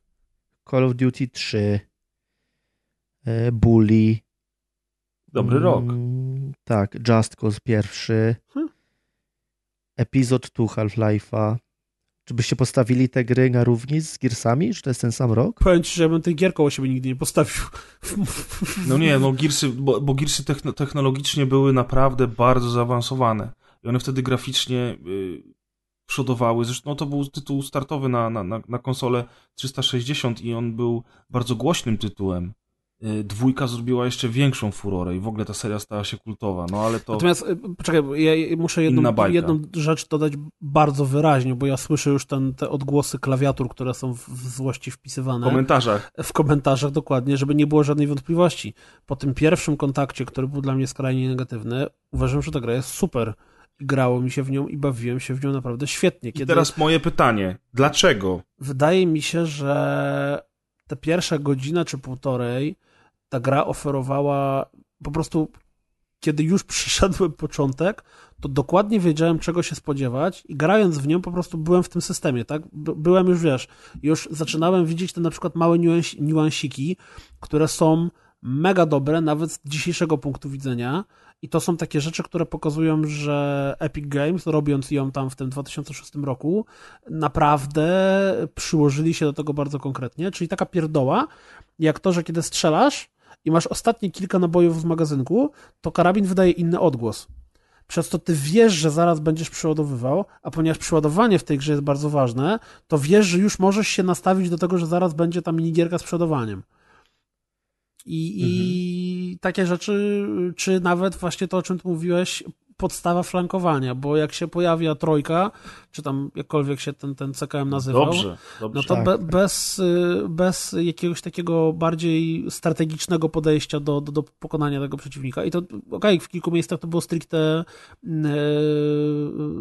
Call of Duty 3, e, Bully. Dobry rok. Mm, Tak, Just Cause pierwszy, Hmm. Epizod 2 Half-Life'a. Czy byście postawili te gry na równi z Gearsami? Czy to jest ten sam rok? Powiem ci, że ja bym tych gier koło siebie nigdy nie postawił. No nie, no Gearsy, bo, bo Gearsy techno, technologicznie były naprawdę bardzo zaawansowane. I one wtedy graficznie y, przodowały. Zresztą no, to był tytuł startowy na, na, na, na konsolę 360 i on był bardzo głośnym tytułem. Y, dwójka zrobiła jeszcze większą furorę i w ogóle ta seria stała się kultowa. No ale to... Natomiast, y, poczekaj, ja muszę jedną, jedną rzecz dodać bardzo wyraźnie, bo ja słyszę już ten, te odgłosy klawiatur, które są w, w złości W wpisywane komentarzach. w komentarzach dokładnie, żeby nie było żadnej wątpliwości. Po tym pierwszym kontakcie, który był dla mnie skrajnie negatywny, uważam, że ta gra jest super. I grało mi się w nią i bawiłem się w nią naprawdę świetnie. I Kiedy teraz moje pytanie. Dlaczego? wydaje mi się, że te pierwsze godzina czy półtorej ta gra oferowała po prostu kiedy już przyszedłem początek, to dokładnie wiedziałem, czego się spodziewać i grając w nią po prostu byłem w tym systemie, tak? By- Byłem już, wiesz, już zaczynałem widzieć te na przykład małe niuans- niuansiki, które są mega dobre, nawet z dzisiejszego punktu widzenia i to są takie rzeczy, które pokazują, że Epic Games, robiąc ją tam w tym 2006 roku, naprawdę przyłożyli się do tego bardzo konkretnie, czyli taka pierdoła, jak to, że kiedy strzelasz i masz ostatnie kilka nabojów w magazynku, to karabin wydaje inny odgłos. Przez to ty wiesz, że zaraz będziesz przeładowywał, a ponieważ przeładowanie w tej grze jest bardzo ważne, to wiesz, że już możesz się nastawić do tego, że zaraz będzie ta minigierka z przeładowaniem. I, I takie rzeczy, czy nawet właśnie to, o czym ty mówiłeś, podstawa flankowania, bo jak się pojawia trojka, czy tam jakkolwiek się ten, ten CKM nazywał, Dobrze, dobrze. no to Tak, be, tak. bez, y, bez jakiegoś takiego bardziej strategicznego podejścia do, do, do pokonania tego przeciwnika. I to, okej, w kilku miejscach to było stricte y,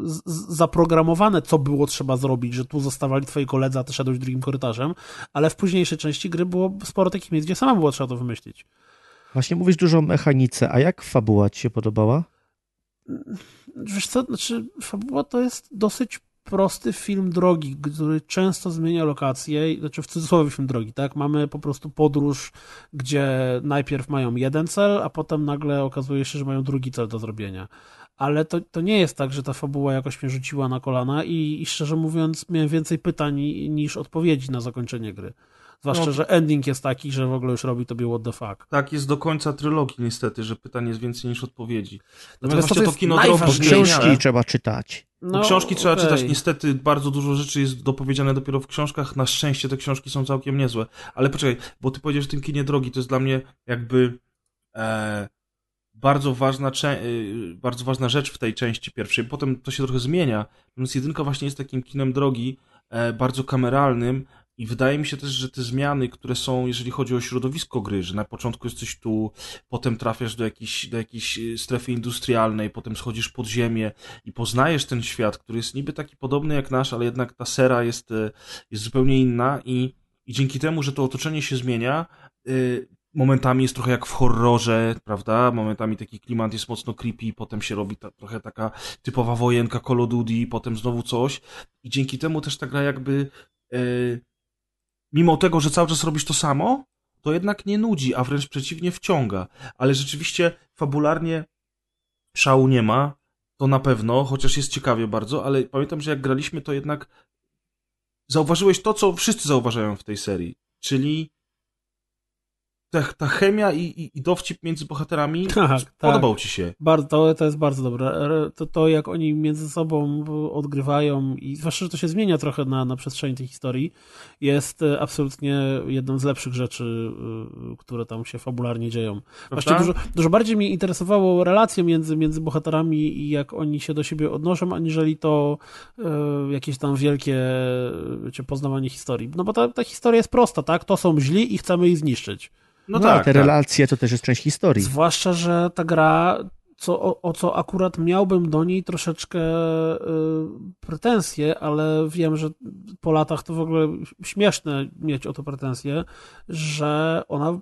z- z- zaprogramowane, co było trzeba zrobić, że tu zostawali twoi koledzy, a ty szedłeś drugim korytarzem, ale w późniejszej części gry było sporo takich miejsc, gdzie sama było trzeba to wymyślić. Właśnie mówisz dużo o mechanice, a jak fabuła ci się podobała? Wiesz co, znaczy fabuła to jest dosyć prosty film drogi, który często zmienia lokacje, znaczy w cudzysłowie film drogi, tak? Mamy po prostu podróż, gdzie najpierw mają jeden cel, a potem nagle okazuje się, że mają drugi cel do zrobienia. Ale to, to nie jest tak, że ta fabuła jakoś mnie rzuciła na kolana i, i szczerze mówiąc miałem więcej pytań niż odpowiedzi na zakończenie gry. Zwłaszcza, No. że ending jest taki, że w ogóle już robi tobie what the fuck. Tak jest do końca trylogii niestety, że pytań jest więcej niż odpowiedzi. Natomiast Natomiast to właśnie to kino najważniejsze. książki trzeba czytać. Bo książki trzeba No, okej. czytać. Niestety bardzo dużo rzeczy jest dopowiedziane dopiero w książkach. Na szczęście te książki są całkiem niezłe. Ale poczekaj, bo ty powiedziałeś o tym kinie drogi, to jest dla mnie jakby e, bardzo, ważna, y, bardzo ważna rzecz w tej części pierwszej. Potem to się trochę zmienia. Natomiast jedynka właśnie jest takim kinem drogi, e, bardzo kameralnym. I wydaje mi się też, że te zmiany, które są, jeżeli chodzi o środowisko gry, że na początku jesteś tu, potem trafiasz do jakiejś, do jakiejś y, strefy industrialnej, potem schodzisz pod ziemię, i poznajesz ten świat, który jest niby taki podobny jak nasz, ale jednak ta sera jest, e, jest zupełnie inna i, i dzięki temu, że to otoczenie się zmienia, y, momentami jest trochę jak w horrorze, prawda? Momentami taki klimat jest mocno creepy, potem się robi ta, trochę taka typowa wojenka Call of Duty, potem znowu coś i dzięki temu też ta gra jakby e, mimo tego, że cały czas robisz to samo, to jednak nie nudzi, a wręcz przeciwnie wciąga. Ale rzeczywiście fabularnie szału nie ma, to na pewno, chociaż jest ciekawie bardzo, ale pamiętam, że jak graliśmy, to jednak zauważyłeś to, co wszyscy zauważają w tej serii, czyli ta, ta chemia i, i, i dowcip między bohaterami Tak, tak. podobał ci się. Bardzo, to, jest bardzo dobre. To, to, jak oni między sobą odgrywają i zwłaszcza, że to się zmienia trochę na, na przestrzeni tej historii, jest e, absolutnie jedną z lepszych rzeczy, e, które tam się fabularnie dzieją. Właściwie dużo, dużo bardziej mnie interesowało relacje między, między bohaterami i jak oni się do siebie odnoszą, aniżeli to e, jakieś tam wielkie wiecie, poznawanie historii. No bo ta, ta historia jest prosta, tak? To są źli i chcemy ich zniszczyć. No, tak, te tak. relacje to też jest część historii. Zwłaszcza, że ta gra, co, o, o co akurat miałbym do niej troszeczkę y, pretensje, ale wiem, że po latach to w ogóle śmieszne mieć o to pretensje, że ona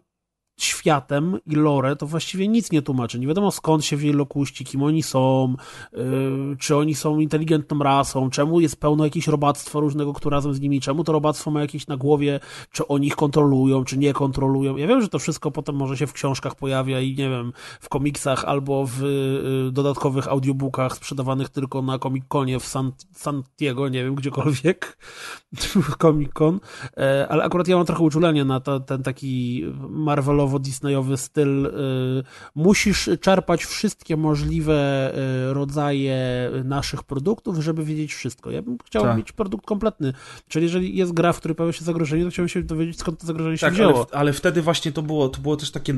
światem i lore to właściwie nic nie tłumaczy. Nie wiadomo skąd się wzięli lokuści, kim oni są, yy, czy oni są inteligentną rasą, czemu jest pełno jakiegoś robactwa różnego, które razem z nimi, czemu to robactwo ma jakieś na głowie, czy oni ich kontrolują, czy nie kontrolują. Ja wiem, że to wszystko potem może się w książkach pojawia i nie wiem, w komiksach albo w yy, dodatkowych audiobookach sprzedawanych tylko na Comic-Conie w San, Santiago, nie wiem, gdziekolwiek, Comic-Con, yy, ale akurat ja mam trochę uczulenie na ten taki Marvelowy Disneyowy styl. Musisz czerpać wszystkie możliwe rodzaje naszych produktów, żeby wiedzieć wszystko. Ja bym chciał Tak. mieć produkt kompletny. Czyli jeżeli jest gra, w której pojawia się zagrożenie, to chciałbym się dowiedzieć, skąd to zagrożenie się Tak, wzięło. ale, ale wtedy właśnie to było, to było też takie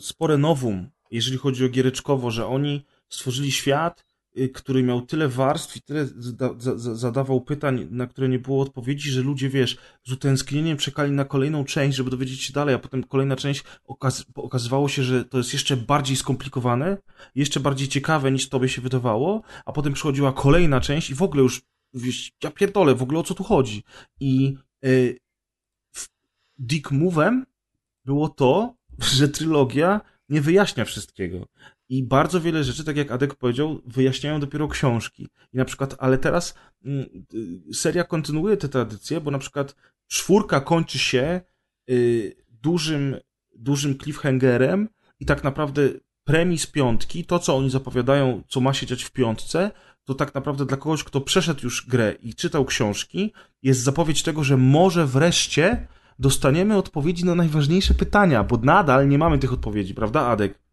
spore nowum, jeżeli chodzi o giereczkowo, że oni stworzyli świat, y, który miał tyle warstw i tyle zada, za, za, zadawał pytań, na które nie było odpowiedzi, że ludzie, wiesz, z utęsknieniem czekali na kolejną część, żeby dowiedzieć się dalej, a potem kolejna część okaz okazywało się, że to jest jeszcze bardziej skomplikowane, jeszcze bardziej ciekawe niż tobie się wydawało, a potem przychodziła kolejna część i w ogóle już, wiesz, ja pierdolę, w ogóle o co tu chodzi. I y, w Dick Move'em było to, że trylogia nie wyjaśnia wszystkiego. I bardzo wiele rzeczy, tak jak Adek powiedział, wyjaśniają dopiero książki. I na przykład, ale teraz mm, y, seria kontynuuje tę tradycję, bo na przykład czwórka kończy się y, dużym, dużym cliffhangerem i tak naprawdę premis piątki, to co oni zapowiadają, co ma się dziać w piątce, to tak naprawdę dla kogoś, kto przeszedł już grę i czytał książki, jest zapowiedź tego, że może wreszcie dostaniemy odpowiedzi na najważniejsze pytania, bo nadal nie mamy tych odpowiedzi, prawda, Adek?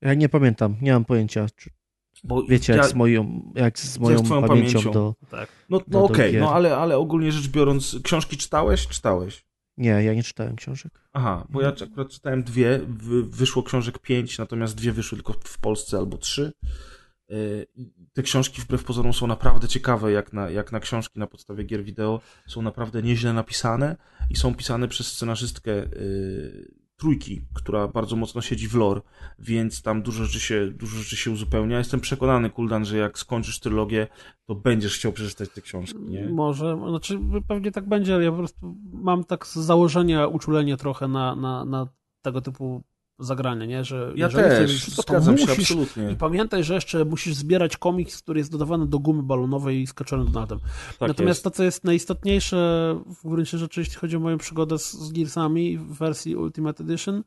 Ja nie pamiętam, nie mam pojęcia. Czy, Bo wiecie, ja, jak z moją, jak z moją twoją pamięcią, pamięcią? do... Tak. No, no okej, gier. no ale, ale ogólnie rzecz biorąc, książki czytałeś? Czytałeś. Nie, ja nie czytałem książek. Aha, bo ja akurat czytałem dwie, wy, wyszło książek pięć, natomiast dwie wyszły tylko w Polsce albo trzy. I Te książki wbrew pozorom są naprawdę ciekawe, jak na, jak na książki na podstawie gier wideo. Są naprawdę nieźle napisane i są pisane przez scenarzystkę yy, trójki, która bardzo mocno siedzi w lore, więc tam dużo rzeczy się, dużo rzeczy się uzupełnia. Jestem przekonany, Kuldan, że jak skończysz trylogię, to będziesz chciał przeczytać te książki, nie? Może, znaczy pewnie tak będzie, ale ja po prostu mam tak z założenia uczulenie trochę na, na, na tego typu zagrania, nie? Że Ja też, zgadzam się musisz, absolutnie. I pamiętaj, że jeszcze musisz zbierać komiks, który jest dodawany do gumy balonowej i skaczonym Donaldem. Tak Natomiast jest. to, co jest najistotniejsze w gruncie rzeczy, jeśli chodzi o moją przygodę z, z Gearsami w wersji Ultimate Edition,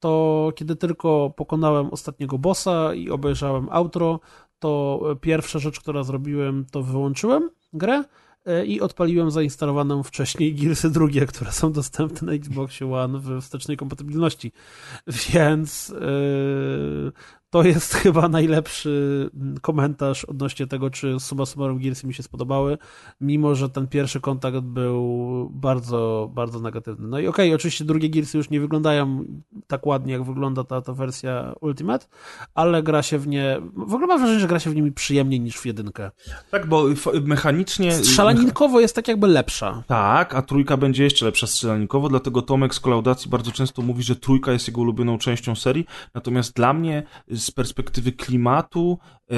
to kiedy tylko pokonałem ostatniego bossa i obejrzałem outro, to pierwsza rzecz, która zrobiłem, to wyłączyłem grę e, i odpaliłem zainstalowaną wcześniej Gearsy drugie, które są dostępne na Xboxie One w wstecznej kompatybilności. Więc yy, to jest chyba najlepszy komentarz odnośnie tego, czy summa summarum Gearsy mi się spodobały, mimo że ten pierwszy kontakt był bardzo, bardzo negatywny. No i okej, oczywiście drugie Gearsy już nie wyglądają tak ładnie, jak wygląda ta, ta wersja Ultimate, ale gra się w nie, w ogóle mam wrażenie, że gra się w nimi przyjemniej niż w jedynkę. Tak, bo mechanicznie... Strzelaninkowo jest tak jakby lepsza. Tak, a trójka będzie jeszcze lepsza strzelanikowo, dlatego Tomek z kolaudacji bardzo często mówi, że trójka jest jego ulubioną częścią serii, natomiast dla mnie z perspektywy klimatu, e,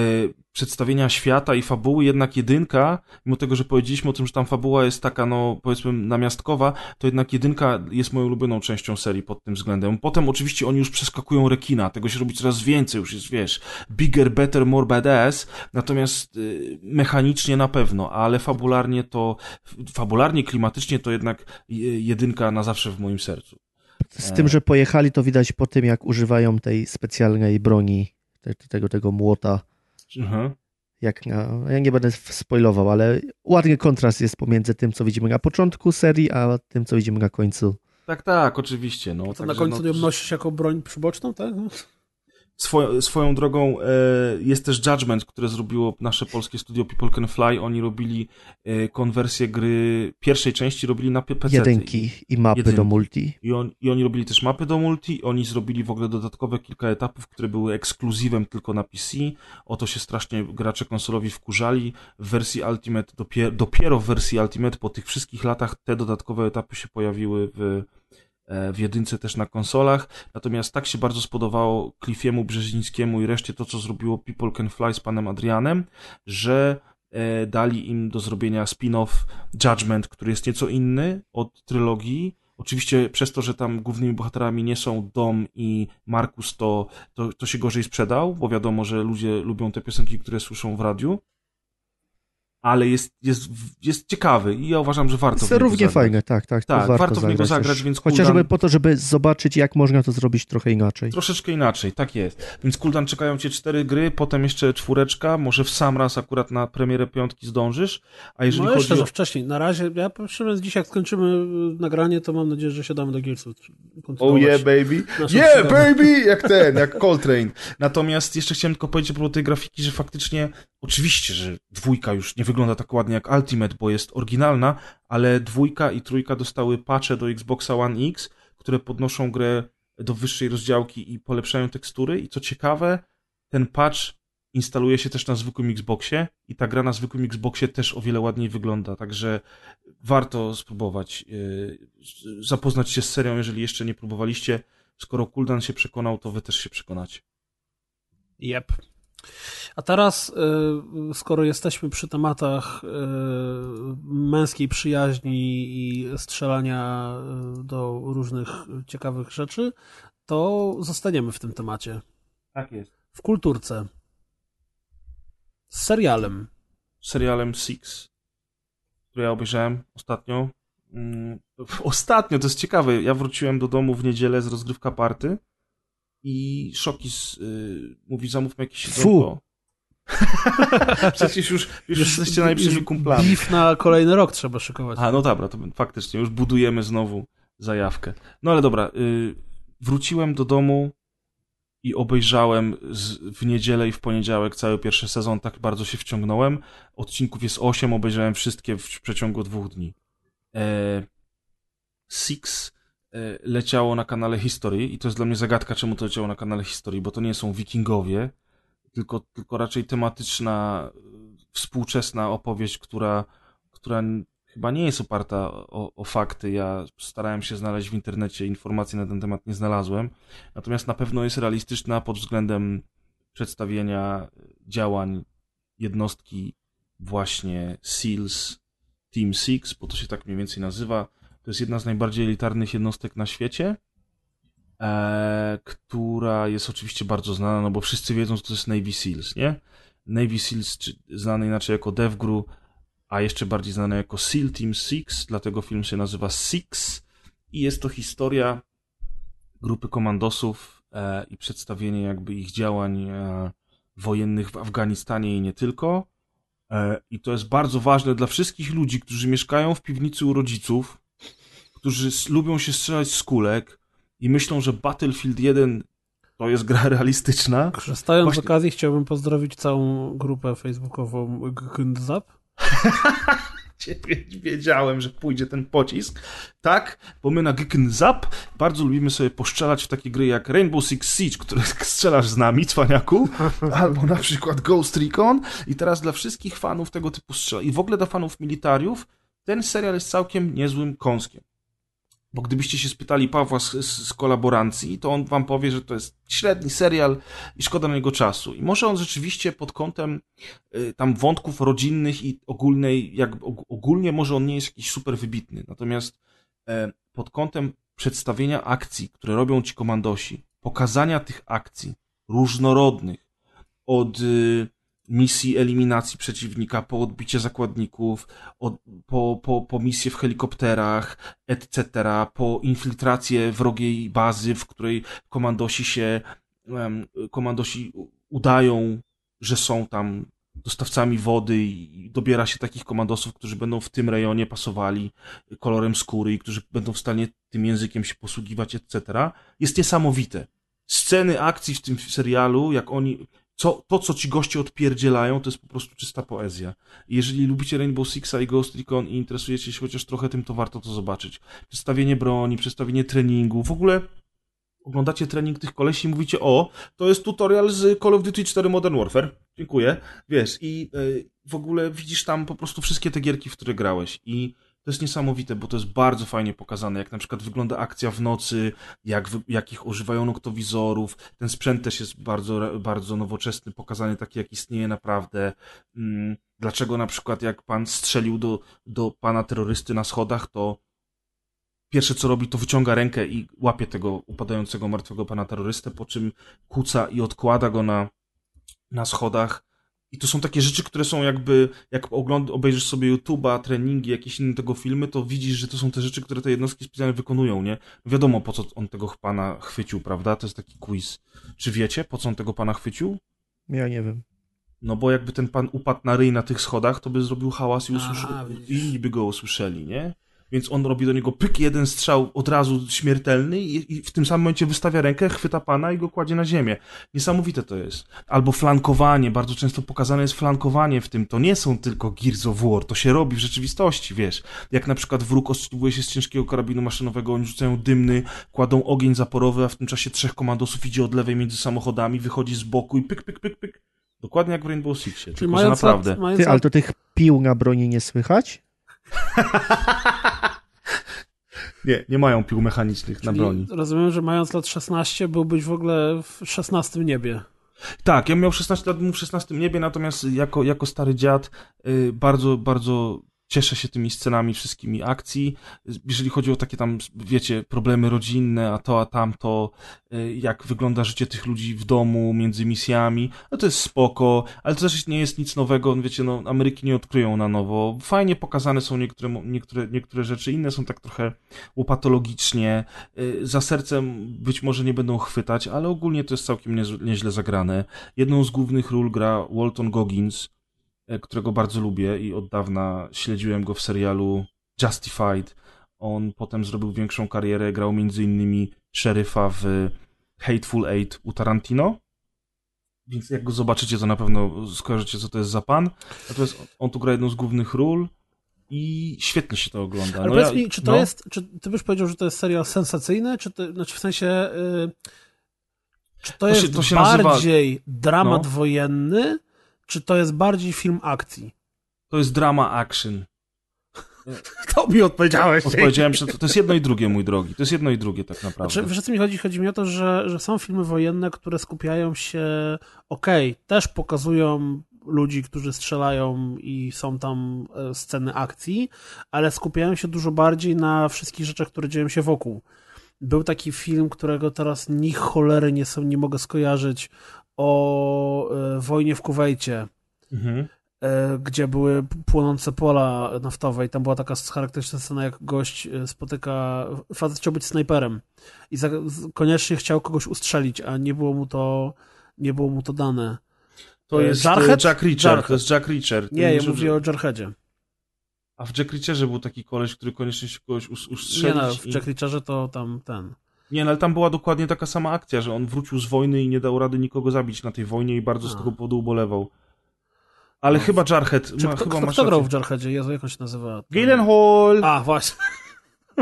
przedstawienia świata i fabuły, jednak jedynka, mimo tego, że powiedzieliśmy o tym, że tam fabuła jest taka, no powiedzmy namiastkowa, to jednak jedynka jest moją ulubioną częścią serii pod tym względem. Potem oczywiście oni już przeskakują rekina, tego się robi coraz więcej, już jest, wiesz, bigger, better, more badass, natomiast y, mechanicznie na pewno, ale fabularnie to, fabularnie, klimatycznie to jednak je- jedynka na zawsze w moim sercu. Z tym, że pojechali, to widać po tym, jak używają tej specjalnej broni, te, tego, tego młota. Mhm. Jak na, ja nie będę spoilował, ale ładny kontrast jest pomiędzy tym, co widzimy na początku serii, a tym, co widzimy na końcu. Tak, tak, oczywiście. No, To także na końcu no, ją nosisz jako broń przyboczną, tak? Swoją, swoją drogą e, jest też Judgment, które zrobiło nasze polskie studio People Can Fly. Oni robili e, konwersję gry pierwszej części, robili na PC. Jedynki i mapy Jedynki. do multi. I, on, I oni robili też mapy do multi, oni zrobili w ogóle dodatkowe kilka etapów, które były ekskluzywem tylko na PC. O to się strasznie gracze konsolowi wkurzali. W wersji Ultimate, dopiero, dopiero w wersji Ultimate, po tych wszystkich latach, te dodatkowe etapy się pojawiły w, w jedynce też na konsolach. Natomiast tak się bardzo spodobało Cliffiemu Brzezińskiemu i reszcie to, co zrobiło People Can Fly z panem Adrianem, że e, dali im do zrobienia spin-off Judgment, który jest nieco inny od trylogii. Oczywiście przez to, że tam głównymi bohaterami nie są Dom i Markus, to, to, to się gorzej sprzedał, bo wiadomo, że ludzie lubią te piosenki, które słyszą w radiu. Ale jest, jest, jest ciekawy i ja uważam, że warto w Jest niego równie zagrać. fajne, tak, tak. Tak, warto, warto w niego zagrać, też. więc Chociażby Kuldan- po to, żeby zobaczyć, jak można to zrobić trochę inaczej. Troszeczkę inaczej, tak jest. Więc Kuldan czekają cię cztery gry, potem jeszcze czwóreczka, może w sam raz akurat na premierę piątki zdążysz, a jeżeli no jeszcze chodzi za o... wcześniej. Na razie, ja przynajmniej dzisiaj jak skończymy y, nagranie, to mam nadzieję, że siadamy do Gearsów. Oh yeah, baby. Yeah, przygodę. baby! Jak ten, jak Coltrane. Natomiast jeszcze chciałem tylko powiedzieć propos tej grafiki, że faktycznie, oczywiście, że dwójka już nie wygląda tak ładnie jak Ultimate, bo jest oryginalna, ale dwójka i trójka dostały patche do Xboxa One X, które podnoszą grę do wyższej rozdziałki i polepszają tekstury. I co ciekawe, ten patch instaluje się też na zwykłym Xboxie i ta gra na zwykłym Xboxie też o wiele ładniej wygląda, także warto spróbować yy, zapoznać się z serią, jeżeli jeszcze nie próbowaliście. Skoro Kuldan się przekonał, to wy też się przekonacie. Yep. A teraz, y, skoro jesteśmy przy tematach y, męskiej przyjaźni i strzelania y, do różnych ciekawych rzeczy, to zostaniemy w tym temacie. Tak jest. W kulturce. Z serialem. Serialem Six, który ja obejrzałem ostatnio. Mm, Ostatnio, to jest ciekawe. Ja wróciłem do domu w niedzielę z rozgrywka party i Szokis y, mówi, zamówmy jakieś jedzonko. Przecież już, już, jesteście najlepszymi już kumplami. Beef na kolejny rok trzeba szykować. A, no dobra, to faktycznie, już budujemy znowu zajawkę. No ale dobra, y, wróciłem do domu i obejrzałem z, w niedzielę i w poniedziałek cały pierwszy sezon, tak bardzo się wciągnąłem. Odcinków jest 8, obejrzałem wszystkie w, przeciągu dwóch dni. E, Six leciało na kanale History i to jest dla mnie zagadka, czemu to leciało na kanale History, bo to nie są wikingowie, tylko, tylko raczej tematyczna, y, współczesna opowieść, która, która chyba nie jest oparta o, o fakty. Ja starałem się znaleźć w internecie informacji na ten temat, nie znalazłem. Natomiast na pewno jest realistyczna pod względem przedstawienia działań jednostki właśnie SEALs Team Six, bo to się tak mniej więcej nazywa. To jest jedna z najbardziej elitarnych jednostek na świecie, e, która jest oczywiście bardzo znana, no bo wszyscy wiedzą, że to jest Navy SEALs, nie? Navy SEALs, czy znany inaczej jako DevGru, a jeszcze bardziej znany jako SEAL Team Six, dlatego film się nazywa Six i jest to historia grupy komandosów e, i przedstawienie jakby ich działań e, wojennych w Afganistanie i nie tylko. E, I to jest bardzo ważne dla wszystkich ludzi, którzy mieszkają w piwnicy u rodziców, którzy lubią się strzelać z kulek i myślą, że Battlefield 1 to jest gra realistyczna. Korzystając Właśnie- z okazji, chciałbym pozdrowić całą grupę facebookową Gkundzap. Wiedziałem, że pójdzie ten pocisk. Tak, bo my na Geeken Zap bardzo lubimy sobie poszczelać w takie gry jak Rainbow Six Siege, które strzelasz z nami, cwaniaku, albo na przykład Ghost Recon. I teraz dla wszystkich fanów tego typu strzela i w ogóle dla fanów militariów ten serial jest całkiem niezłym kąskiem. Bo gdybyście się spytali Pawła z, z, kolaborancji, to on wam powie, że to jest średni serial i szkoda na niego czasu. I może on rzeczywiście pod kątem y, tam wątków rodzinnych i ogólnej, jak og- ogólnie może on nie jest jakiś super wybitny. Natomiast e, pod kątem przedstawienia akcji, które robią ci komandosi, pokazania tych akcji różnorodnych, od y, misji eliminacji przeciwnika, po odbicie zakładników, od, po, po, po misję w helikopterach, etc., po infiltrację wrogiej bazy, w której komandosi się, komandosi udają, że są tam dostawcami wody i dobiera się takich komandosów, którzy będą w tym rejonie pasowali kolorem skóry i którzy będą w stanie tym językiem się posługiwać, etc. Jest niesamowite. Sceny akcji w tym serialu, jak oni, co, to co ci goście odpierdzielają, to jest po prostu czysta poezja. Jeżeli lubicie Rainbow Sixa i Ghost Recon i interesujecie się chociaż trochę tym, to warto to zobaczyć. Przedstawienie broni, przedstawienie treningu, w ogóle oglądacie trening tych kolesi i mówicie, o, to jest tutorial z Call of Duty 4 Modern Warfare. Dziękuję. Wiesz, i y, w ogóle widzisz tam po prostu wszystkie te gierki, w które grałeś. I to jest niesamowite, bo to jest bardzo fajnie pokazane, jak na przykład wygląda akcja w nocy, jak, jakich używają noktowizorów. Ten sprzęt też jest bardzo, bardzo nowoczesny, pokazany taki, jak istnieje naprawdę. Mm, dlaczego na przykład jak pan strzelił do, do pana terrorysty na schodach, to pierwsze co robi, to wyciąga rękę i łapie tego upadającego martwego pana terrorystę, po czym kuca i odkłada go na, na schodach. I to są takie rzeczy, które są jakby, jak ogląd obejrzysz sobie YouTube'a, treningi, jakieś inne tego filmy, to widzisz, że to są te rzeczy, które te jednostki specjalne wykonują, nie? Wiadomo, po co on tego pana chwycił, prawda? To jest taki quiz. Czy wiecie, po co on tego pana chwycił? Ja nie wiem. No bo jakby ten pan upadł na ryj na tych schodach, to by zrobił hałas i, usłyszy... i inni by go usłyszeli, nie? Więc on robi do niego pyk, jeden strzał od razu śmiertelny i, i, w tym samym momencie wystawia rękę, chwyta pana i go kładzie na ziemię. Niesamowite to jest. Albo flankowanie, bardzo często pokazane jest flankowanie w tym. To nie są tylko Gears of War, to się robi w rzeczywistości, wiesz. Jak na przykład wróg ostrzeliwuje się z ciężkiego karabinu maszynowego, oni rzucają dymny, kładą ogień zaporowy, a w tym czasie trzech komandosów idzie od lewej między samochodami, wychodzi z boku i pyk, pyk, pyk, pyk. Dokładnie jak w Rainbow Sixie, tylko że naprawdę. Lat, Ty, ale to tych pił na broni nie słychać? nie, nie mają pił mechanicznych Czyli na broni. Rozumiem, że mając lat 16 byłbyś w ogóle w 16 niebie. Tak, ja miał 16 lat, w 16 niebie, natomiast jako, jako stary dziad y, bardzo, bardzo cieszę się tymi scenami wszystkimi akcji. Jeżeli chodzi o takie tam, wiecie, problemy rodzinne, a to, a tamto, y, jak wygląda życie tych ludzi w domu, między misjami, no to jest spoko, ale to też nie jest nic nowego, wiecie, no, Ameryki nie odkryją na nowo. Fajnie pokazane są niektóre, niektóre, niektóre rzeczy, inne są tak trochę łopatologicznie, y, za sercem być może nie będą chwytać, ale ogólnie to jest całkiem nieźle zagrane. Jedną z głównych ról gra Walton Goggins, którego bardzo lubię i od dawna śledziłem go w serialu Justified. On potem zrobił większą karierę, grał między innymi szeryfa w Hateful Eight u Tarantino. Więc jak go zobaczycie, to na pewno skojarzycie, co to jest za pan. Natomiast on tu gra jedną z głównych ról i świetnie się to ogląda. Ale no powiedz ja, mi, czy to no. jest, czy ty byś powiedział, że to jest serial sensacyjny, czy to, znaczy w sensie, yy, czy to, to jest się, to bardziej nazywa... dramat no. wojenny, czy to jest bardziej film akcji? To jest drama action. To mi odpowiedziałeś. Odpowiedziałem, że to, to, jest jedno i drugie, mój drogi. To jest jedno i drugie tak naprawdę. Znaczy, wiesz o co mi chodzi? Chodzi mi o to, że, że są filmy wojenne, które skupiają się, okej, okay, też pokazują ludzi, którzy strzelają i są tam e, sceny akcji, ale skupiają się dużo bardziej na wszystkich rzeczach, które dzieją się wokół. Był taki film, którego teraz ni cholery nie, są, nie mogę skojarzyć, o e, wojnie w Kuwejcie, mhm. E, gdzie były płonące pola naftowe i tam była taka charakterystyczna scena, jak gość e, spotyka, facet chciał być snajperem i za, koniecznie chciał kogoś ustrzelić, a nie było mu to, nie było mu to dane. To jest Jarhead? Jack Reacher, Jarhead. to jest Jack Reacher. Nie, ja mówię o Jarheadzie. A w Jack Reacherze był taki koleś, który koniecznie się kogoś ustrzelić. Nie no, w Jack Reacherze to tam ten... Nie, no ale tam była dokładnie taka sama akcja, że on wrócił z wojny i nie dał rady nikogo zabić na tej wojnie i bardzo z tego powodu ubolewał. Ale no. chyba Jarhead. Czy ma, kto, chyba kto, kto grał w Jarheadzie? Jezu, jak on się nazywa? Gyllenhaal! A, właśnie.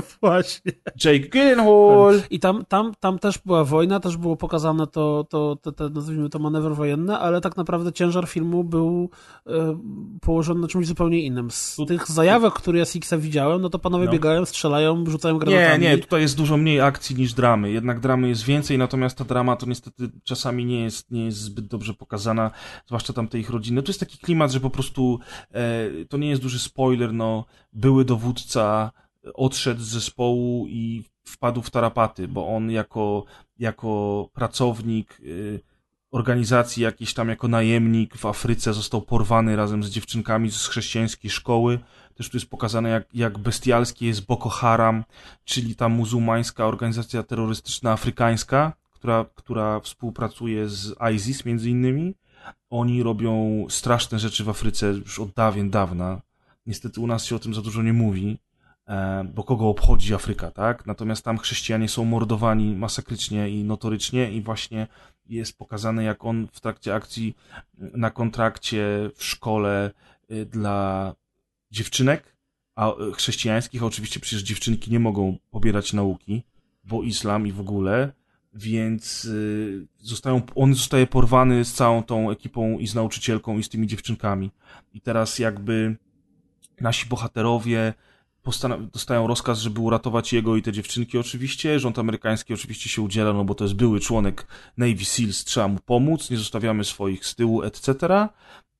Właśnie. Jake Gyllenhaal. I tam, tam, tam też była wojna, też było pokazane to, to, to, to nazwijmy to manewr wojenny, ale tak naprawdę ciężar filmu był e, położony na czymś zupełnie innym. Z tych zajawek, które ja z Xa widziałem, no to panowie no. biegają, strzelają, rzucają granatami. Nie, nie, tutaj jest dużo mniej akcji niż dramy. Jednak dramy jest więcej, natomiast ta drama to niestety czasami nie jest, nie jest zbyt dobrze pokazana, zwłaszcza tam tej ich rodziny. To jest taki klimat, że po prostu e, to nie jest duży spoiler, no, były dowódca odszedł z zespołu i wpadł w tarapaty, bo on jako, jako pracownik y, organizacji, jakiś tam jako najemnik w Afryce został porwany razem z dziewczynkami z chrześcijańskiej szkoły. Też tu jest pokazane, jak, jak bestialskie jest Boko Haram, czyli ta muzułmańska organizacja terrorystyczna afrykańska, która, która współpracuje z ISIS między innymi. oni robią straszne rzeczy w Afryce już od dawien dawna. Niestety u nas się o tym za dużo nie mówi, bo kogo obchodzi Afryka, tak? Natomiast tam chrześcijanie są mordowani masakrycznie i notorycznie i właśnie jest pokazane, jak on w trakcie akcji na kontrakcie w szkole y, dla dziewczynek, a y, chrześcijańskich, a oczywiście przecież dziewczynki nie mogą pobierać nauki, bo islam i w ogóle, więc y, zostają, on zostaje porwany z całą tą ekipą i z nauczycielką i z tymi dziewczynkami. I teraz jakby nasi bohaterowie dostają rozkaz, żeby uratować jego i te dziewczynki oczywiście. Rząd amerykański oczywiście się udziela, no bo to jest były członek Navy Seals, trzeba mu pomóc, nie zostawiamy swoich z tyłu, etc.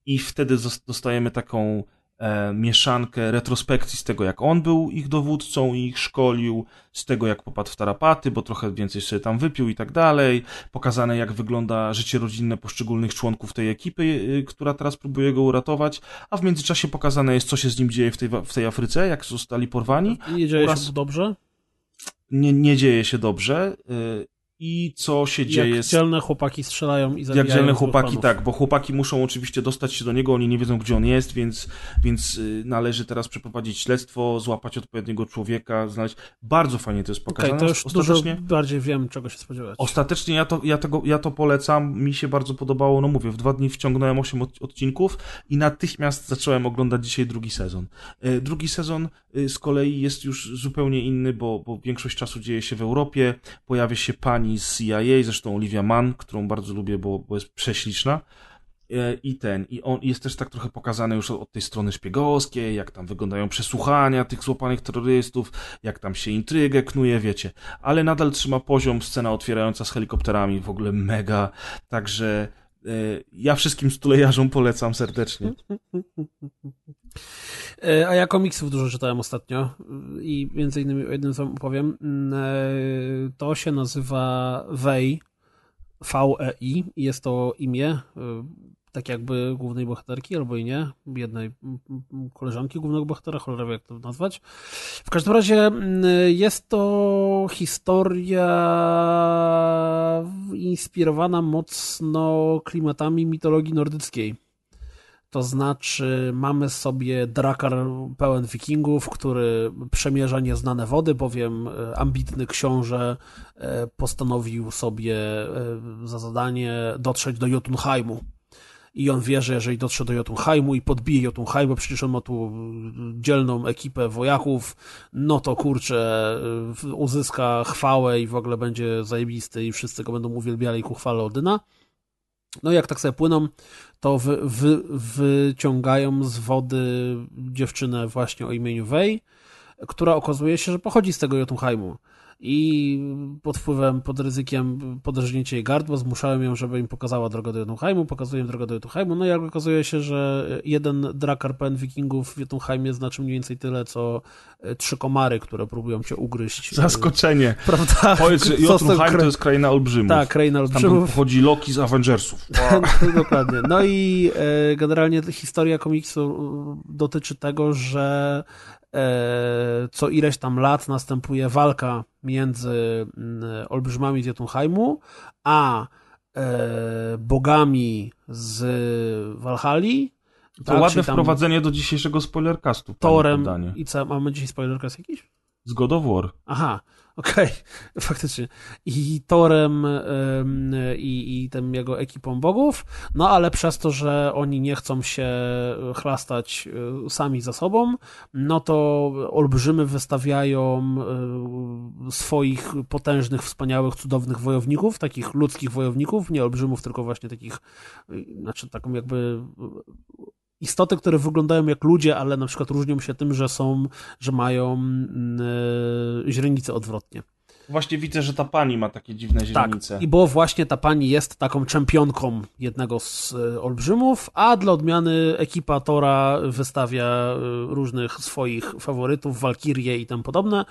I wtedy dostajemy taką e, mieszankę retrospekcji z tego, jak on był ich dowódcą i ich szkolił, z tego, jak popadł w tarapaty, bo trochę więcej sobie tam wypił i tak dalej. Pokazane, jak wygląda życie rodzinne poszczególnych członków tej ekipy, y, która teraz próbuje go uratować, a w międzyczasie pokazane jest, co się z nim dzieje w tej, w tej Afryce, jak zostali porwani. Nie dzieje oraz... się dobrze? Nie, nie dzieje się dobrze. Y, i co się dzieje. Jak dzielne chłopaki strzelają i zabijają. Jak dzielne chłopaki, tak, bo chłopaki muszą oczywiście dostać się do niego, oni nie wiedzą, gdzie on jest, więc, więc y, należy teraz przeprowadzić śledztwo, złapać odpowiedniego człowieka, znaleźć. Bardzo fajnie to jest pokazane. Okay, to już Ostatecznie, dużo bardziej wiem, czego się spodziewać. Ostatecznie ja to, ja, tego, ja to polecam, mi się bardzo podobało, no mówię, w dwa dni wciągnąłem 8 odcinków i natychmiast zacząłem oglądać dzisiaj drugi sezon. Y, drugi sezon y, z kolei jest już zupełnie inny, bo, bo większość czasu dzieje się w Europie, pojawia się pani pani z CIA, zresztą Olivia Mann, którą bardzo lubię, bo, bo jest prześliczna. E, I ten, i on jest też tak trochę pokazany już od tej strony szpiegowskiej, jak tam wyglądają przesłuchania tych złapanych terrorystów, jak tam się intrygę knuje, wiecie. Ale nadal trzyma poziom, scena otwierająca z helikopterami, w ogóle mega. Także e, ja wszystkim stulejarzom polecam serdecznie. E, a ja komiksów dużo czytałem ostatnio i między innymi o jednym wam opowiem. Mm, e, to się nazywa V-E-I i jest to imię e, tak jakby głównej bohaterki, albo i nie, jednej koleżanki głównego bohatera, cholera jak to nazwać. W każdym razie jest to historia inspirowana mocno klimatami mitologii nordyckiej to znaczy, mamy sobie drakar pełen wikingów, który przemierza nieznane wody, bowiem e, ambitny książę e, postanowił sobie e, za zadanie dotrzeć do Jotunheimu. I on wie, że jeżeli dotrze do Jotunheimu i podbije Jotunheim, bo przecież on ma tu dzielną ekipę wojaków, no to kurczę, uzyska chwałę i w ogóle będzie zajebisty i wszyscy go będą uwielbiali ku chwale Odyna. No jak tak sobie płyną, to wy, wy, wyciągają z wody dziewczynę właśnie o imieniu Wei, która okazuje się, że pochodzi z tego Jotunheimu i pod wpływem, pod ryzykiem podrażnięcia jej gardła zmuszałem ją, żeby im pokazała drogę do Jotunheimu, pokazuję drogę do Jotunheimu, no i jak okazuje się, że jeden drakar pen wikingów w Jotunheimie znaczy mniej więcej tyle, co e, trzy komary, które próbują cię ugryźć. Zaskoczenie. Prawda? Powiedz, że Jotunheim to jest kraina olbrzymów. Tak, kraina olbrzymów. Tam pochodzi Loki z Avengersów. Wow. Dokładnie. No i e, generalnie historia komiksu dotyczy tego, że E, co ileś tam lat następuje walka między mm, olbrzymami z Jotunheimu, a e, bogami z Walhali. To tak, ładne wprowadzenie do dzisiejszego spoilercastu. Torem. I co, mamy dzisiaj spoilercast jakiś? Z God of War. Aha, okej, okay. faktycznie. I Torem i, i tym jego ekipą bogów, no ale przez to, że oni nie chcą się chlastać e, sami za sobą, no to olbrzymy wystawiają e, swoich potężnych, wspaniałych, cudownych wojowników, takich ludzkich wojowników, nie olbrzymów, tylko właśnie takich, e, znaczy taką jakby istoty, które wyglądają jak ludzie, ale na przykład różnią się tym, że są, że mają yy, źrenice odwrotnie. Właśnie widzę, że ta pani ma takie dziwne źrenice. Tak, i bo właśnie ta pani jest taką czempionką jednego z e, olbrzymów, a dla odmiany ekipa Tora wystawia e, różnych swoich faworytów, Walkirie i tym podobne.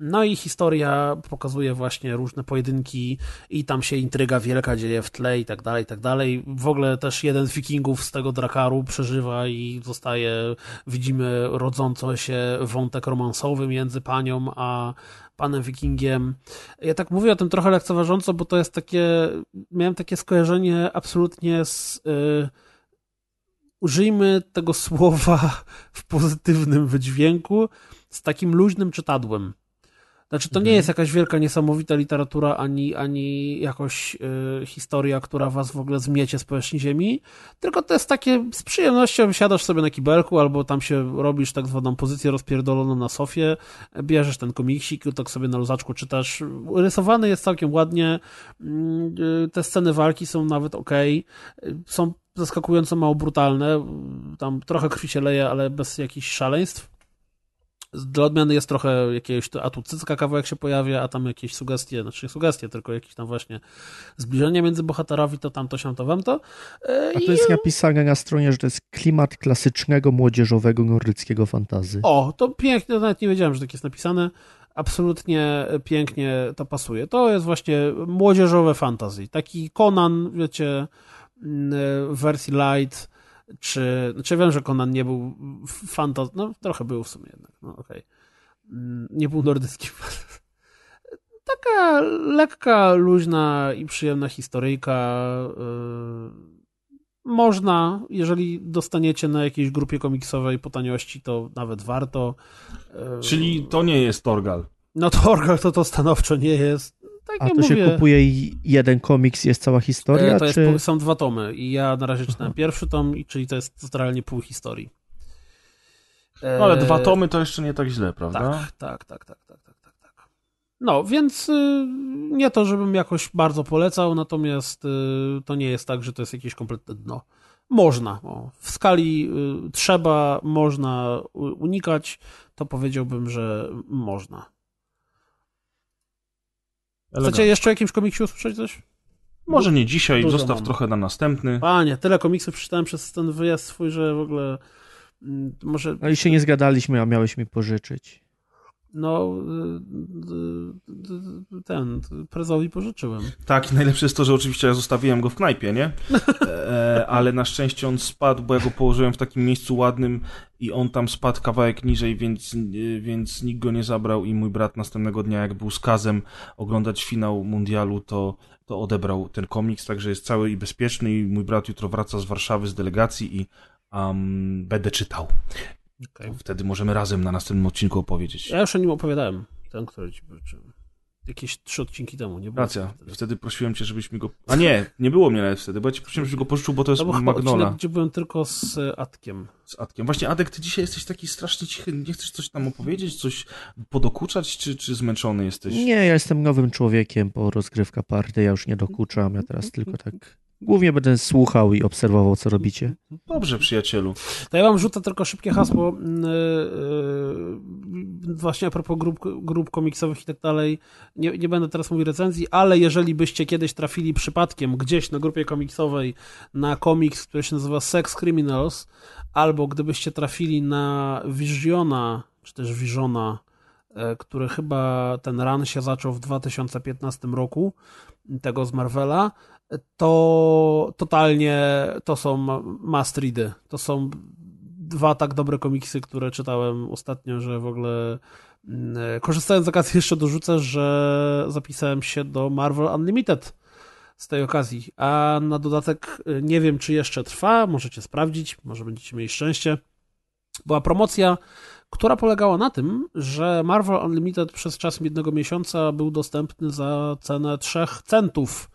No i historia pokazuje właśnie różne pojedynki i tam się intryga wielka dzieje w tle i tak dalej, i tak dalej. W ogóle też jeden z wikingów z tego Drakaru przeżywa i zostaje, widzimy rodząco się wątek romansowy między panią a panem wikingiem. Ja tak mówię o tym trochę lekceważąco, bo to jest takie, miałem takie skojarzenie absolutnie z, y, użyjmy tego słowa w pozytywnym wydźwięku, z takim luźnym czytadłem. Znaczy, to nie Mhm. jest jakaś wielka, niesamowita literatura, ani, ani jakoś y, historia, która was w ogóle zmiecie z powierzchni ziemi, tylko to jest takie z przyjemnością siadasz sobie na kibelku, albo tam się robisz tak zwaną pozycję rozpierdoloną na sofie, bierzesz ten komiksik, tak sobie na luzaczku czytasz. Rysowany jest całkiem ładnie, y, te sceny walki są nawet ok, są zaskakująco mało brutalne, tam trochę krwi się leje, ale bez jakichś szaleństw. Dla odmiany jest trochę jakiegoś, a tu cycka kawałek się pojawia, a tam jakieś sugestie, znaczy nie sugestie, tylko jakieś tam właśnie zbliżenie między bohaterami, to tamto, siamto, wamto. E, A i- to jest napisane na stronie, że to jest klimat klasycznego, młodzieżowego, nordyckiego fantazy. O, to pięknie, nawet nie wiedziałem, że tak jest napisane. Absolutnie pięknie to pasuje. To jest właśnie młodzieżowe fantasy. Taki Conan, wiecie, mm, w wersji light, czy, czy wiem, że Conan nie był fantasy, no trochę był w sumie jednak, no okej. Mm, Nie był nordyckim. Taka lekka, luźna i przyjemna historyjka. Yy, można, jeżeli dostaniecie na jakiejś grupie komiksowej po taniości, to nawet warto. Yy, Czyli to nie jest Torgal. No to Orgal to to stanowczo nie jest. Tak A jak to mówię, się kupuje i jeden komiks, jest cała historia, e, to jest, czy... są dwa tomy i ja na razie czytałem pierwszy tom, czyli to jest realnie pół historii. E, No, ale dwa tomy to jeszcze nie tak źle, prawda? Tak, tak, tak, tak, tak, tak, tak, tak. No, więc y, nie to, żebym jakoś bardzo polecał, natomiast y, to nie jest tak, że to jest jakieś kompletne dno. Można. O, w skali y, trzeba, można unikać, to powiedziałbym, że można. Chcecie jeszcze o jakimś komiksie usłyszeć coś? Może nie dzisiaj, Dużo zostaw mam. trochę na następny. Panie, tyle komiksów przeczytałem przez ten wyjazd swój, że w ogóle mm, może... No i się nie zgadaliśmy, a miałeś mi pożyczyć. No, y, y, y, ten, prezowi pożyczyłem. Tak, i najlepsze jest to, że oczywiście ja zostawiłem go w knajpie, nie? E, ale na szczęście on spadł, bo ja go położyłem w takim miejscu ładnym i on tam spadł kawałek niżej, więc, więc nikt go nie zabrał i mój brat następnego dnia, jak był z Kazem oglądać finał mundialu, to, to odebrał ten komiks, także jest cały i bezpieczny i mój brat jutro wraca z Warszawy z delegacji i um, będę czytał. Okay. Wtedy możemy razem na następnym odcinku opowiedzieć. Ja już o nim opowiadałem, ten, który ci pożyczyłem. Jakieś trzy odcinki temu, nie było? Racja, wtedy. wtedy prosiłem cię, żebyś mi go... A nie, nie było mnie nawet wtedy, bo ja ci prosiłem, żebyś go pożyczył, bo to jest chyba Magnola. odcinek, gdzie byłem tylko z y, Atkiem. z Adkiem. Właśnie, Adek, ty dzisiaj jesteś taki strasznie cichy. Nie chcesz coś tam opowiedzieć, coś podokuczać, czy, czy zmęczony jesteś? Nie, ja jestem nowym człowiekiem po rozgrywka party, ja już nie dokuczam, ja teraz tylko tak... Głównie będę słuchał i obserwował, co robicie. Dobrze, przyjacielu. To ja wam rzucę tylko szybkie hasło, yy, yy, właśnie a propos grup, grup komiksowych i tak dalej. Nie, nie będę teraz mówił recenzji, ale jeżeli byście kiedyś trafili przypadkiem gdzieś na grupie komiksowej na komiks, który się nazywa Sex Criminals, albo gdybyście trafili na Visiona, czy też Visiona, e, który chyba ten run się zaczął w 2015 roku, tego z Marvela, to totalnie to są must ready. To są dwa tak dobre komiksy, które czytałem ostatnio, że w ogóle mm, korzystając z okazji jeszcze dorzucę, że zapisałem się do Marvel Unlimited z tej okazji, a na dodatek y, nie wiem, czy jeszcze trwa, możecie sprawdzić, może będziecie mieli szczęście. Była promocja, która polegała na tym, że Marvel Unlimited przez czas jednego miesiąca był dostępny za cenę 3 centów.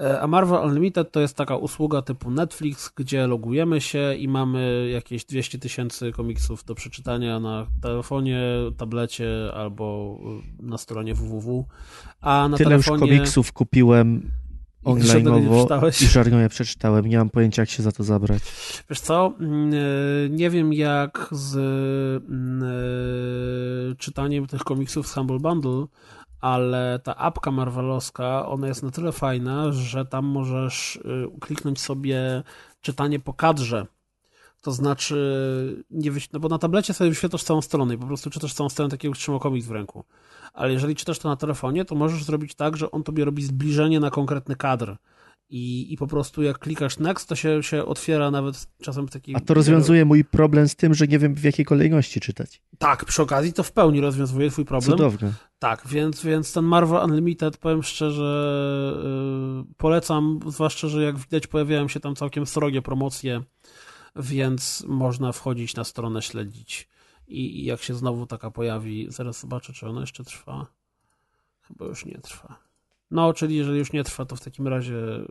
E, A Marvel Unlimited to jest taka usługa typu Netflix, gdzie logujemy się i mamy jakieś 200 tysięcy komiksów do przeczytania na telefonie, tablecie albo y, na stronie www. A na Tyle już telefonie... komiksów kupiłem online'owo i żadnego nie przeczytałem. Nie mam pojęcia, jak się za to zabrać. Wiesz co, mm, e, nie wiem jak z mm, e, czytaniem tych komiksów z Humble Bundle, ale ta apka marvelowska, ona jest na tyle fajna, że tam możesz y, kliknąć sobie czytanie po kadrze. To znaczy, nie wyś... no bo na tablecie sobie wyświetlasz całą stronę i po prostu czytasz całą stronę takiego, trzymał komiks w ręku. Ale jeżeli czytasz to na telefonie, to możesz zrobić tak, że on tobie robi zbliżenie na konkretny kadr. I, I po prostu jak klikasz next, to się, się otwiera nawet czasem w takiej... A to rozwiązuje mój problem z tym, że nie wiem w jakiej kolejności czytać. Tak, przy okazji to w pełni rozwiązuje twój problem. Cudowne. Tak, więc, więc ten Marvel Unlimited, powiem szczerze, yy, polecam, zwłaszcza, że jak widać pojawiają się tam całkiem srogie promocje, więc można wchodzić na stronę, śledzić i, i jak się znowu taka pojawi, zaraz zobaczę, czy ona jeszcze trwa. Chyba już nie trwa. No, czyli jeżeli już nie trwa, to w takim razie yy,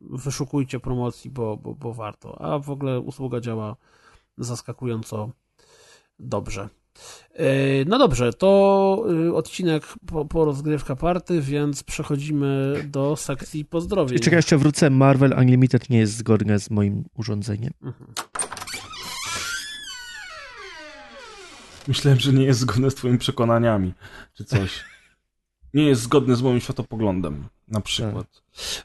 wyszukujcie promocji, bo, bo, bo warto. A w ogóle usługa działa zaskakująco dobrze. Yy, No dobrze, to yy, odcinek po, po rozgrywka party, więc przechodzimy do sekcji pozdrowień. Czekaj, jeszcze wrócę. Marvel Unlimited nie jest zgodne z moim urządzeniem. Mhm. Myślałem, że nie jest zgodne z twoimi przekonaniami, czy coś. Nie jest zgodne z moim światopoglądem, na przykład.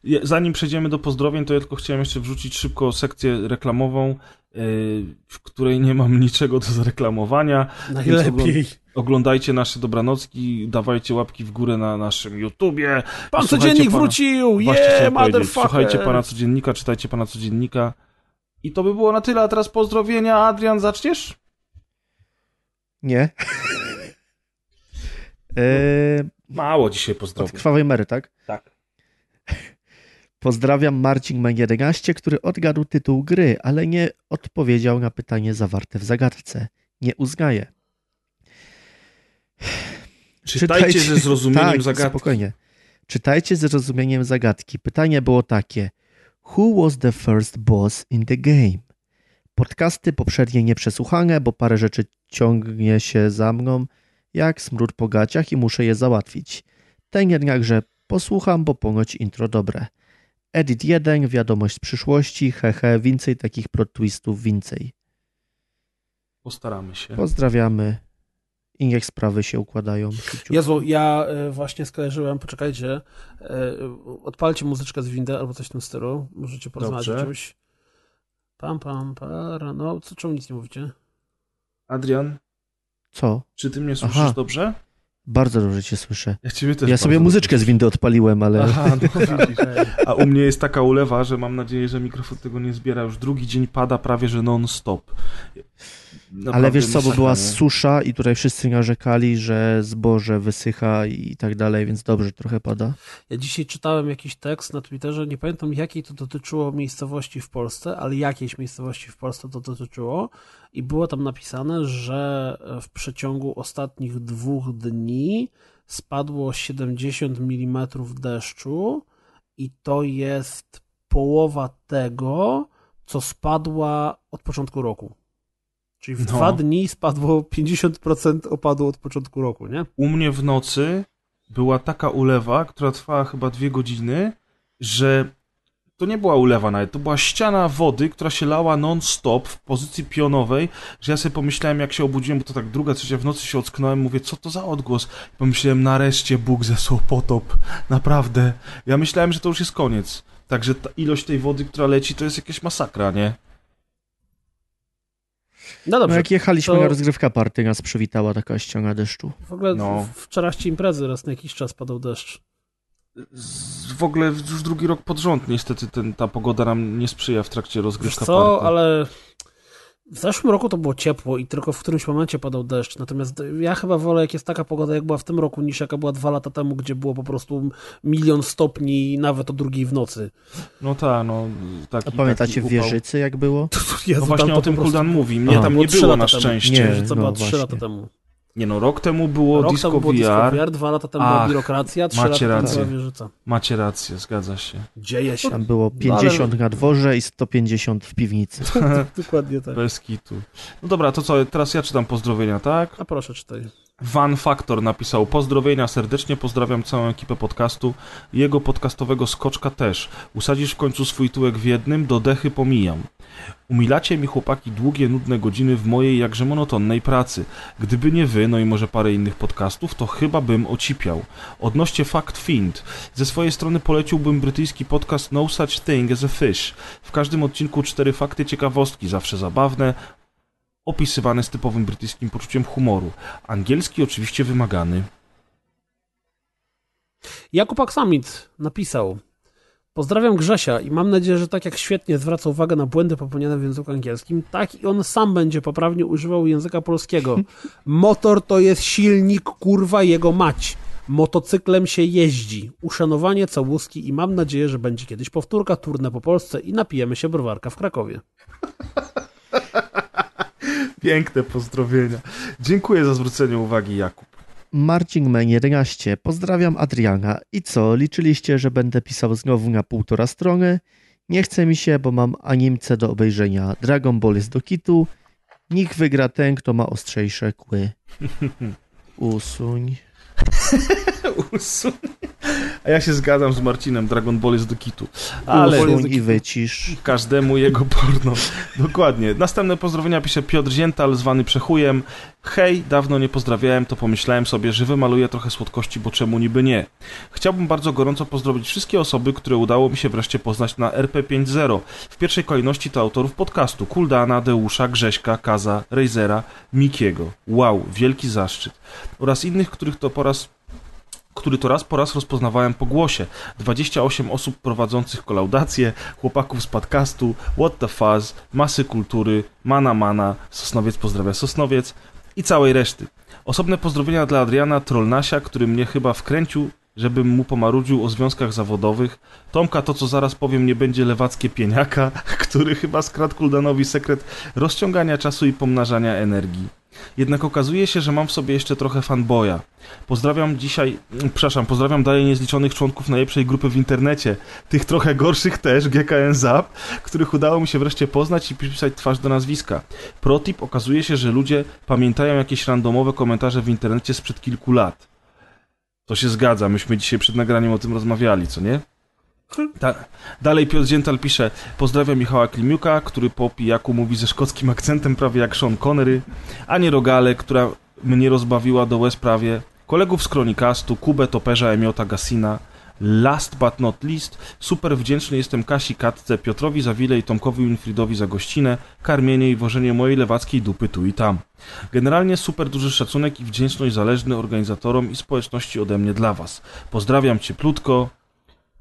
Ja- Zanim przejdziemy do pozdrowień, to ja tylko chciałem jeszcze wrzucić szybko sekcję reklamową, yy, w której nie mam niczego do zareklamowania. Najlepiej. Oglądajcie nasze dobranocki, dawajcie łapki w górę na naszym YouTubie. Pan Słuchajcie codziennik pana- wrócił! Właśnie Yeah, motherfucker! Słuchajcie pana codziennika, czytajcie pana codziennika. I to by było na tyle, a teraz pozdrowienia. Adrian, zaczniesz? Nie? eee, Mało dzisiaj od pozdrowień. krwawej Mary, tak? Tak. Pozdrawiam Marcin Ma11, który odgadł tytuł gry, ale nie odpowiedział na pytanie zawarte w zagadce. Nie uznaję. Czytajcie ze zrozumieniem tak, zagadki. spokojnie. Czytajcie ze zrozumieniem zagadki. Pytanie było takie. Who was the first boss in the game? Podcasty poprzednie nieprzesłuchane, bo parę rzeczy ciągnie się za mną jak smród po gaciach i muszę je załatwić. Ten jednakże posłucham, bo ponoć intro dobre. Edit 1, wiadomość z przyszłości, hehe, więcej takich plot twistów, więcej. Postaramy się. Pozdrawiamy i niech sprawy się układają. Jezu, ja e, właśnie skojarzyłem, poczekajcie, e, odpalcie muzyczkę z windy albo coś w tym stylu, możecie porozmawiać o Dobrze. czymś. Pam, pam, para, no, co, czemu nic nie mówicie? Adrian, Co? czy ty mnie słyszysz Aha. dobrze? Bardzo dobrze cię słyszę. Ja ciebie też Ja sobie muzyczkę z dobrze windy odpaliłem, ale... Aha, no widzisz. A u mnie jest taka ulewa, że mam nadzieję, że mikrofon tego nie zbiera. Już drugi dzień pada prawie, że non-stop. Naprawdę Ale wiesz co, bo była susza i tutaj wszyscy narzekali, że zboże wysycha i tak dalej, więc dobrze trochę pada. Ja dzisiaj czytałem jakiś tekst na Twitterze, nie pamiętam jakiej to dotyczyło miejscowości w Polsce, ale jakiejś miejscowości w Polsce to dotyczyło i było tam napisane, że w przeciągu ostatnich dwóch dni spadło 70 mm deszczu i to jest połowa tego, co spadła od początku roku. Czyli w No. dwa dni spadło 50% opadu od początku roku, nie? U mnie w nocy była taka ulewa, która trwała chyba dwie godziny, że to nie była ulewa nawet, to była ściana wody, która się lała non-stop w pozycji pionowej, że ja sobie pomyślałem, jak się obudziłem, bo to tak druga, trzecia w nocy się ocknąłem, mówię, co to za odgłos? Pomyślałem, nareszcie Bóg zesłał potop, naprawdę. Ja myślałem, że to już jest koniec. Także ta ilość tej wody, która leci, to jest jakaś masakra, nie? No No dobrze. jak jechaliśmy to- na rozgrywka party, nas przywitała taka ściana deszczu. W ogóle No. w wczorajszej imprezy raz na jakiś czas padał deszcz. Z, w ogóle już drugi rok pod rząd niestety ten, ta pogoda nam nie sprzyja w trakcie Wiesz rozgrywka co, party. ale w zeszłym roku to było ciepło i tylko w którymś momencie padał deszcz. Natomiast ja chyba wolę, jak jest taka pogoda, jak była w tym roku, niż jaka była dwa lata temu, gdzie było po prostu milion stopni nawet o drugiej w nocy. No tak, no taki, A pamiętacie taki. Wieżycy jak było? Jezu, No właśnie tam o tym prostu- Kuldan mówi. Mnie A. tam nie trzy było na temu. szczęście. Nie. Była no trzy właśnie. lata temu. Nie no, rok temu było Rok Disco temu było Disco VR. VR, dwa lata temu Ach, była biurokracja, trzy lata macie temu rację. była wieżyca. Macie rację, zgadza się. Dzieje się. Tam było No, 50 na dworze i 150 w piwnicy. Dokładnie tak. Bez kitu. No dobra, to co, teraz ja czytam pozdrowienia, tak? A proszę, czytaj. Van Factor napisał pozdrowienia serdecznie, pozdrawiam całą ekipę podcastu, jego podcastowego skoczka też. Usadzisz w końcu swój tyłek w jednym, do dechy pomijam. Umilacie mi chłopaki długie, nudne godziny w mojej jakże monotonnej pracy. Gdyby nie wy, no i może parę innych podcastów, to chyba bym ocipiał. Odnośnie Fact Find. Ze swojej strony poleciłbym brytyjski podcast No Such Thing as a Fish. W każdym odcinku cztery fakty ciekawostki, zawsze zabawne, opisywane z typowym brytyjskim poczuciem humoru. Angielski oczywiście wymagany. Jakub Aksamit napisał Pozdrawiam Grzesia i mam nadzieję, że tak jak świetnie zwraca uwagę na błędy popełniane w języku angielskim, tak i on sam będzie poprawnie używał języka polskiego. Motor to jest silnik, kurwa, jego mać. Motocyklem się jeździ. Uszanowanie, całuski i mam nadzieję, że będzie kiedyś powtórka, turne po Polsce i napijemy się browarka w Krakowie. Piękne pozdrowienia. Dziękuję za zwrócenie uwagi, Jakub. Marcin Men 11. Pozdrawiam Adriana. I co, liczyliście, że będę pisał znowu na półtora strony? Nie chce mi się, bo mam animce do obejrzenia. Dragon Ball jest do kitu. Niech wygra ten, kto ma ostrzejsze kły. Usuń. Usuń. A ja się zgadzam z Marcinem, Dragon Ball jest do kitu. Ale Usuń i wycisz. każdemu jego porno. Dokładnie. Następne pozdrowienia pisze Piotr Ziental, zwany Przechujem. Hej, dawno nie pozdrawiałem, to pomyślałem sobie, że wymaluję trochę słodkości, bo czemu niby nie. Chciałbym bardzo gorąco pozdrowić wszystkie osoby, które udało mi się wreszcie poznać na RP5.0. W pierwszej kolejności to autorów podcastu Kuldana, Deusza, Grześka, Kaza, Razera, Mikiego. Wow, wielki zaszczyt. Oraz innych, których to po raz który to raz po raz rozpoznawałem po głosie. 28 osób prowadzących kolaudację, chłopaków z podcastu, What the Fuzz, Masy Kultury, Mana Mana, Sosnowiec pozdrawia Sosnowiec i całej reszty. Osobne pozdrowienia dla Adriana Trollnasia, który mnie chyba wkręcił, żebym mu pomarudził o związkach zawodowych. Tomka to, co zaraz powiem, nie będzie lewackie pieniaka, który chyba skradł Kuldanowi sekret rozciągania czasu i pomnażania energii. Jednak okazuje się, że mam w sobie jeszcze trochę fanboya. Pozdrawiam dzisiaj, mm, przepraszam, pozdrawiam dalej niezliczonych członków najlepszej grupy w internecie, tych trochę gorszych też, GKN Zap, których udało mi się wreszcie poznać i przypisać twarz do nazwiska. Protip okazuje się, że ludzie pamiętają jakieś randomowe komentarze w internecie sprzed kilku lat. To się zgadza, myśmy dzisiaj przed nagraniem o tym rozmawiali, co nie? Da dalej Piotr Ziental pisze Pozdrawiam Michała Klimiuka, który po pijaku mówi ze szkockim akcentem prawie jak Sean Connery, Anię Rogale, która mnie rozbawiła do łez prawie, kolegów z Kronikastu, Kubę Toperza, Emiota Gasina, last but not least, super wdzięczny jestem Kasi Katce, Piotrowi Zawile i Tomkowi Winfriedowi za gościnę, karmienie i wożenie mojej lewackiej dupy tu i tam. Generalnie super duży szacunek i wdzięczność zależny organizatorom i społeczności ode mnie dla Was. Pozdrawiam Cieplutko,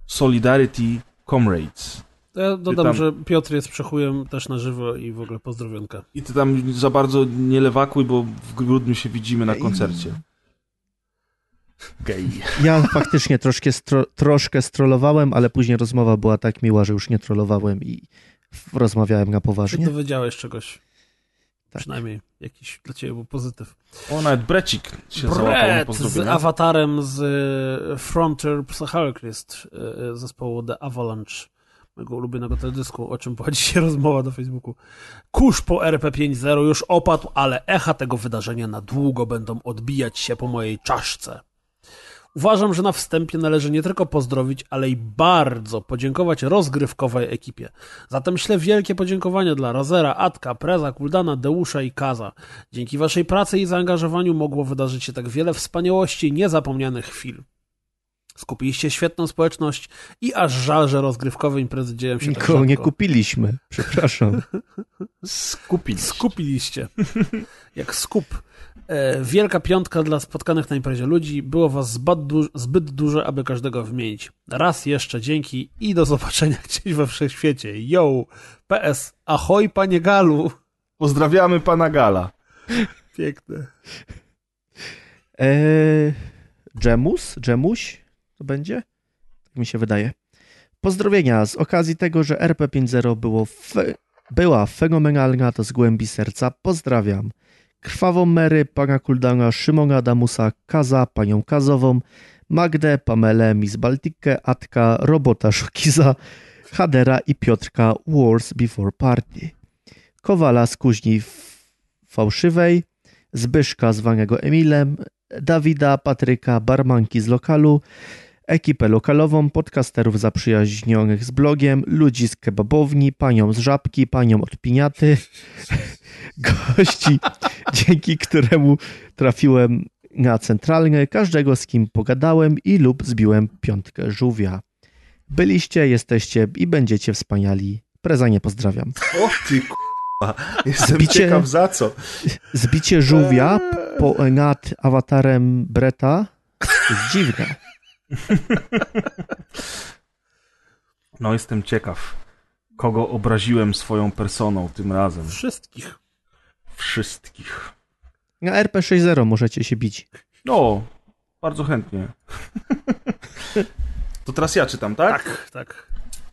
Solidarity Comrades. To Ja dodam, tam- że Piotr jest przechujem też na żywo i w ogóle pozdrowionka. I ty tam za bardzo nie lewakuj, bo w grudniu się widzimy na koncercie. Gej. Ja faktycznie troszkę, stro, troszkę strollowałem, ale później rozmowa była tak miła, że już nie trollowałem i rozmawiałem na Czy poważnie. dowiedziałeś czegoś? Tak. Przynajmniej jakiś dla ciebie był pozytyw. O, nawet Brecik się Brett z awatarem z e, Frontier Psychocrist e, zespołu The Avalanche, mojego ulubionego teledysku, o czym była dzisiaj rozmowa na Facebooku. Kurz po RP5.0 już opadł, ale echa tego wydarzenia na długo będą odbijać się po mojej czaszce. Uważam, że na wstępie należy nie tylko pozdrowić, ale i bardzo podziękować rozgrywkowej ekipie. Zatem ślę wielkie podziękowania dla Razera, Atka, Preza, Kuldana, Deusza i Kaza. Dzięki waszej pracy i zaangażowaniu mogło wydarzyć się tak wiele wspaniałości i niezapomnianych chwil. Skupiliście świetną społeczność i aż żal, że rozgrywkowe imprezy dzieją się tak Nikogo nie rzadko. kupiliśmy, przepraszam. Skupić. Skupiliście. Jak skup. E, wielka piątka dla spotkanych na imprezie ludzi. Było was zbyt, du- zbyt dużo, aby każdego wymienić. Raz jeszcze dzięki i do zobaczenia gdzieś we wszechświecie. Yo! PS. Ahoj, panie Galu! Pozdrawiamy pana Gala. Piękne. Eee, Dżemus? Dżemuś? To będzie? Tak mi się wydaje. Pozdrowienia z okazji tego, że RP50 było fe, była fenomenalna, to z głębi serca pozdrawiam. Krwawą Mary, pana Kuldana, Szymona Adamusa, Kaza, panią Kazową, Magdę, Pamelę, Miss Baltikę, Atka, Robota Szokiza, Hadera i Piotrka Wars Before Party. Kowala z kuźni fałszywej, Zbyszka zwanego Emilem, Dawida, Patryka, barmanki z lokalu, ekipę lokalową, podcasterów zaprzyjaźnionych z blogiem, ludzi z kebabowni, panią z żabki, panią od piniaty, gości, dzięki któremu trafiłem na centralny, każdego z kim pogadałem i lub zbiłem piątkę żółwia. Byliście, jesteście i będziecie wspaniali. Prezanie pozdrawiam. O ty k***a. Jestem Zbicie- ciekaw za co. Zbicie żółwia po, nad awatarem Breta jest dziwne. No jestem ciekaw, kogo obraziłem swoją personą tym razem. Wszystkich. Wszystkich. Na RP60 możecie się bić. No, bardzo chętnie. To teraz ja czytam, tak? Tak, tak.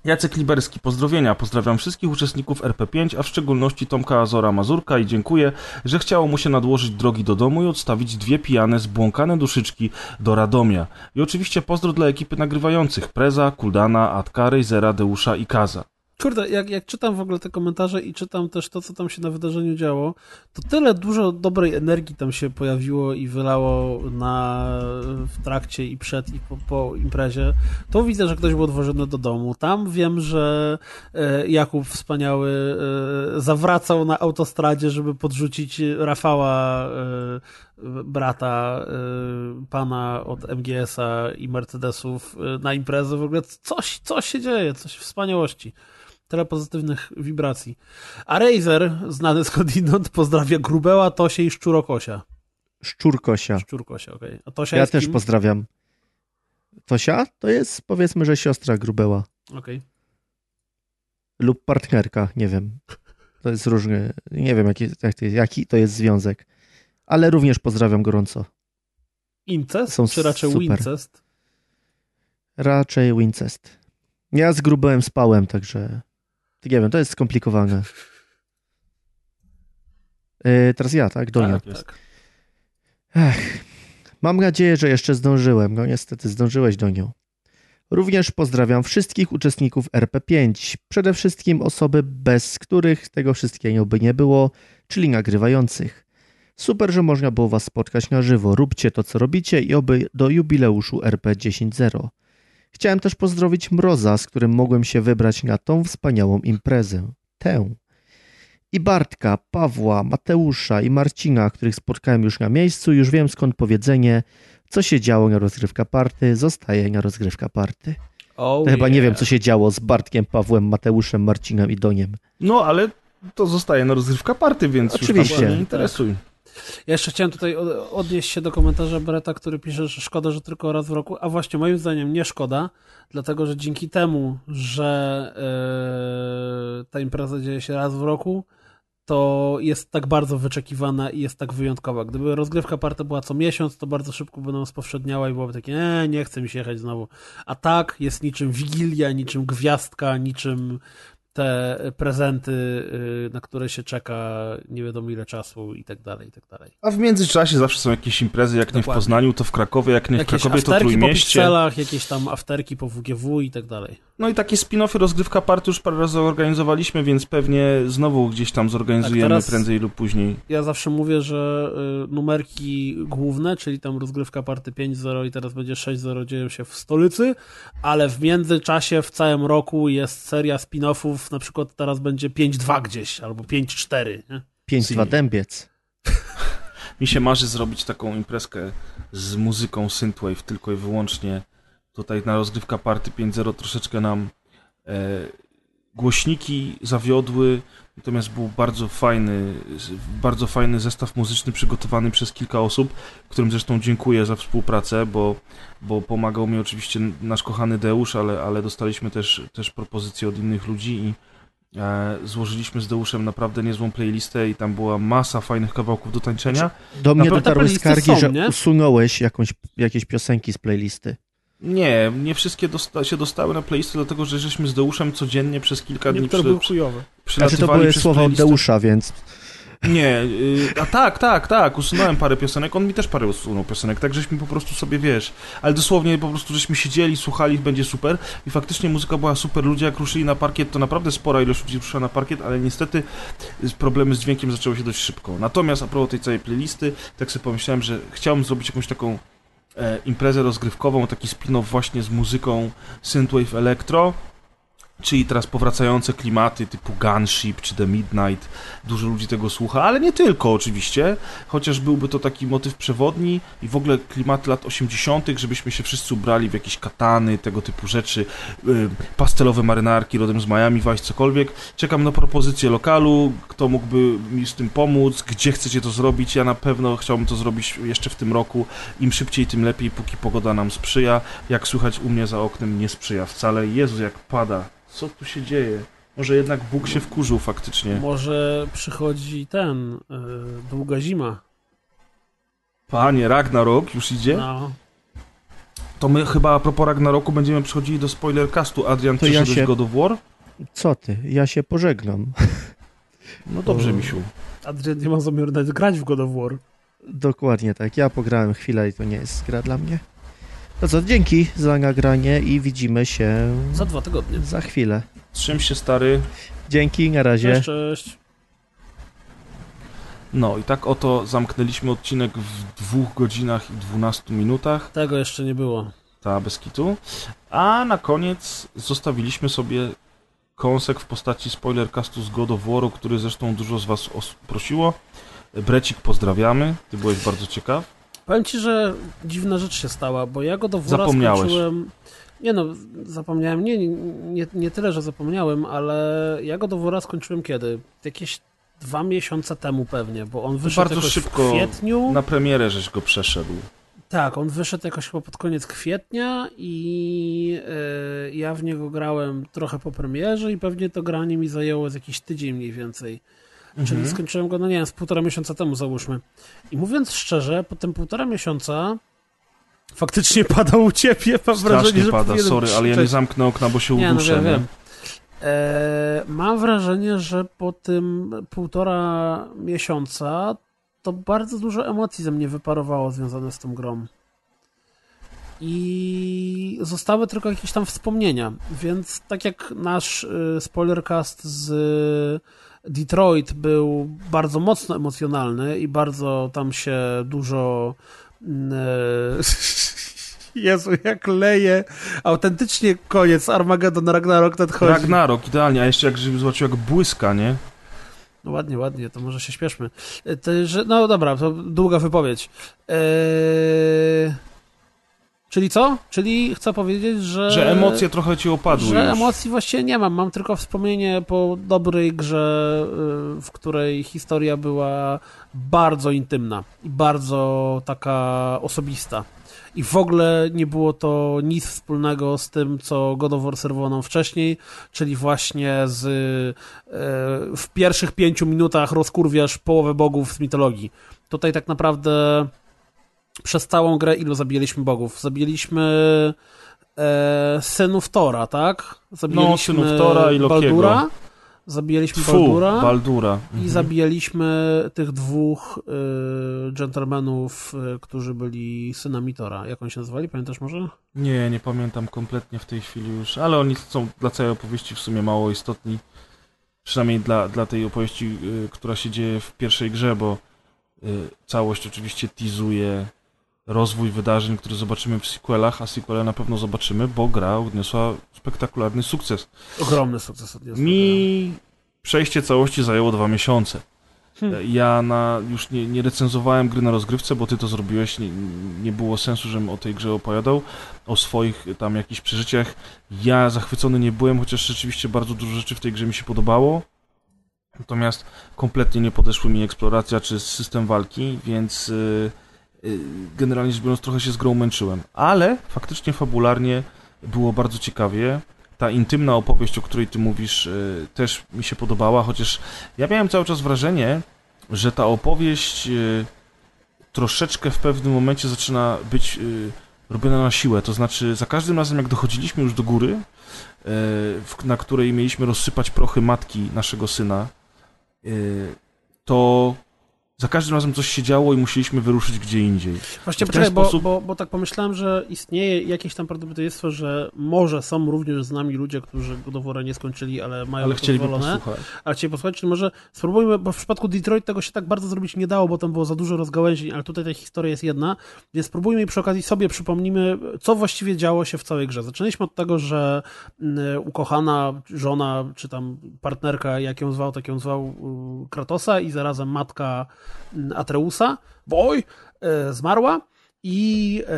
Jacek Liberski, pozdrowienia. Pozdrawiam wszystkich uczestników RP5, a w szczególności Tomka Azora Mazurka i dziękuję, że chciało mu się nadłożyć drogi do domu i odstawić dwie pijane, zbłąkane duszyczki do Radomia. I oczywiście pozdro dla ekipy nagrywających Preza, Kuldana, Atka, Rejzera, Deusza i Kaza. Kurde, jak, jak czytam w ogóle te komentarze i czytam też to, co tam się na wydarzeniu działo, to tyle dużo dobrej energii tam się pojawiło i wylało na, w trakcie i przed i po, po imprezie. To widzę, że ktoś był odwożony do domu. Tam wiem, że e, Jakub wspaniały e, zawracał na autostradzie, żeby podrzucić Rafała e, brata pana od MGS-a i Mercedesów na imprezę. W ogóle coś, coś się dzieje, coś wspaniałości. Tyle pozytywnych wibracji. A Razer, znany skądinąd, pozdrawia Grubeła, Tosie i Szczurokosia. Szczurkosia. Szczurkosia, okej. Okay. A Tosia Ja też kim? pozdrawiam. Tosia to jest powiedzmy, że siostra Grubeła. Okej. Lub partnerka, nie wiem. To jest różny, nie wiem jaki, jaki, jaki to jest związek. Ale również pozdrawiam gorąco. Incest? Są czy raczej super. Wincest? Raczej Wincest. Ja z Grubełem spałem, także nie wiem, to jest skomplikowane. Yy, teraz ja, tak? Donia. Tak. Tak. Ech, mam nadzieję, że jeszcze zdążyłem. No niestety zdążyłeś do nią. Również pozdrawiam wszystkich uczestników RP5, przede wszystkim osoby, bez których tego wszystkiego by nie było, czyli nagrywających. Super, że można było Was spotkać na żywo. Róbcie to, co robicie i oby do jubileuszu RP 10.0. Chciałem też pozdrowić Mroza, z którym mogłem się wybrać na tą wspaniałą imprezę. Tę. I Bartka, Pawła, Mateusza i Marcina, których spotkałem już na miejscu, już wiem skąd powiedzenie, co się działo na rozgrywka party, zostaje na rozgrywka party. Oh, chyba nie wiem, co się działo z Bartkiem, Pawłem, Mateuszem, Marcinem i Doniem. No, ale to zostaje na rozgrywka party, więc Oczywiście. już nie interesuj. Ja jeszcze chciałem tutaj od- odnieść się do komentarza Breta, który pisze, że szkoda, że tylko raz w roku, a właśnie moim zdaniem nie szkoda, dlatego że dzięki temu, że e, ta impreza dzieje się raz w roku, to jest tak bardzo wyczekiwana i jest tak wyjątkowa. Gdyby rozgrywka party była co miesiąc, to bardzo szybko by nam spowszedniała i byłoby takie, nie, nie chce mi się jechać znowu. A tak jest niczym Wigilia, niczym Gwiazdka, niczym te prezenty, y, na które się czeka nie wiadomo ile czasu i tak dalej, i tak dalej. A w międzyczasie zawsze są jakieś imprezy, jak nie w Dokładnie. Poznaniu, to w Krakowie, jak nie w Jakieś Krakowie, to po Trójmieście. pikselach, jakieś tam afterki po WGW i tak dalej. No i takie spin-offy rozgrywka party już parę razy organizowaliśmy, więc pewnie znowu gdzieś tam zorganizujemy Tak, prędzej lub później. Ja zawsze mówię, że y, numerki główne, czyli tam rozgrywka party 5.0 i teraz będzie 6.0 dzieją się w stolicy, ale w międzyczasie w całym roku jest seria spin-offów, na przykład teraz będzie 5.2 gdzieś, albo 5.4, nie? 5-2 Dębiec. Mi się marzy zrobić taką imprezkę z muzyką synthwave tylko i wyłącznie. Tutaj na rozgrywka party 5.0 troszeczkę nam e, głośniki zawiodły, natomiast był bardzo fajny, bardzo fajny zestaw muzyczny przygotowany przez kilka osób, którym zresztą dziękuję za współpracę, bo, bo pomagał mi oczywiście nasz kochany Deusz, ale, ale dostaliśmy też, też propozycje od innych ludzi i e, złożyliśmy z Deuszem naprawdę niezłą playlistę i tam była masa fajnych kawałków do tańczenia. Do mnie dotarły skargi, są, że usunąłeś jakąś, jakieś piosenki z playlisty. Nie, nie wszystkie dosta się dostały na playlistę, dlatego że żeśmy z Deuszem codziennie przez kilka dni przy, były chujowe. Znaczy to były słowa od. Deusza, więc Nie, y, a tak, tak, tak, usunąłem parę piosenek, on mi też parę usunął piosenek, tak żeśmy po prostu sobie, wiesz, ale dosłownie po prostu żeśmy siedzieli, słuchali, będzie super i faktycznie muzyka była super, ludzie jak ruszyli na parkiet, to naprawdę spora ilość ludzi ruszyła na parkiet, ale niestety problemy z dźwiękiem zaczęły się dość szybko. Natomiast a propos tej całej playlisty, tak sobie pomyślałem, że chciałbym zrobić jakąś taką imprezę rozgrywkową, taki spin-off właśnie z muzyką synthwave electro, czyli teraz powracające klimaty typu Gunship czy The Midnight. Dużo ludzi tego słucha, ale nie tylko oczywiście, chociaż byłby to taki motyw przewodni i w ogóle klimaty lat 80., żebyśmy się wszyscy ubrali w jakieś katany, tego typu rzeczy, yy, pastelowe marynarki rodem z Miami, Vice, cokolwiek. Czekam na propozycję lokalu, kto mógłby mi z tym pomóc, gdzie chcecie to zrobić. Ja na pewno chciałbym to zrobić jeszcze w tym roku. Im szybciej, tym lepiej, póki pogoda nam sprzyja. Jak słychać u mnie za oknem, nie sprzyja wcale. Jezu, jak pada. Co tu się dzieje? Może jednak Bóg się wkurzył faktycznie. Może przychodzi ten, y, długa zima. Panie, Ragnarok już idzie? No. To my chyba a propos Ragnaroku będziemy przechodzili do spoilercastu. Adrian, To ja przyszedłeś się- God of War? Co ty? Ja się pożegnam. No dobrze, O. misiu. Adrian nie ma zamiaru nawet grać w God of War. Dokładnie tak. Ja pograłem chwilę i to nie jest gra dla mnie. To co, dzięki za nagranie i widzimy się Za dwa tygodnie. za chwilę. Trzym się, stary. Dzięki, na razie. Cześć, cześć. No i tak oto zamknęliśmy odcinek w dwóch godzinach i 12 minutach. Tego jeszcze nie było. ta bez kitu. A na koniec zostawiliśmy sobie kąsek w postaci spoilercastu z God of War, który zresztą dużo z was os- prosiło. Brecik, pozdrawiamy. Ty byłeś bardzo ciekaw. Powiem ci, że dziwna rzecz się stała, bo ja go do Wora Zapomniałeś. skończyłem... Nie no, zapomniałem, nie, nie, nie tyle, że zapomniałem, ale ja go do Wora skończyłem kiedy? Jakieś dwa miesiące temu pewnie, bo on wyszedł bardzo szybko w kwietniu. Na premierę żeś go przeszedł. Tak, on wyszedł jakoś chyba pod koniec kwietnia i e, ja w niego grałem trochę po premierze i pewnie to granie mi zajęło z jakiś tydzień mniej więcej. Czyli Mhm. skończyłem go, no nie wiem, z półtora miesiąca temu załóżmy. I mówiąc szczerze, po tym półtora miesiąca faktycznie padał u ciebie, mam wrażenie, Strasznie że pada, sorry, ale ja nie zamknę okna, bo się Nie, no uduszę. wiem, nie? wiem. E, mam wrażenie, że po tym półtora miesiąca to bardzo dużo emocji ze mnie wyparowało związane z tą grą. I zostały tylko jakieś tam wspomnienia, więc tak jak nasz y, spoilercast z Detroit był bardzo mocno emocjonalny i bardzo tam się dużo mm, e, Jezu, jak leje. Autentycznie koniec Armageddon Ragnarok nadchodzi. Ragnarok, idealnie, a jeszcze jak żeby zobaczył jak błyska, nie? No ładnie, ładnie, to może się śpieszmy. E, To, że, no dobra, to długa wypowiedź. Eee... Czyli co? Czyli chcę powiedzieć, że... Że emocje trochę ci opadły Że już. emocji właściwie nie mam. Mam tylko wspomnienie po dobrej grze, y, w której historia była bardzo intymna i bardzo taka osobista. I w ogóle nie było to nic wspólnego z tym, co God of War serwował nam wcześniej, czyli właśnie z e, w pierwszych pięciu minutach rozkurwiasz połowę bogów z mitologii. Tutaj tak naprawdę przez całą grę ilu zabiliśmy bogów? Zabiliśmy e, synów Tora, tak? Zabiliśmy No, synów Tora i Lokiego. Baldura, zabijaliśmy Fu, Baldura Baldura. i Mhm. zabijaliśmy tych dwóch y, dżentelmenów, y, którzy byli synami Tora. Jak oni się nazywali? Pamiętasz może? Nie, nie pamiętam kompletnie w tej chwili już, ale oni są dla całej opowieści w sumie mało istotni. Przynajmniej dla, dla tej opowieści, y, która się dzieje w pierwszej grze, bo y, całość oczywiście teasuje rozwój wydarzeń, które zobaczymy w sequelach, a sequele na pewno zobaczymy, bo gra odniosła spektakularny sukces. Ogromny sukces odniosła. Mi przejście całości zajęło dwa miesiące. Hmm. Ja na, już nie, nie recenzowałem gry na rozgrywce, bo ty to zrobiłeś. Nie, nie było sensu, żebym o tej grze opowiadał, o swoich tam jakichś przeżyciach. Ja zachwycony nie byłem, chociaż rzeczywiście bardzo dużo rzeczy w tej grze mi się podobało. Natomiast kompletnie nie podeszły mi eksploracja czy system walki, więc yy, generalnie rzecz biorąc trochę się z grą męczyłem. Ale faktycznie fabularnie było bardzo ciekawie. Ta intymna opowieść, o której ty mówisz, yy, też mi się podobała, chociaż ja miałem cały czas wrażenie, że ta opowieść yy, troszeczkę w pewnym momencie zaczyna być robiona na siłę. To znaczy, za każdym razem, jak dochodziliśmy już do góry, na której mieliśmy rozsypać prochy matki naszego syna, to za każdym razem coś się działo i musieliśmy wyruszyć gdzie indziej. Właśnie poczekaj, bo, sposób- bo, bo tak pomyślałem, że istnieje jakieś tam prawdopodobieństwo, że może są również z nami ludzie, którzy God of War'a nie skończyli, ale mają Ale chcieliby posłuchać. A chcieli posłuchać, czy może spróbujmy, bo w przypadku Detroit tego się tak bardzo zrobić nie dało, bo tam było za dużo rozgałęzień, ale tutaj ta historia jest jedna, więc spróbujmy i przy okazji sobie przypomnimy, co właściwie działo się w całej grze. Zaczęliśmy od tego, że mm, ukochana żona, czy tam partnerka, jak ją zwał, tak ją zwał y, Kratosa i zarazem matka Atreusa, Boj, e, zmarła. I e,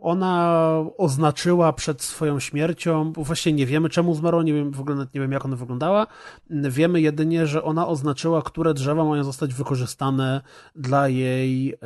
ona oznaczyła przed swoją śmiercią, bo właściwie nie wiemy czemu zmarła, nie wiem, w ogóle nie wiem jak ona wyglądała. Wiemy jedynie, że ona oznaczyła, które drzewa mają zostać wykorzystane dla jej e,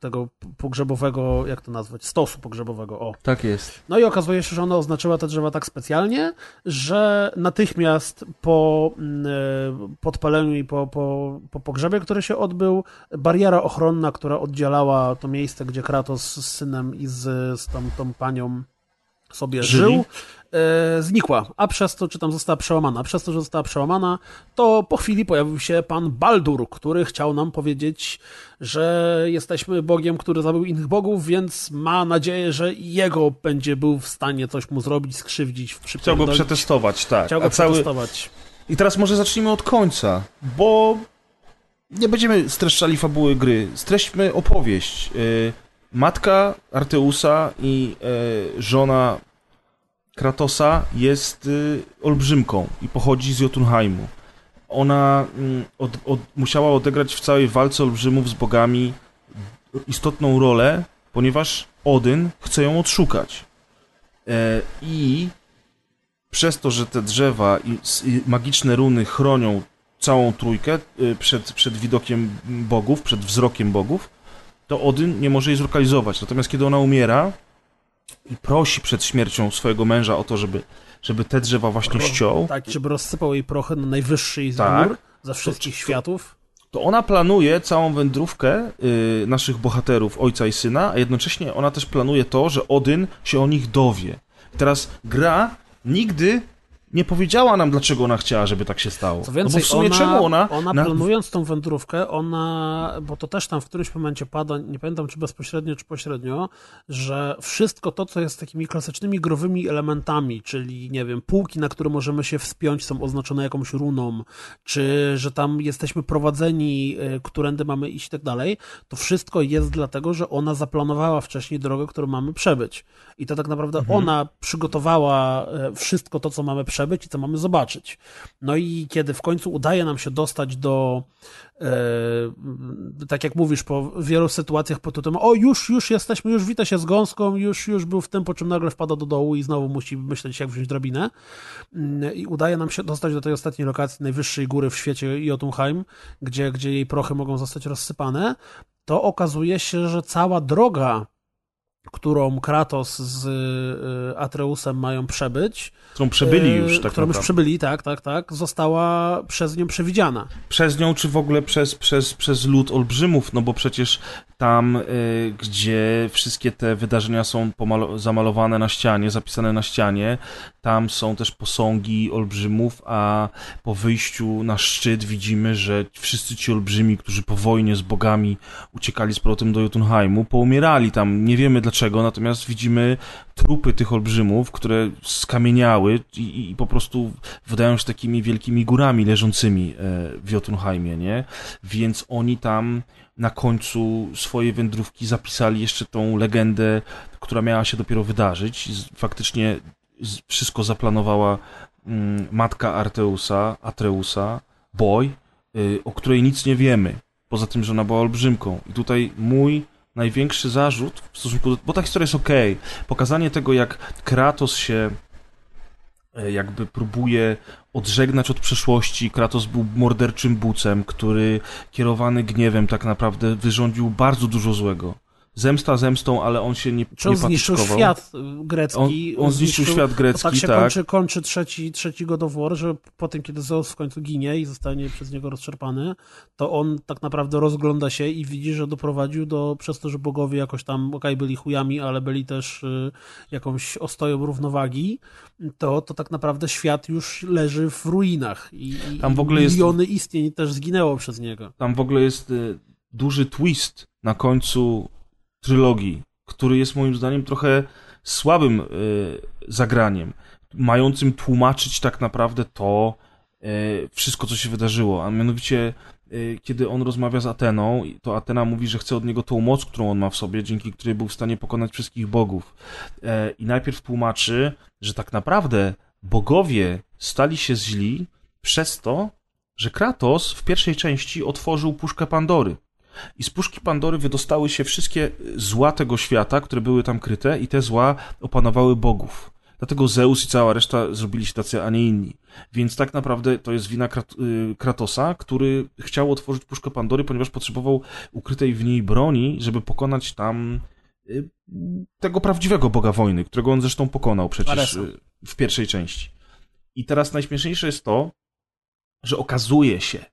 tego pogrzebowego, jak to nazwać, stosu pogrzebowego. O. Tak jest. No i okazuje się, że ona oznaczyła te drzewa tak specjalnie, że natychmiast po e, podpaleniu i po, po, po pogrzebie, który się odbył, bariera ochronna, która oddzielała to miejsce, gdzie Kratos z synem i z, z tą, tą panią sobie Żyli. żył, e, znikła, a przez to, czy tam została przełamana. Przez to, że została przełamana, to po chwili pojawił się pan Baldur, który chciał nam powiedzieć, że jesteśmy Bogiem, który zabił innych bogów, więc ma nadzieję, że jego będzie był w stanie coś mu zrobić, skrzywdzić, w Chciał go przetestować, tak. Chciał go A cały... przetestować. I teraz może zacznijmy od końca, bo nie będziemy streszczali fabuły gry. Streśćmy opowieść. Y, Matka Arteusa i y, żona Kratosa jest y, olbrzymką i pochodzi z Jotunheimu. Ona mm, od, od, musiała odegrać w całej walce olbrzymów z bogami istotną rolę, ponieważ Odyn chce ją odszukać. E, I przez to, że te drzewa i magiczne runy chronią całą trójkę y, przed, przed widokiem bogów, przed wzrokiem bogów, to Odyn nie może jej zlokalizować. Natomiast kiedy ona umiera i prosi przed śmiercią swojego męża o to, żeby, żeby te drzewa właśnie ściął, Tak, żeby rozsypał jej prochy na najwyższy z Tak. gór, za wszystkich to- światów. to ona planuje całą wędrówkę y, naszych bohaterów, ojca i syna, a jednocześnie ona też planuje to, że Odyn się o nich dowie. Teraz gra nigdy nie powiedziała nam, dlaczego ona chciała, żeby tak się stało. Co więcej, no bo w sumie ona, czemu ona... ona na- planując tą wędrówkę, ona, bo to też tam w którymś momencie pada, nie pamiętam czy bezpośrednio, czy pośrednio, że wszystko to, co jest takimi klasycznymi growymi elementami, czyli, nie wiem, półki, na które możemy się wspiąć, są oznaczone jakąś runą, czy że tam jesteśmy prowadzeni, y, którędy mamy iść i tak dalej, to wszystko jest dlatego, że ona zaplanowała wcześniej drogę, którą mamy przebyć. I to tak naprawdę Mhm. ona przygotowała e, wszystko to, co mamy przebyć i co mamy zobaczyć. No i kiedy w końcu udaje nam się dostać do, e, tak jak mówisz, po wielu sytuacjach pod tytułem, o już, już jesteśmy, już wita się z gąską, już, już był w tym, po czym nagle wpada do dołu i znowu musi myśleć, jak wziąć drabinę. Mm, I udaje nam się dostać do tej ostatniej lokacji, najwyższej góry w świecie, Jotunheim, gdzie, gdzie jej prochy mogą zostać rozsypane, to okazuje się, że cała droga którą Kratos z y, Atreusem mają przebyć. którą przebyli y, już tak Którą już naprawdę. przebyli, tak, tak, tak. Została przez nią przewidziana. Przez nią, czy w ogóle przez, przez, przez lud olbrzymów, no bo przecież tam, y, gdzie wszystkie te wydarzenia są zamalowane na ścianie, zapisane na ścianie, tam są też posągi olbrzymów, a po wyjściu na szczyt widzimy, że wszyscy ci olbrzymi, którzy po wojnie z bogami uciekali z powrotem do Jotunheimu, poumierali tam. Nie wiemy dlaczego, natomiast widzimy trupy tych olbrzymów, które skamieniały i, i po prostu wydają się takimi wielkimi górami leżącymi e, w Jotunheimie, nie? Więc oni tam na końcu swojej wędrówki zapisali jeszcze tą legendę, która miała się dopiero wydarzyć. Faktycznie wszystko zaplanowała mm, matka Arteusa, Atreusa, Boy, o której nic nie wiemy. Poza tym, że ona była olbrzymką. I tutaj mój największy zarzut w stosunku do... Bo ta historia jest okej. Pokazanie tego, jak Kratos się jakby próbuje odżegnać od przeszłości. Kratos był morderczym bucem, który kierowany gniewem tak naprawdę wyrządził bardzo dużo złego. Zemsta zemstą, ale on się nie, Czy on nie zniszczył świat grecki? On, on zniszczył świat To grecki, tak się tak. kończy, kończy trzeci, trzeci God of War, że po tym, kiedy Zeus w końcu ginie i zostanie przez niego rozczerpany, to on tak naprawdę rozgląda się i widzi, że doprowadził do, przez to, że bogowie jakoś tam, okej, byli chujami, ale byli też y, jakąś ostoją równowagi, to, to tak naprawdę świat już leży w ruinach i, i Tam w ogóle jest- miliony istnień też zginęło przez niego. Tam w ogóle jest y, duży twist na końcu trylogii, który jest moim zdaniem trochę słabym y, zagraniem, mającym tłumaczyć tak naprawdę to y, wszystko, co się wydarzyło, a mianowicie y, kiedy on rozmawia z Ateną, to Atena mówi, że chce od niego tą moc, którą on ma w sobie, dzięki której był w stanie pokonać wszystkich bogów. E, I najpierw tłumaczy, że tak naprawdę bogowie stali się źli przez to, że Kratos w pierwszej części otworzył puszkę Pandory. I z puszki Pandory wydostały się wszystkie zła tego świata, które były tam kryte, i te zła opanowały bogów. Dlatego Zeus i cała reszta zrobili się tacy, a nie inni. Więc tak naprawdę to jest wina y, Kratosa, który chciał otworzyć puszkę Pandory, ponieważ potrzebował ukrytej w niej broni, żeby pokonać tam y, tego prawdziwego boga wojny, którego on zresztą pokonał przecież Aresa. y, w pierwszej części. I teraz najśmieszniejsze jest to, że okazuje się,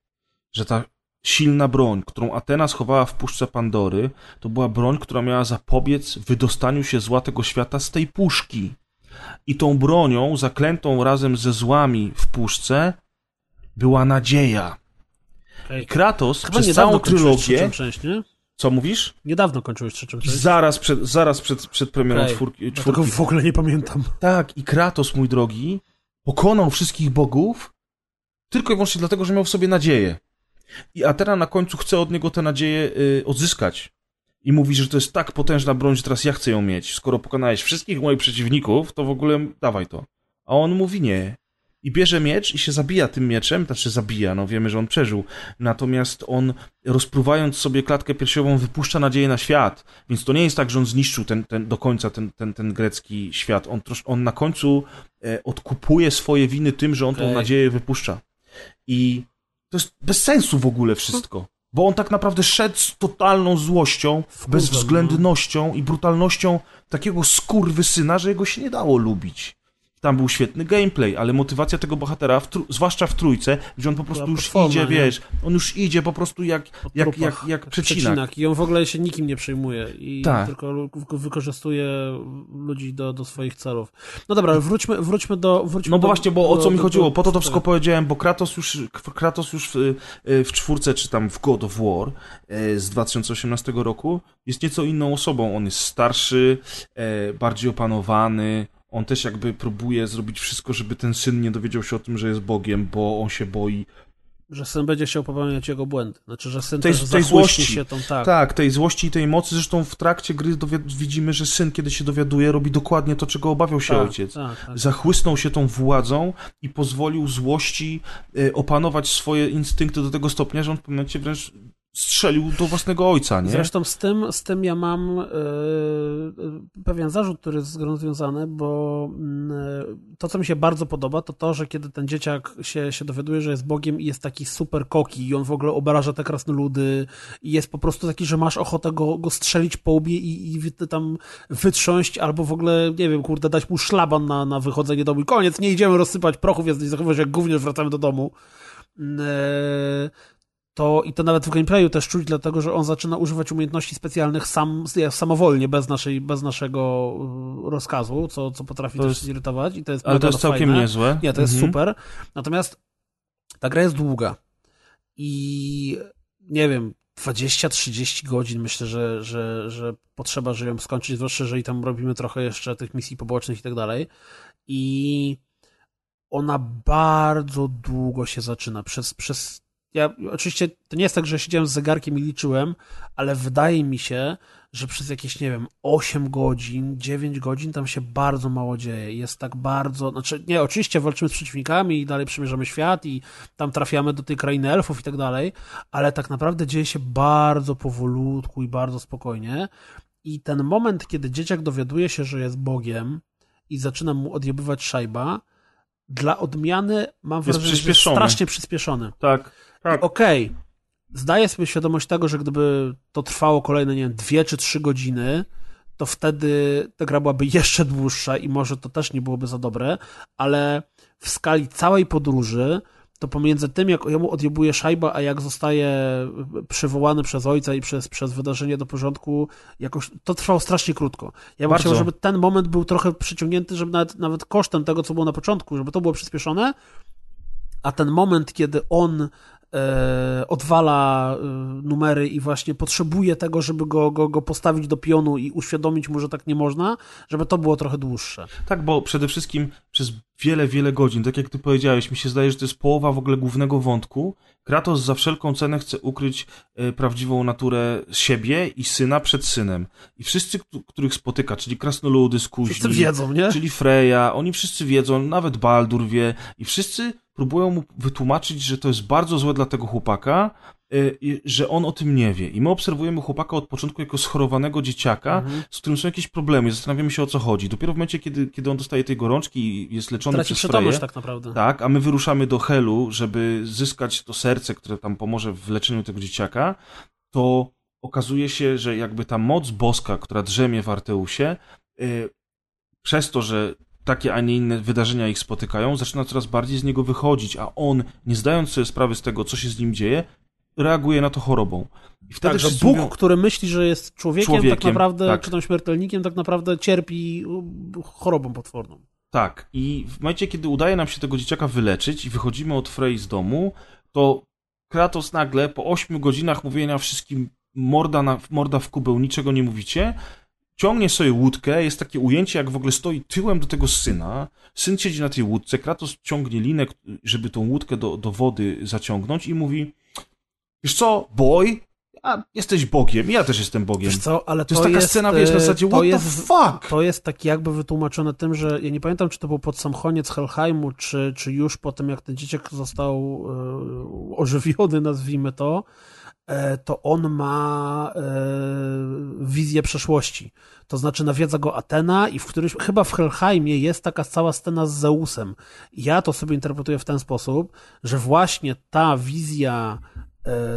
że ta silna broń, którą Atena schowała w puszce Pandory, to była broń, która miała zapobiec wydostaniu się zła tego świata z tej puszki. I tą bronią, zaklętą razem ze złami w puszce, była nadzieja. I Kratos Chyba przez całą trylogię... część, nie? Co mówisz? Niedawno kończyłeś trzecią część. Zaraz przed, zaraz przed, przed premierą Okej. czwórki, czwórki. w ogóle nie pamiętam. Tak, i Kratos, mój drogi, pokonał wszystkich bogów tylko i wyłącznie dlatego, że miał w sobie nadzieję. I Atena na końcu chce od niego tę nadzieję y, odzyskać. I mówi, że to jest tak potężna broń, że teraz ja chcę ją mieć. Skoro pokonałeś wszystkich moich przeciwników, to w ogóle dawaj to. A on mówi nie. I bierze miecz i się zabija tym mieczem, znaczy zabija, no wiemy, że on przeżył. Natomiast on, rozpruwając sobie klatkę piersiową, wypuszcza nadzieję na świat. Więc to nie jest tak, że on zniszczył ten, ten, do końca ten, ten, ten grecki świat. On, trosz, on na końcu e, odkupuje swoje winy tym, że on tą Okej. nadzieję wypuszcza. I to jest bez sensu w ogóle wszystko. Bo on tak naprawdę szedł z totalną złością, Wkurzam, bezwzględnością i brutalnością takiego skurwysyna, że jego się nie dało lubić. Tam był świetny gameplay, ale motywacja tego bohatera, w zwłaszcza w trójce, gdzie on po prostu już idzie, nie? wiesz, on już idzie po prostu jak, Po jak, jak, jak przecinak. I on w ogóle się nikim nie przejmuje i Tak. tylko wykorzystuje ludzi do, do swoich celów. No dobra, wróćmy, wróćmy do... Wróćmy No bo do, właśnie, bo o do- co mi do- chodziło? do- Po to to wszystko powiedziałem, bo Kratos już, Kratos już w, y, w czwórce, czy tam w God of War e, z 2018 roku jest nieco inną osobą. On jest starszy, e, bardziej opanowany. On też jakby próbuje zrobić wszystko, żeby ten syn nie dowiedział się o tym, że jest Bogiem, bo on się boi. Że syn będzie chciał popełniać jego błędy. Znaczy, że syn Tej- też tej złości. się tą... Tak, Tak, tej złości i tej mocy. Zresztą w trakcie gry widzimy, że syn, kiedy się dowiaduje, robi dokładnie to, czego obawiał się tak, ojciec. Tak, tak. zachłysnął się tą władzą i pozwolił złości e, opanować swoje instynkty do tego stopnia, że on w pewnym momencie wręcz strzelił do własnego ojca, nie? Zresztą z tym, z tym ja mam e, pewien zarzut, który jest związany, bo mm, e, to, co mi się bardzo podoba, to to, że kiedy ten dzieciak się, się dowiaduje, że jest Bogiem i jest taki super koki i on w ogóle obraża te krasnoludy i jest po prostu taki, że masz ochotę go, go strzelić po łbie i, i tam wytrząść albo w ogóle, nie wiem, kurde, dać mu szlaban na, na wychodzenie do domu i koniec, nie idziemy rozsypać prochów, jesteś zachowywać jak gówniarz, wracamy do domu. To i to nawet w gameplayu też czuć, dlatego że on zaczyna używać umiejętności specjalnych sam, samowolnie, bez, naszej, bez naszego y, rozkazu, co, co potrafi To też jest- zirytować i to jest Ale to jest całkiem fajne. niezłe. Nie, to jest Mhm. super. Natomiast ta gra jest długa i nie wiem, 20-30 godzin myślę, że, że, że potrzeba, żeby ją skończyć, zwłaszcza jeżeli tam robimy trochę jeszcze tych misji pobocznych i tak dalej. I ona bardzo długo się zaczyna. Przez, przez ja oczywiście to nie jest tak, że siedziałem z zegarkiem i liczyłem, ale wydaje mi się, że przez jakieś, nie wiem, 8 godzin, 9 godzin tam się bardzo mało dzieje. Jest tak bardzo, znaczy nie, oczywiście walczymy z przeciwnikami i dalej przemierzamy świat i tam trafiamy do tej krainy elfów i tak dalej, ale tak naprawdę dzieje się bardzo powolutku i bardzo spokojnie. I ten moment, kiedy dzieciak dowiaduje się, że jest Bogiem i zaczyna mu odjebywać szajba, dla odmiany mam wrażenie, że jest strasznie przyspieszony. Tak, tak. Okej, zdaję sobie świadomość tego, że gdyby to trwało kolejne, nie wiem, dwie czy trzy godziny, to wtedy ta gra byłaby jeszcze dłuższa i może to też nie byłoby za dobre, ale w skali całej podróży to pomiędzy tym, jak jemu odjebuje szajba, a jak zostaje przywołany przez ojca i przez, przez wydarzenie do porządku, jakoś to trwało strasznie krótko. Ja bym chciał, żeby ten moment był trochę przyciągnięty, żeby nawet, nawet kosztem tego, co było na początku, żeby to było przyspieszone, a ten moment, kiedy on odwala e, numery i właśnie potrzebuje tego, żeby go, go, go postawić do pionu i uświadomić mu, że tak nie można, żeby to było trochę dłuższe. Tak, bo przede wszystkim przez wiele, wiele godzin, tak jak ty powiedziałeś, mi się zdaje, że to jest połowa w ogóle głównego wątku. Kratos za wszelką cenę chce ukryć e, prawdziwą naturę siebie i syna przed synem. I wszyscy, któ- których spotyka, czyli krasnoludy, Wszyscy skuźni, wiedzą, nie? czyli Freya, oni wszyscy wiedzą, nawet Baldur wie i wszyscy próbują mu wytłumaczyć, że to jest bardzo złe dla tego chłopaka, że on o tym nie wie. I my obserwujemy chłopaka od początku jako schorowanego dzieciaka, Mhm. z którym są jakieś problemy, zastanawiamy się o co chodzi. Dopiero w momencie, kiedy, kiedy on dostaje tej gorączki i jest leczony Traci przez Freję, tak naprawdę. tak, a my wyruszamy do Helu, żeby zyskać to serce, które tam pomoże w leczeniu tego dzieciaka, to okazuje się, że jakby ta moc boska, która drzemie w Arteusie, y, przez to, że takie, a nie inne wydarzenia ich spotykają, zaczyna coraz bardziej z niego wychodzić, a on, nie zdając sobie sprawy z tego, co się z nim dzieje, reaguje na to chorobą. I wtedy Tak, że Bóg, mówią, który myśli, że jest człowiekiem, tak Człowiekiem, naprawdę, tak. czy tam śmiertelnikiem, tak naprawdę cierpi y, chorobą potworną. Tak, i w momencie, kiedy udaje nam się tego dzieciaka wyleczyć i wychodzimy od Frey z domu, to Kratos nagle po 8 godzinach mówienia wszystkim morda, na, morda w kubeł, niczego nie mówicie, ciągnie sobie łódkę, jest takie ujęcie, jak w ogóle stoi tyłem do tego syna, syn siedzi na tej łódce, Kratos ciągnie linę, żeby tą łódkę do, do wody zaciągnąć i mówi wiesz co, boy, a jesteś Bogiem, ja też jestem Bogiem. Wiesz co, ale To jest taka scena, wiesz, na e, zasadzie, to what jest, the fuck? To jest tak jakby wytłumaczone tym, że ja nie pamiętam, czy to był pod sam koniec Helheimu, czy, czy już po tym, jak ten dzieciak został e, ożywiony, nazwijmy to, e, to on ma e, wizję przeszłości. To znaczy nawiedza go Atena i w którymś, chyba w Helheimie jest taka cała scena z Zeusem. Ja to sobie interpretuję w ten sposób, że właśnie ta wizja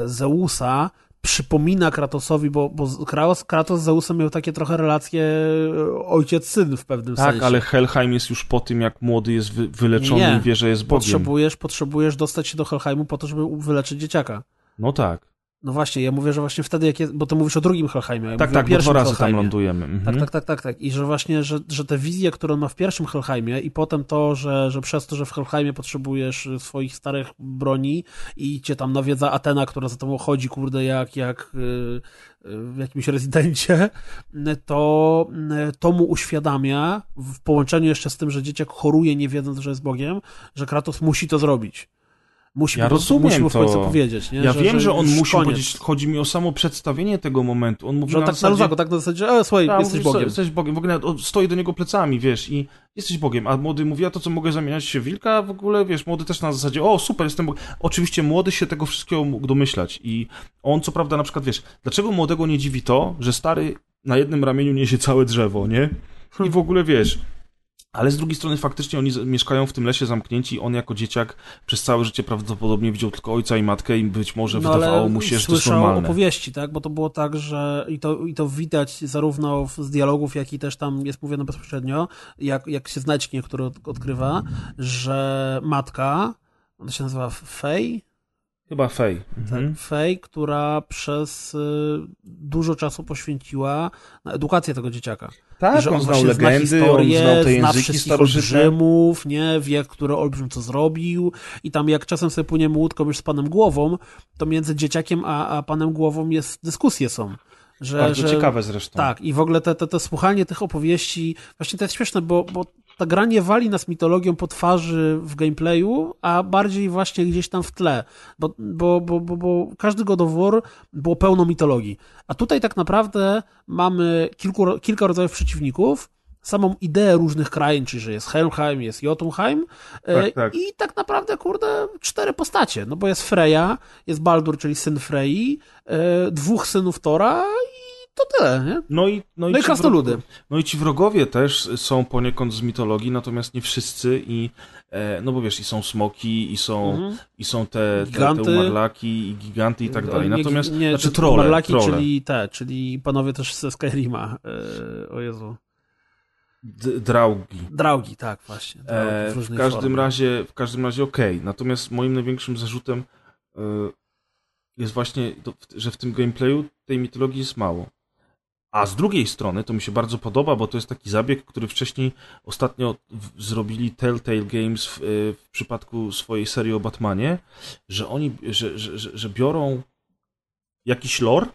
Zeusa przypomina Kratosowi, bo, bo Kratos, Kratos z Zeusem miał takie trochę relacje e, ojciec-syn w pewnym Tak, sensie. ale Helheim jest już po tym, jak młody jest wy, wyleczony Nie. i wie, że jest Bogiem. Potrzebujesz, potrzebujesz dostać się do Helheimu po to, żeby wyleczyć dzieciaka. No tak. No właśnie, ja mówię, że właśnie wtedy, jak jest, bo ty mówisz o drugim Helheimie. Ja Tak, tak, pierwszym dwa razy tam lądujemy. Mhm. Tak, tak, tak, tak, tak. I że właśnie, że, że te wizje, które on ma w pierwszym Helheimie i potem to, że, że przez to, że w Helheimie potrzebujesz swoich starych broni i cię tam nawiedza Atena, która za tobą chodzi, kurde, jak, jak y, y, w jakimś rezydencie, to, y, to mu uświadamia, w połączeniu jeszcze z tym, że dzieciak choruje nie wiedząc, że jest Bogiem, że Kratos musi to zrobić. Musi, Ja rozumiem musi mu w końcu to. powiedzieć. Nie? Ja wiem, że on już musi koniec. powiedzieć, chodzi mi o samo przedstawienie tego momentu. On mówi Że na tak na zasadzie, luzaku, tak na zasadzie, że e, słuchaj, Tak, jesteś Bogiem. Jesteś Bogiem. W ogóle on stoi do niego plecami, wiesz, i jesteś Bogiem. A młody mówi, a to co, mogę zamieniać się wilka? A w ogóle, wiesz, młody też na zasadzie, o, super, jestem Bogiem. Oczywiście młody się tego wszystkiego mógł domyślać. I on, co prawda, na przykład, wiesz, dlaczego młodego nie dziwi to, że stary na jednym ramieniu niesie całe drzewo, nie? I w ogóle, wiesz... Ale z drugiej strony faktycznie oni mieszkają w tym lesie zamknięci. On jako dzieciak przez całe życie prawdopodobnie widział tylko ojca i matkę i być może No, wydawało mu się, że to jest normalne. opowieści, tak? Bo to było tak, że i to, i to widać zarówno z dialogów, jak i też tam jest mówione bezpośrednio, jak, jak się znajdźnie, który od- odkrywa, że matka, ona się nazywa Fej, Chyba fej. Mhm. Fej, która przez y, dużo czasu poświęciła na edukację tego dzieciaka. Tak, że on znał właśnie zna legendy, historię, on znał te zna języki wszystkich starożytne. olbrzymów, nie, wie, który olbrzym co zrobił i tam jak czasem sobie płyniemy łódką już z panem głową, to między dzieciakiem a, a panem głową jest, dyskusje są. Że, Bardzo że, ciekawe zresztą. Tak, i w ogóle te, te, te słuchanie tych opowieści, właśnie to jest śmieszne, bo, bo ta gra nie wali nas mitologią po twarzy w gameplayu, a bardziej właśnie gdzieś tam w tle, bo, bo, bo, bo, bo każdy God of War było pełno mitologii. A tutaj tak naprawdę mamy kilku, kilka rodzajów przeciwników, samą ideę różnych krain, czyli że jest Helheim, jest Jotunheim e, Tak, tak. i tak naprawdę, kurde, cztery postacie, no bo jest Freya, jest Baldur, czyli syn Frei, e, dwóch synów Tora i to tyle, nie? No i, no i, No i ci krasnoludy. wrogo- No i ci wrogowie też są poniekąd z mitologii, natomiast nie wszyscy i e, no bo wiesz, i są smoki, i są, Mhm. i są te, te, te Giganty. umarlaki, i giganty i tak dalej. Nie, Natomiast, nie, znaczy to trolle, Marlaki, trolle. czyli te, czyli panowie też ze Skyrima. E, o Jezu. D- draugi. Draugi, tak, właśnie. Draugi E, w w każdym formie. razie, w każdym razie okej. Natomiast moim największym zarzutem e, jest właśnie, to, że w tym gameplayu tej mitologii jest mało. A z drugiej strony to mi się bardzo podoba, bo to jest taki zabieg, który wcześniej ostatnio zrobili Telltale Games w, e, w przypadku swojej serii o Batmanie, że oni, że, że, że, że biorą jakiś lore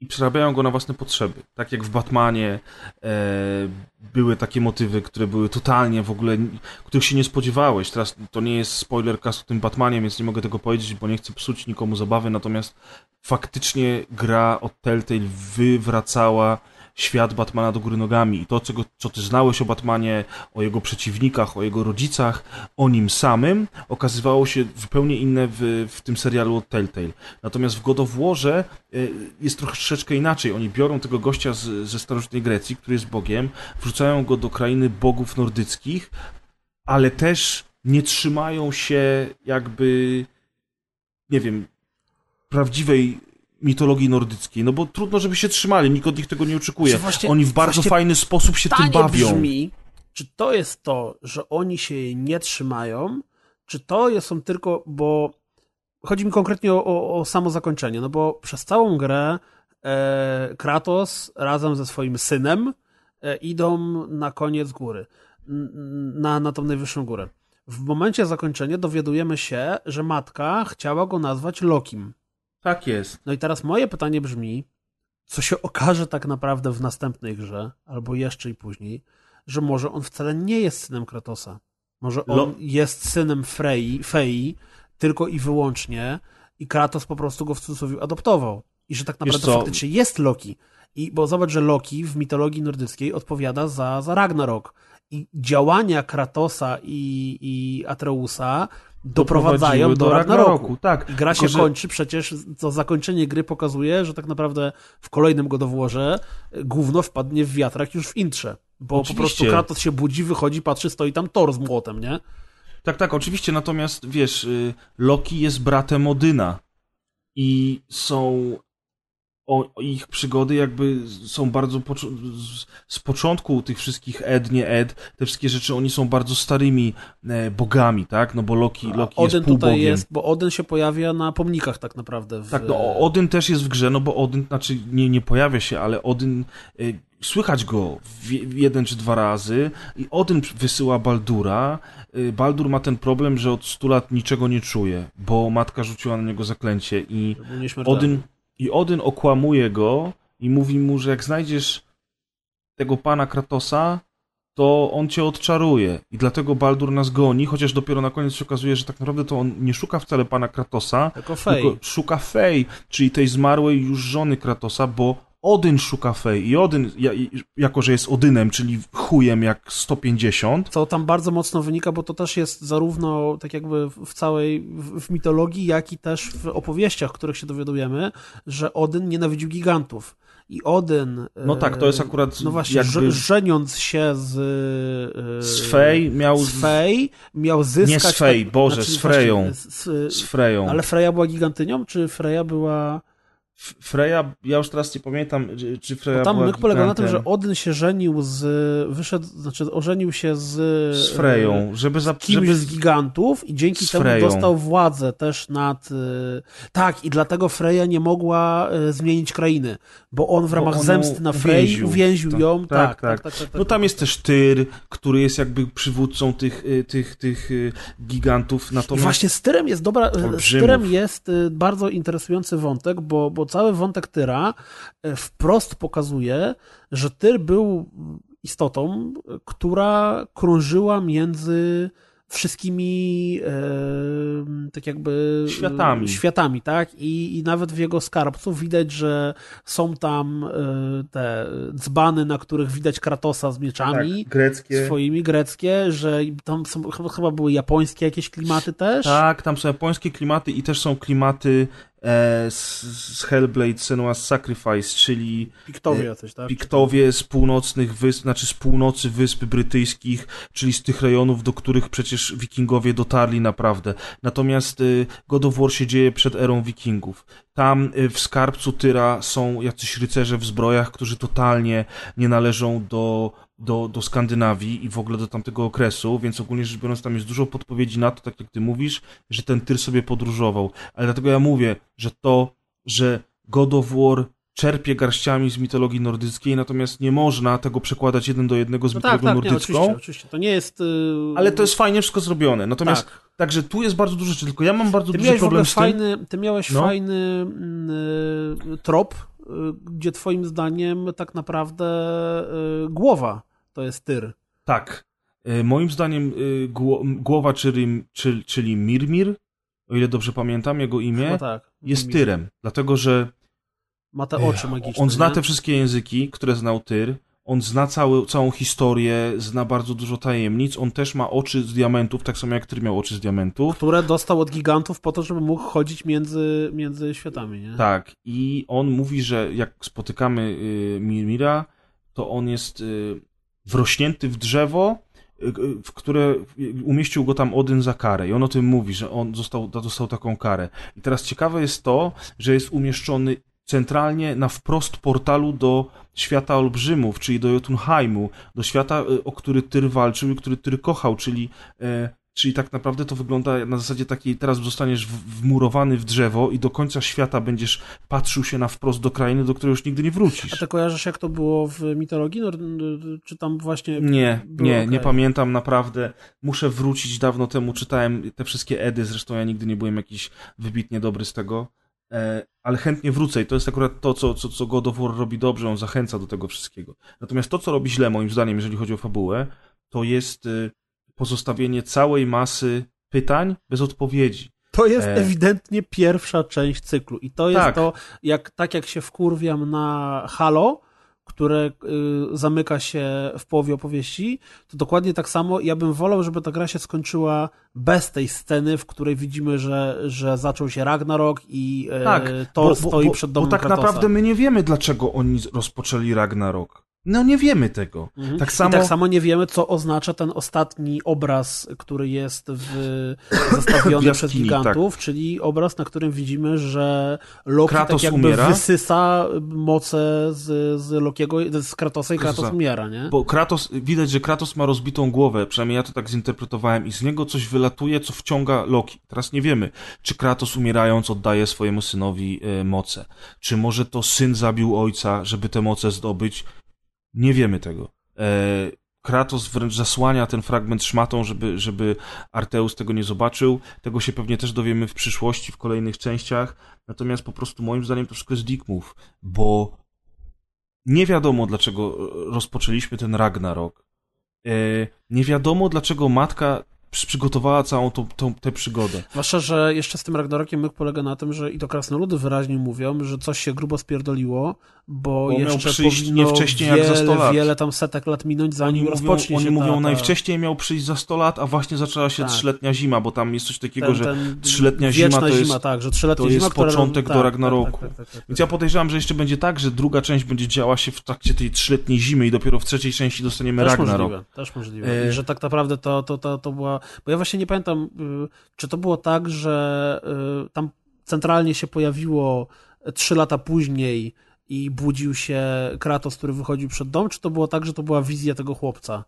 i przerabiają go na własne potrzeby. Tak jak w Batmanie e, były takie motywy, które były totalnie w ogóle, których się nie spodziewałeś. Teraz to nie jest spoiler cast o tym Batmanie, więc nie mogę tego powiedzieć, bo nie chcę psuć nikomu zabawy, natomiast faktycznie gra od Telltale wywracała świat Batmana do góry nogami i to, czego, co ty znałeś o Batmanie, o jego przeciwnikach, o jego rodzicach, o nim samym, okazywało się zupełnie inne w, w tym serialu od Telltale. Natomiast w God of Warze y, jest troszeczkę inaczej. Oni biorą tego gościa z, ze starożytnej Grecji, który jest bogiem, wrzucają go do krainy bogów nordyckich, ale też nie trzymają się jakby, nie wiem, prawdziwej mitologii nordyckiej, no bo trudno, żeby się trzymali, nikt od nich tego nie oczekuje. Właśnie- Oni w bardzo fajny sposób się tym bawią. brzmi, czy to jest to, że oni się jej nie trzymają, czy to jest- są tylko, bo chodzi mi konkretnie o, o, o samo zakończenie, no bo przez całą grę e, Kratos razem ze swoim synem e, idą na koniec góry, na, na tą najwyższą górę. W momencie zakończenia dowiadujemy się, że matka chciała go nazwać Lokim. Tak jest. No i teraz moje pytanie brzmi, co się okaże tak naprawdę w następnej grze, albo jeszcze i później, że może on wcale nie jest synem Kratosa. Może on Lo- jest synem Frei, Fei, tylko i wyłącznie i Kratos po prostu go w cudzysłowie adoptował. I że tak Wiesz naprawdę co? faktycznie jest Loki. I bo zobacz, że Loki w mitologii nordyckiej odpowiada za, za Ragnarok. I działania Kratosa i, i Atreusa doprowadzają do, Ragnaroku. Tak. I gra się że- kończy przecież, to zakończenie gry pokazuje, że tak naprawdę w kolejnym godowłorze gówno wpadnie w wiatrak już w intrze. Bo po Oczywiście. prostu Kratos się budzi, wychodzi, patrzy, stoi tam Thor z młotem, nie? Tak, tak, oczywiście, natomiast wiesz, y, Loki jest bratem Odyna i są o, ich przygody jakby są bardzo poczu- z, z początku tych wszystkich Ed, nie Ed, te wszystkie rzeczy, oni są bardzo starymi e, bogami, tak? No bo Loki, Loki Odyn jest tutaj półbogiem. jest, bo Odyn się pojawia na pomnikach tak naprawdę. W... Tak, no Odyn też jest w grze, no bo Odyn, znaczy nie, nie pojawia się, ale Odyn, y, słychać go jeden czy dwa razy i Odyn wysyła Baldura. Y, Baldur ma ten problem, że od 100 lat niczego nie czuje, bo matka rzuciła na niego zaklęcie i. Odyn, i Odyn okłamuje go i mówi mu, że jak znajdziesz tego pana Kratosa, to on cię odczaruje. I dlatego Baldur nas goni, chociaż dopiero na koniec się okazuje, że tak naprawdę to on nie szuka wcale pana Kratosa, Jako Fej. tylko szuka Fej, czyli tej zmarłej już żony Kratosa, bo Odyn szuka Fej. I Odyn, jako że jest Odynem, czyli chujem jak 150, Co tam bardzo mocno wynika, bo to też jest zarówno tak jakby w całej w, mitologii, jak i też w opowieściach, których się dowiadujemy, że Odyn nienawidził gigantów. I Odyn. no tak, to jest e, akurat No właśnie, jakby że- żeniąc się z. e, z Fej miał Z Fej miał zyskać. Nie z Fej, tak- Boże, z Freją. z, z, z Freją. ale Freja była gigantynią, czy Freja była. F- Freja, ja już teraz nie pamiętam, czy- Freja Bo tam była myk polegał na tym, że Odyn się żenił z. Wyszedł, znaczy ożenił się z. z Freją, żeby, za, kimś żeby z gigantów i dzięki temu dostał władzę też nad... y, Tak, i dlatego Freja nie mogła y, zmienić krainy, bo on w ramach zemsty na Frey uwięził. ją. tak, Tak, tak. tak, tak. tak, tak, No tam jest też Tyr, który jest jakby przywódcą tych, tych, tych gigantów, I natomiast właśnie z Tyrem jest dobra, z. Tyrem jest bardzo interesujący wątek, bo, bo cały wątek Tyra y, wprost pokazuje, że Tyr był istotą, która krążyła między wszystkimi e, tak jakby e, Światami. światami tak? I, I nawet w jego skarbcu widać, że są tam e, te dzbany, na których widać Kratosa z mieczami tak, greckie. swoimi greckie, że tam są, chyba, chyba były japońskie jakieś klimaty też. Tak, tam są japońskie klimaty i też są klimaty e, z, z Hellblade Senua's Sacrifice, czyli Piktowie jacyś, tak? Piktowie z północnych wysp, znaczy z północy Wysp Brytyjskich, czyli z tych rejonów, do których przecież wikingowie dotarli naprawdę. Natomiast y, God of War się dzieje przed erą wikingów. Tam w skarbcu Tyra są jacyś rycerze w zbrojach, którzy totalnie nie należą do, do, do Skandynawii i w ogóle do tamtego okresu, więc ogólnie rzecz biorąc tam jest dużo podpowiedzi na to, tak jak ty mówisz, że ten Tyr sobie podróżował. Ale dlatego ja mówię, że to, że God of War czerpie garściami z mitologii nordyckiej, natomiast nie można tego przekładać jeden do jednego z No tak, mitologią tak, nie, nordycką. oczywiście, oczywiście. To nie jest... Yy... Ale to jest fajnie wszystko zrobione. Natomiast Tak. także tu jest bardzo dużo rzeczy, tylko ja mam bardzo Ty duży problem z tym. fajny, ty miałeś No. fajny y, trop, gdzie twoim zdaniem tak naprawdę y, głowa to jest tyr. Tak. E, Moim zdaniem y, gło, głowa, czyli, czyli, Mirmir, o ile dobrze pamiętam jego imię, tak. jest Mi- Tyrem. Dlatego, że Ma te oczy magiczne. on zna nie? te wszystkie języki, które znał Tyr. On zna cały, całą historię, zna bardzo dużo tajemnic. On też ma oczy z diamentów, tak samo jak Tyr miał oczy z diamentów. Które dostał od gigantów po to, żeby mógł chodzić między, między światami, nie? Tak, i on mówi, że jak spotykamy y, Mirmira, to on jest y, wrośnięty w drzewo, y, w które umieścił go tam Odyn za karę. I on o tym mówi, że on został, dostał taką karę. I teraz ciekawe jest to, że jest umieszczony centralnie na wprost portalu do świata olbrzymów, czyli do Jotunheimu, do świata, y, o który Tyr walczył i który Tyr kochał, czyli e, Czyli tak naprawdę to wygląda na zasadzie takiej, teraz zostaniesz wmurowany w drzewo i do końca świata będziesz patrzył się na wprost do krainy, do której już nigdy nie A wrócisz. ty kojarzysz, jak to było w mitologii? Nor- Czy tam właśnie... Nie, nie, okej. nie pamiętam naprawdę. Muszę wrócić, dawno temu czytałem te wszystkie edy, zresztą ja nigdy nie byłem jakiś wybitnie dobry z tego, e, ale chętnie wrócę i to jest akurat to, co, co, co God of War robi dobrze, on zachęca do tego wszystkiego. Natomiast to, co robi źle, moim zdaniem, jeżeli chodzi o fabułę, to jest y, pozostawienie całej masy pytań bez odpowiedzi. To jest E. ewidentnie pierwsza część cyklu. I to jest Tak. to, jak, tak jak się wkurwiam na Halo, które y, zamyka się w połowie opowieści, to dokładnie tak samo ja bym wolał, żeby ta gra się skończyła bez tej sceny, w której widzimy, że, że zaczął się Ragnarok i y, Tak, Thor stoi przed domem Bo tak Kratosa. naprawdę my nie wiemy, dlaczego oni rozpoczęli Ragnarok. No nie wiemy tego. Mhm. Tak samo... I tak samo nie wiemy, co oznacza ten ostatni obraz, który jest w, zestawiony przez jaskini, gigantów, czyli obraz, na którym widzimy, że Loki Kratos tak jakby umiera. wysysa moce z, z Lokiego, z Kratosa i Kratos umiera, nie? Bo Kratos, widać, że Kratos ma rozbitą głowę, przynajmniej ja to tak zinterpretowałem, i z niego coś wylatuje, co wciąga Loki. Teraz nie wiemy, czy Kratos umierając oddaje swojemu synowi e, moce. Czy może to syn zabił ojca, żeby te moce zdobyć? Nie wiemy tego. E, Kratos wręcz zasłania ten fragment szmatą, żeby, żeby Arteus tego nie zobaczył. Tego się pewnie też dowiemy w przyszłości, w kolejnych częściach. Natomiast po prostu moim zdaniem to wszystko jest dick bo nie wiadomo, dlaczego e, rozpoczęliśmy ten Ragnarok. E, Nie wiadomo, dlaczego matka przygotowała całą tą, tą, tę przygodę. Zwłaszcza, że jeszcze z tym Ragnarokiem myk polega na tym, że i to krasnoludy wyraźnie mówią, że coś się grubo spierdoliło, bo, Bo miał jeszcze przyjść powinno nie wcześniej jak wiele, za 100 lat. wiele tam setek lat minąć, zanim Oni mówią, rozpocznie oni się mówią ta, ta, najwcześniej miał przyjść za 100 lat, a właśnie zaczęła się Tak. trzyletnia zima, bo tam jest coś takiego, ten, że trzyletnia zima to jest- zima, tak, że trzyletnia to zima, jest która- początek do tak, Ragnaroku. Tak, tak, tak, tak, tak. Więc ja podejrzewam, że jeszcze będzie tak, że druga część będzie działa się w trakcie tej trzyletniej zimy i dopiero w trzeciej części dostaniemy Też Ragnarok. możliwe, też możliwe. E- I że tak naprawdę to, to, to, to była... Bo ja właśnie nie pamiętam, y, czy to było tak, że y, tam centralnie się pojawiło trzy lata później i budził się Kratos, który wychodził przed dom, czy to było tak, że to była wizja tego chłopca?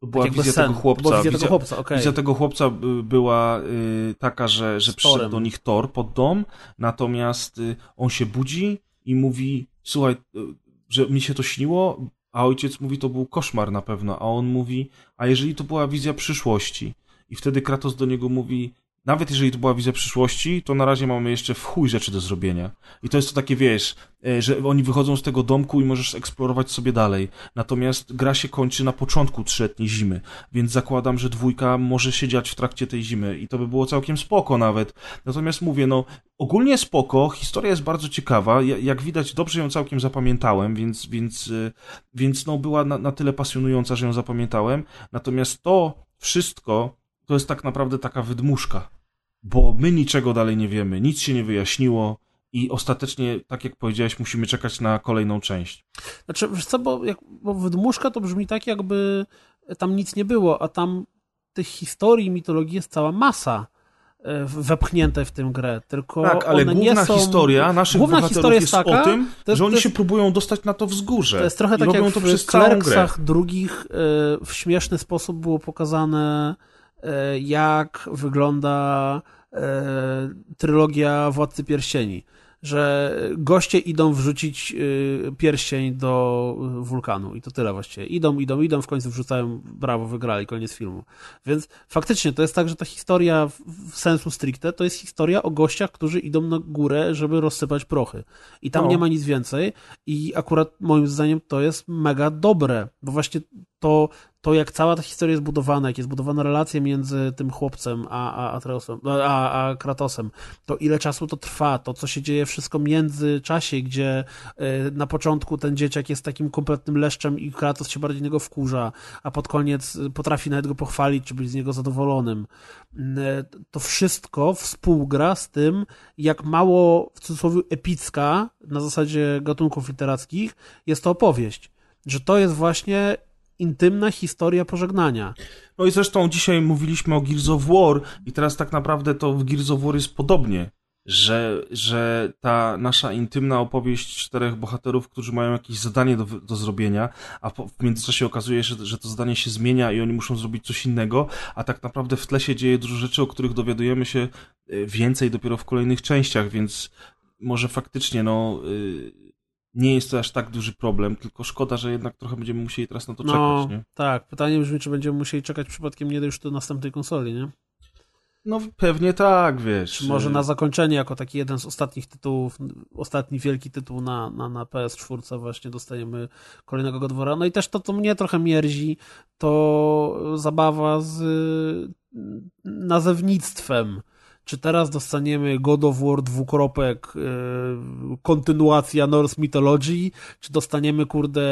To była Tak wizja sen. tego chłopca. była wizja Wizja- tego chłopca, okej. Wizja tego chłopca była y, taka, że, że przyszedł do nich Thor pod dom, natomiast y, on się budzi i mówi, słuchaj, y, że mi się to śniło, a ojciec mówi, to był koszmar na pewno, a on mówi, a jeżeli to była wizja przyszłości? I wtedy Kratos do niego mówi, nawet jeżeli to była wizja przyszłości, to na razie mamy jeszcze w chuj rzeczy do zrobienia. I to jest to takie, wiesz, e, że oni wychodzą z tego domku i możesz eksplorować sobie dalej. Natomiast gra się kończy na początku trzyletniej zimy, więc zakładam, że dwójka może się dziać w trakcie tej zimy i to by było całkiem spoko nawet. Natomiast mówię, no, ogólnie spoko, historia jest bardzo ciekawa, Ja- jak widać dobrze ją całkiem zapamiętałem, więc, więc, y, więc no, była na, na tyle pasjonująca, że ją zapamiętałem. Natomiast to wszystko to jest tak naprawdę taka wydmuszka. bo my niczego dalej nie wiemy, nic się nie wyjaśniło i ostatecznie, tak jak powiedziałeś, musimy czekać na kolejną część. Znaczy, wiesz co, bo, jak, bo wydmuszka to brzmi tak, jakby tam nic nie było, a tam tych historii, mitologii jest cała masa e, wepchnięte w tę grę, tylko Tak, ale główna są... historia naszych Główna bohaterów historia jest, jest taka, o tym, jest- że oni jest- się próbują dostać na to wzgórze. To jest trochę tak jak to w. Klerksach drugich e, w śmieszny sposób było pokazane, jak wygląda e, trylogia Władcy Pierścieni. Że goście idą wrzucić e, pierścień do e, wulkanu i to tyle właściwie. Idą, idą, idą, w końcu wrzucają, brawo, wygrali, koniec filmu. Więc faktycznie to jest tak, że ta historia w, w sensu stricte to jest historia o gościach, którzy idą na górę, żeby rozsypać prochy. I tam No. nie ma nic więcej. I akurat moim zdaniem to jest mega dobre, bo właśnie to, to jak cała ta historia jest budowana, jak jest budowana relacja między tym chłopcem a, a, Atreusem, a, a Kratosem, to ile czasu to trwa, to co się dzieje wszystko w międzyczasie, gdzie y, na początku ten dzieciak jest takim kompletnym leszczem i Kratos się bardziej niego wkurza, a pod koniec y, potrafi nawet go pochwalić, czy być z niego zadowolonym. Y, To wszystko współgra z tym, jak mało w cudzysłowie epicka na zasadzie gatunków literackich jest to opowieść. Że to jest właśnie intymna historia pożegnania. No i zresztą dzisiaj mówiliśmy o Gears of War i teraz tak naprawdę to w Gears of War jest podobnie, że, że ta nasza intymna opowieść czterech bohaterów, którzy mają jakieś zadanie do, do zrobienia, a po, w międzyczasie okazuje się, że to zadanie się zmienia i oni muszą zrobić coś innego, a tak naprawdę w tle się dzieje dużo rzeczy, o których dowiadujemy się y, więcej dopiero w kolejnych częściach, więc może faktycznie no... y, nie jest to aż tak duży problem, tylko szkoda, że jednak trochę będziemy musieli teraz na to No, czekać, nie? tak. Pytanie brzmi, czy będziemy musieli czekać przypadkiem nie już do następnej konsoli, nie? No pewnie tak, wiesz. Czy może na zakończenie, jako taki jeden z ostatnich tytułów, ostatni wielki tytuł na, na, na PS4 właśnie dostajemy kolejnego Godwora. No i też to, co mnie trochę mierzi, to zabawa z nazewnictwem. Czy teraz dostaniemy God of War dwukropek, y, kontynuacja Norse Mythology, czy dostaniemy, kurde,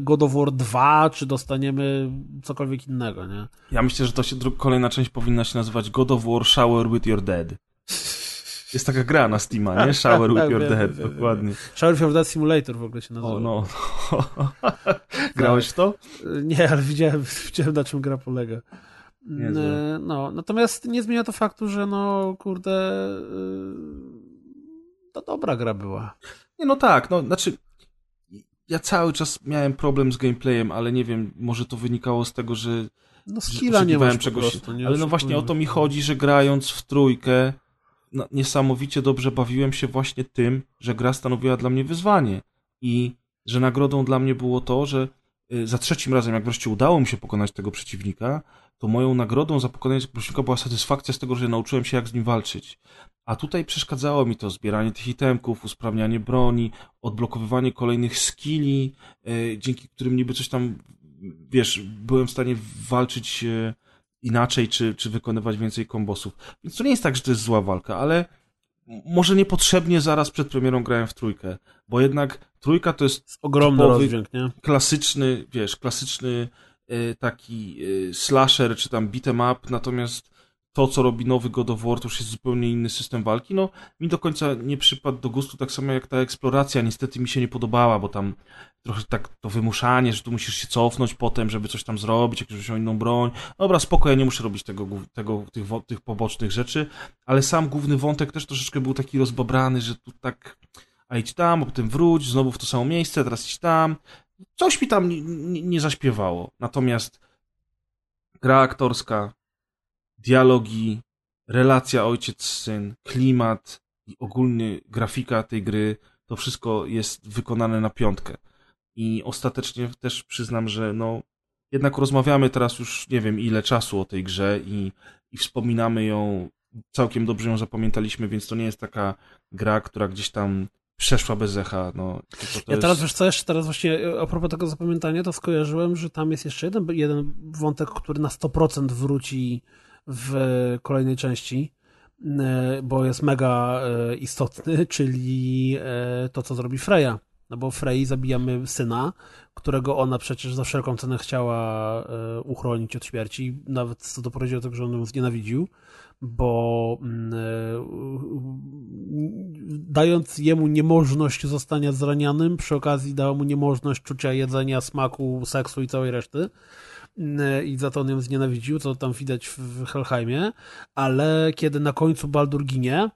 God of War 2, czy dostaniemy cokolwiek innego, nie? Ja myślę, że to się kolejna część powinna się nazywać God of War Shower with Your Dead. Jest taka gra na Steama, nie? Shower with Tak, Your Dead, dokładnie. Shower for Dead Simulator w ogóle się nazywa. O, no. Grałeś w to? Nie, ale widziałem, widziałem na czym gra polega. Niezłe. No, natomiast nie zmienia to faktu, że no, kurde, y, to dobra gra była. Nie, no tak, no, znaczy ja cały czas miałem problem z gameplayem, ale nie wiem, może to wynikało z tego, że No skilla nie masz czegoś, prostu, nie ale no właśnie o to mi chodzi, że grając w trójkę no, niesamowicie dobrze bawiłem się właśnie tym, że gra stanowiła dla mnie wyzwanie i że nagrodą dla mnie było to, że y, za trzecim razem, jak wreszcie udało mi się pokonać tego przeciwnika, to moją nagrodą za pokonanie przeciwnika była satysfakcja z tego, że nauczyłem się jak z nim walczyć. A tutaj przeszkadzało mi to zbieranie tych itemków, usprawnianie broni, odblokowywanie kolejnych skilli, y, dzięki którym niby coś tam, wiesz, byłem w stanie walczyć y, inaczej, czy, czy wykonywać więcej kombosów. Więc to nie jest tak, że to jest zła walka, ale może niepotrzebnie zaraz przed premierą grałem w trójkę, bo jednak trójka to jest Ogromny rozdźwięk, nie? klasyczny, wiesz, klasyczny taki y, slasher, czy tam beat'em up, natomiast to, co robi nowy God of War, to już jest zupełnie inny system walki. No, mi do końca nie przypadł do gustu, tak samo jak ta eksploracja, niestety mi się nie podobała, bo tam trochę tak to wymuszanie, że tu musisz się cofnąć potem, żeby coś tam zrobić, jakąś inną broń. Dobra, spoko, ja nie muszę robić tego, tego tych, tych pobocznych rzeczy, ale sam główny wątek też troszeczkę był taki rozbabrany, że tu tak a idź tam, a potem wróć, znowu w to samo miejsce, teraz idź tam. Coś mi tam nie, nie, zaśpiewało. Natomiast gra aktorska, dialogi, relacja ojciec-syn, klimat i ogólny grafika tej gry, to wszystko jest wykonane na piątkę. I ostatecznie też przyznam, że no, jednak rozmawiamy teraz już nie wiem ile czasu o tej grze i, i wspominamy ją, całkiem dobrze ją zapamiętaliśmy, więc to nie jest taka gra, która gdzieś tam przeszła bez echa. No, Ja teraz, jest... wiesz co, jeszcze teraz właśnie a propos tego zapamiętania, to skojarzyłem, że tam jest jeszcze jeden, jeden wątek, który na 100% wróci w kolejnej części, e, bo jest mega e, istotny, czyli e, to, co zrobi Freya No bo Frey zabijamy syna, którego ona przecież za wszelką cenę chciała e, uchronić od śmierci, nawet co doprowadziło do tego, że on ją znienawidził, bo mm, e, dając jemu niemożność zostania zranianym, przy okazji dała mu niemożność czucia jedzenia, smaku, seksu i całej reszty. Mm, i za to on ją znienawidził, co tam widać w Helheimie, ale kiedy na końcu Baldur ginie,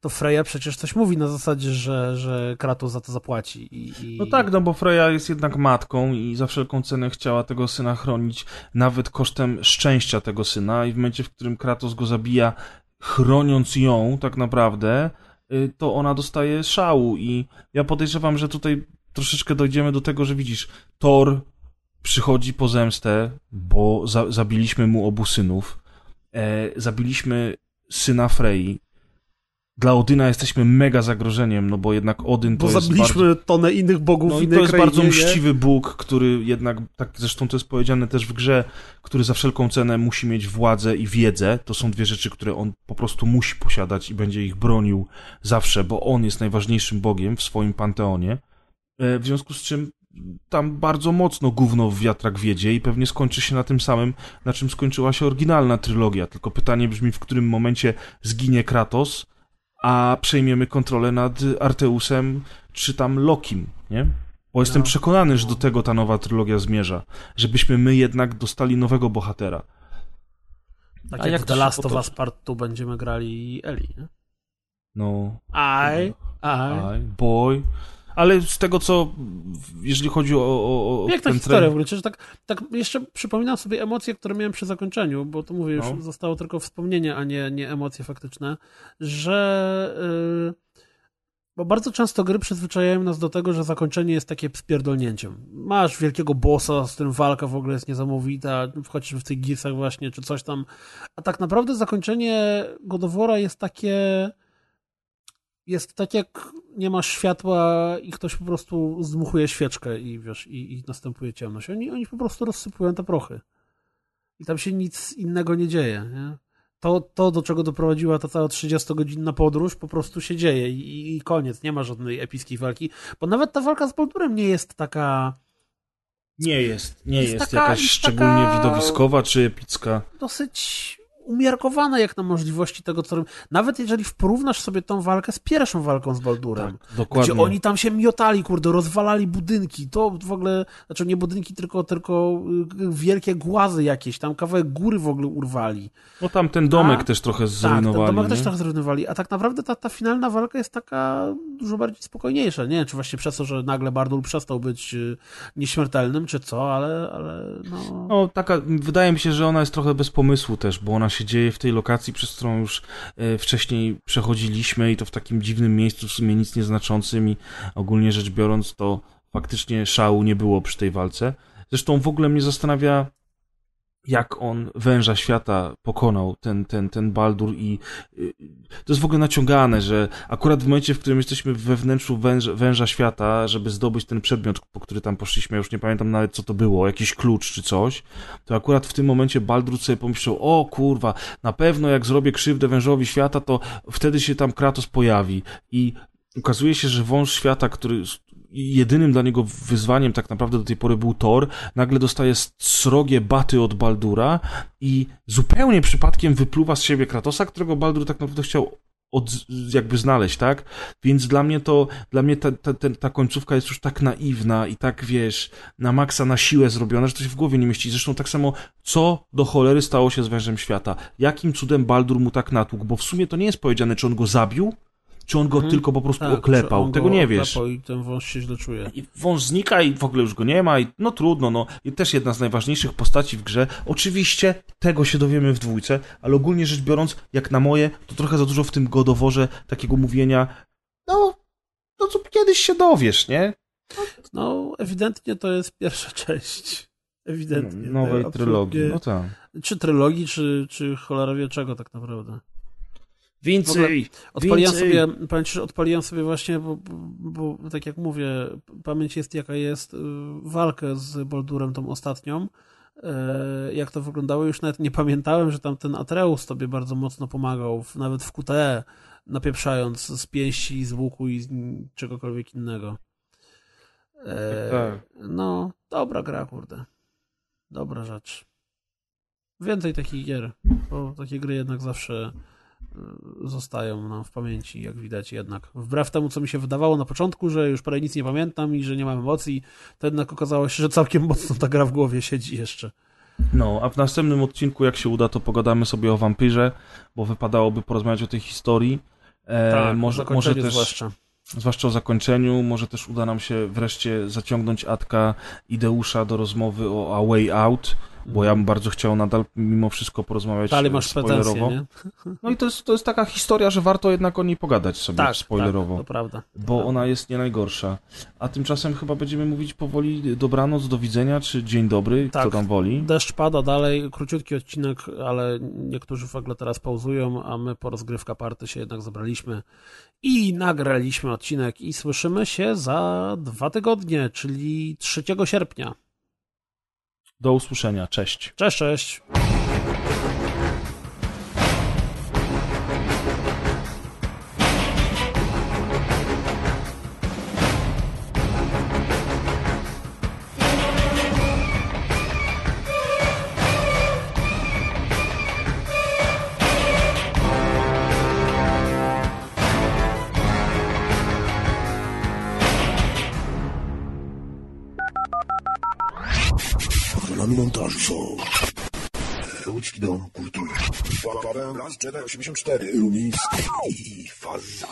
to Freya przecież coś mówi na zasadzie, że, że Kratos za to zapłaci. I, i... No tak, no bo Freya jest jednak matką i za wszelką cenę chciała tego syna chronić, nawet kosztem szczęścia tego syna. I w momencie, w którym Kratos go zabija, chroniąc ją tak naprawdę, y, to ona dostaje szału. I ja podejrzewam, że tutaj troszeczkę dojdziemy do tego, że widzisz, Thor przychodzi po zemstę, bo za, zabiliśmy mu obu synów, e, zabiliśmy syna Frey, dla Odyna jesteśmy mega zagrożeniem, no bo jednak Odyn to bo jest zabiliśmy bardzo... tonę innych bogów No i to jest krainie, bardzo nie? mściwy Bóg, który jednak, tak zresztą to jest powiedziane też w grze, który za wszelką cenę musi mieć władzę i wiedzę. To są dwie rzeczy, które on po prostu musi posiadać i będzie ich bronił zawsze, bo on jest najważniejszym Bogiem w swoim panteonie. E, W związku z czym tam bardzo mocno gówno w wiatrak wiedzie i pewnie skończy się na tym samym, na czym skończyła się oryginalna trylogia. Tylko pytanie brzmi, w którym momencie zginie Kratos, a przejmiemy kontrolę nad Arteusem czy tam Lokim, nie? Bo jestem No. przekonany, że do tego ta nowa trylogia zmierza. Żebyśmy my jednak dostali nowego bohatera. Tak A jak, jak The Last of? Us Part 2 będziemy grali Eli, nie? No, Aj, aj. I, boy. Ale z tego, co jeżeli chodzi o, o, o Piękna ten historia w ogóle, że tak, tak jeszcze przypominam sobie emocje, które miałem przy zakończeniu, bo to mówię, już No. zostało tylko wspomnienie, a nie, nie emocje faktyczne, że yy, bo bardzo często gry przyzwyczajają nas do tego, że zakończenie jest takie spierdolnięciem. Masz wielkiego bossa, z którym walka w ogóle jest niesamowita, chociażby w tych Gearsach właśnie, czy coś tam, a tak naprawdę zakończenie God of War'a jest takie jest tak jak nie masz światła i ktoś po prostu zdmuchuje świeczkę i wiesz, i, i następuje ciemność. Oni, oni po prostu rozsypują te prochy. I tam się nic innego nie dzieje. Nie? To, to, do czego doprowadziła ta cała 30-godzinna podróż, po prostu się dzieje i, i koniec. Nie ma żadnej epickiej walki. Bo nawet ta walka z Baldurem nie jest taka nie jest, nie Jest jest, taka- jakaś jest szczególnie widowiskowa czy epicka. dosyć umiarkowana jak na możliwości tego, co... Nawet jeżeli porównasz sobie tą walkę z pierwszą walką z Baldurem, Tak, dokładnie. Gdzie oni tam się miotali, kurde, rozwalali budynki. To w ogóle, znaczy nie budynki, tylko, tylko y, wielkie głazy jakieś, tam kawałek góry w ogóle urwali. No tam ten domek A? też trochę Tak, ten zrujnowali. domek nie? też trochę zrujnowali. A tak naprawdę ta, ta finalna walka jest taka dużo bardziej spokojniejsza. Nie wiem, czy właśnie przez to, że nagle Bardul przestał być y, nieśmiertelnym, czy co, ale, ale no... No, taka, wydaje mi się, że ona jest trochę bez pomysłu też, bo ona się dzieje w tej lokacji, przez którą już e, wcześniej przechodziliśmy i to w takim dziwnym miejscu, w sumie nic nieznaczącym i ogólnie rzecz biorąc, to faktycznie szału nie było przy tej walce. Zresztą w ogóle mnie zastanawia, jak on węża świata pokonał, ten, ten, ten Baldur i y, to jest w ogóle naciągane, że akurat w momencie, w którym jesteśmy we wnętrzu węża, węża świata, żeby zdobyć ten przedmiot, po który tam poszliśmy, ja już nie pamiętam nawet co to było, jakiś klucz czy coś, to akurat w tym momencie Baldur sobie pomyślał, o kurwa, na pewno jak zrobię krzywdę wężowi świata, to wtedy się tam Kratos pojawi. I okazuje się, że wąż świata, który jedynym dla niego wyzwaniem tak naprawdę do tej pory był Thor, nagle dostaje srogie baty od Baldura i zupełnie przypadkiem wypluwa z siebie Kratosa, którego Baldur tak naprawdę chciał od, jakby znaleźć, tak? Więc dla mnie to, dla mnie ta, ta, ta, końcówka jest już tak naiwna i tak, wiesz, na maksa na siłę zrobiona, że to się w głowie nie mieści. Zresztą tak samo, co do cholery stało się z Wężem Świata? Jakim cudem Baldur mu tak natłukł? Bo w sumie to nie jest powiedziane, czy on go zabił, czy on go Mhm. tylko po prostu Tak, oklepał. Tego go nie wiesz. I ten wąż się źle czuje. I wąż znika i w ogóle już go nie ma i no trudno, no. I też jedna z najważniejszych postaci w grze. Oczywiście tego się dowiemy w dwójce, ale ogólnie rzecz biorąc, jak na moje, to trochę za dużo w tym godoworze takiego mówienia, no, no co kiedyś się dowiesz, nie? No, ewidentnie to jest pierwsza część. Ewidentnie. Nowej trylogii, no tak. Czy trylogii, czy, czy cholera wie czego tak naprawdę. Więcej! Odpaliłem Więcej! sobie, odpaliłem sobie właśnie, bo, bo, bo tak jak mówię, pamięć jest jaka jest, y, walkę z Boldurem tą ostatnią, jak to wyglądało, już nawet nie pamiętałem, że tam ten Atreus tobie bardzo mocno pomagał, nawet w QTE, napieprzając z pięści, z łuku i z czegokolwiek innego. E, Tak. No, dobra gra, kurde. Dobra rzecz. Więcej takich gier, bo takie gry jednak zawsze y, zostają nam w pamięci, jak widać jednak. Wbrew temu, co mi się wydawało na początku, że już prawie nic nie pamiętam i że nie mam emocji, to jednak okazało się, że całkiem mocno ta gra w głowie siedzi jeszcze. No, a w następnym odcinku, jak się uda, to pogadamy sobie o wampirze, bo wypadałoby porozmawiać o tej historii. E, tak, może, może, też, zwłaszcza. zwłaszcza o zakończeniu, może też uda nam się wreszcie zaciągnąć Atka i Deusza do rozmowy o A Way Out, bo ja bym bardzo chciał nadal mimo wszystko porozmawiać Dalej masz pretensje, spoilerowo. nie? No i to jest, to jest taka historia, że warto jednak o niej pogadać sobie Tak, spoilerowo. tak, to prawda. Bo ona jest nie najgorsza. A tymczasem chyba będziemy mówić powoli dobranoc, do widzenia, czy dzień dobry, kto Tak. tam woli. Deszcz pada dalej, króciutki odcinek, ale niektórzy w ogóle teraz pauzują, a my po rozgrywka party się jednak zebraliśmy i nagraliśmy odcinek i słyszymy się za dwa tygodnie, czyli 3 sierpnia. Do usłyszenia, cześć. Cześć, cześć! Witamy montażu są Łódzki Dom Kultury Las Jedi 84 Lumiński i Faza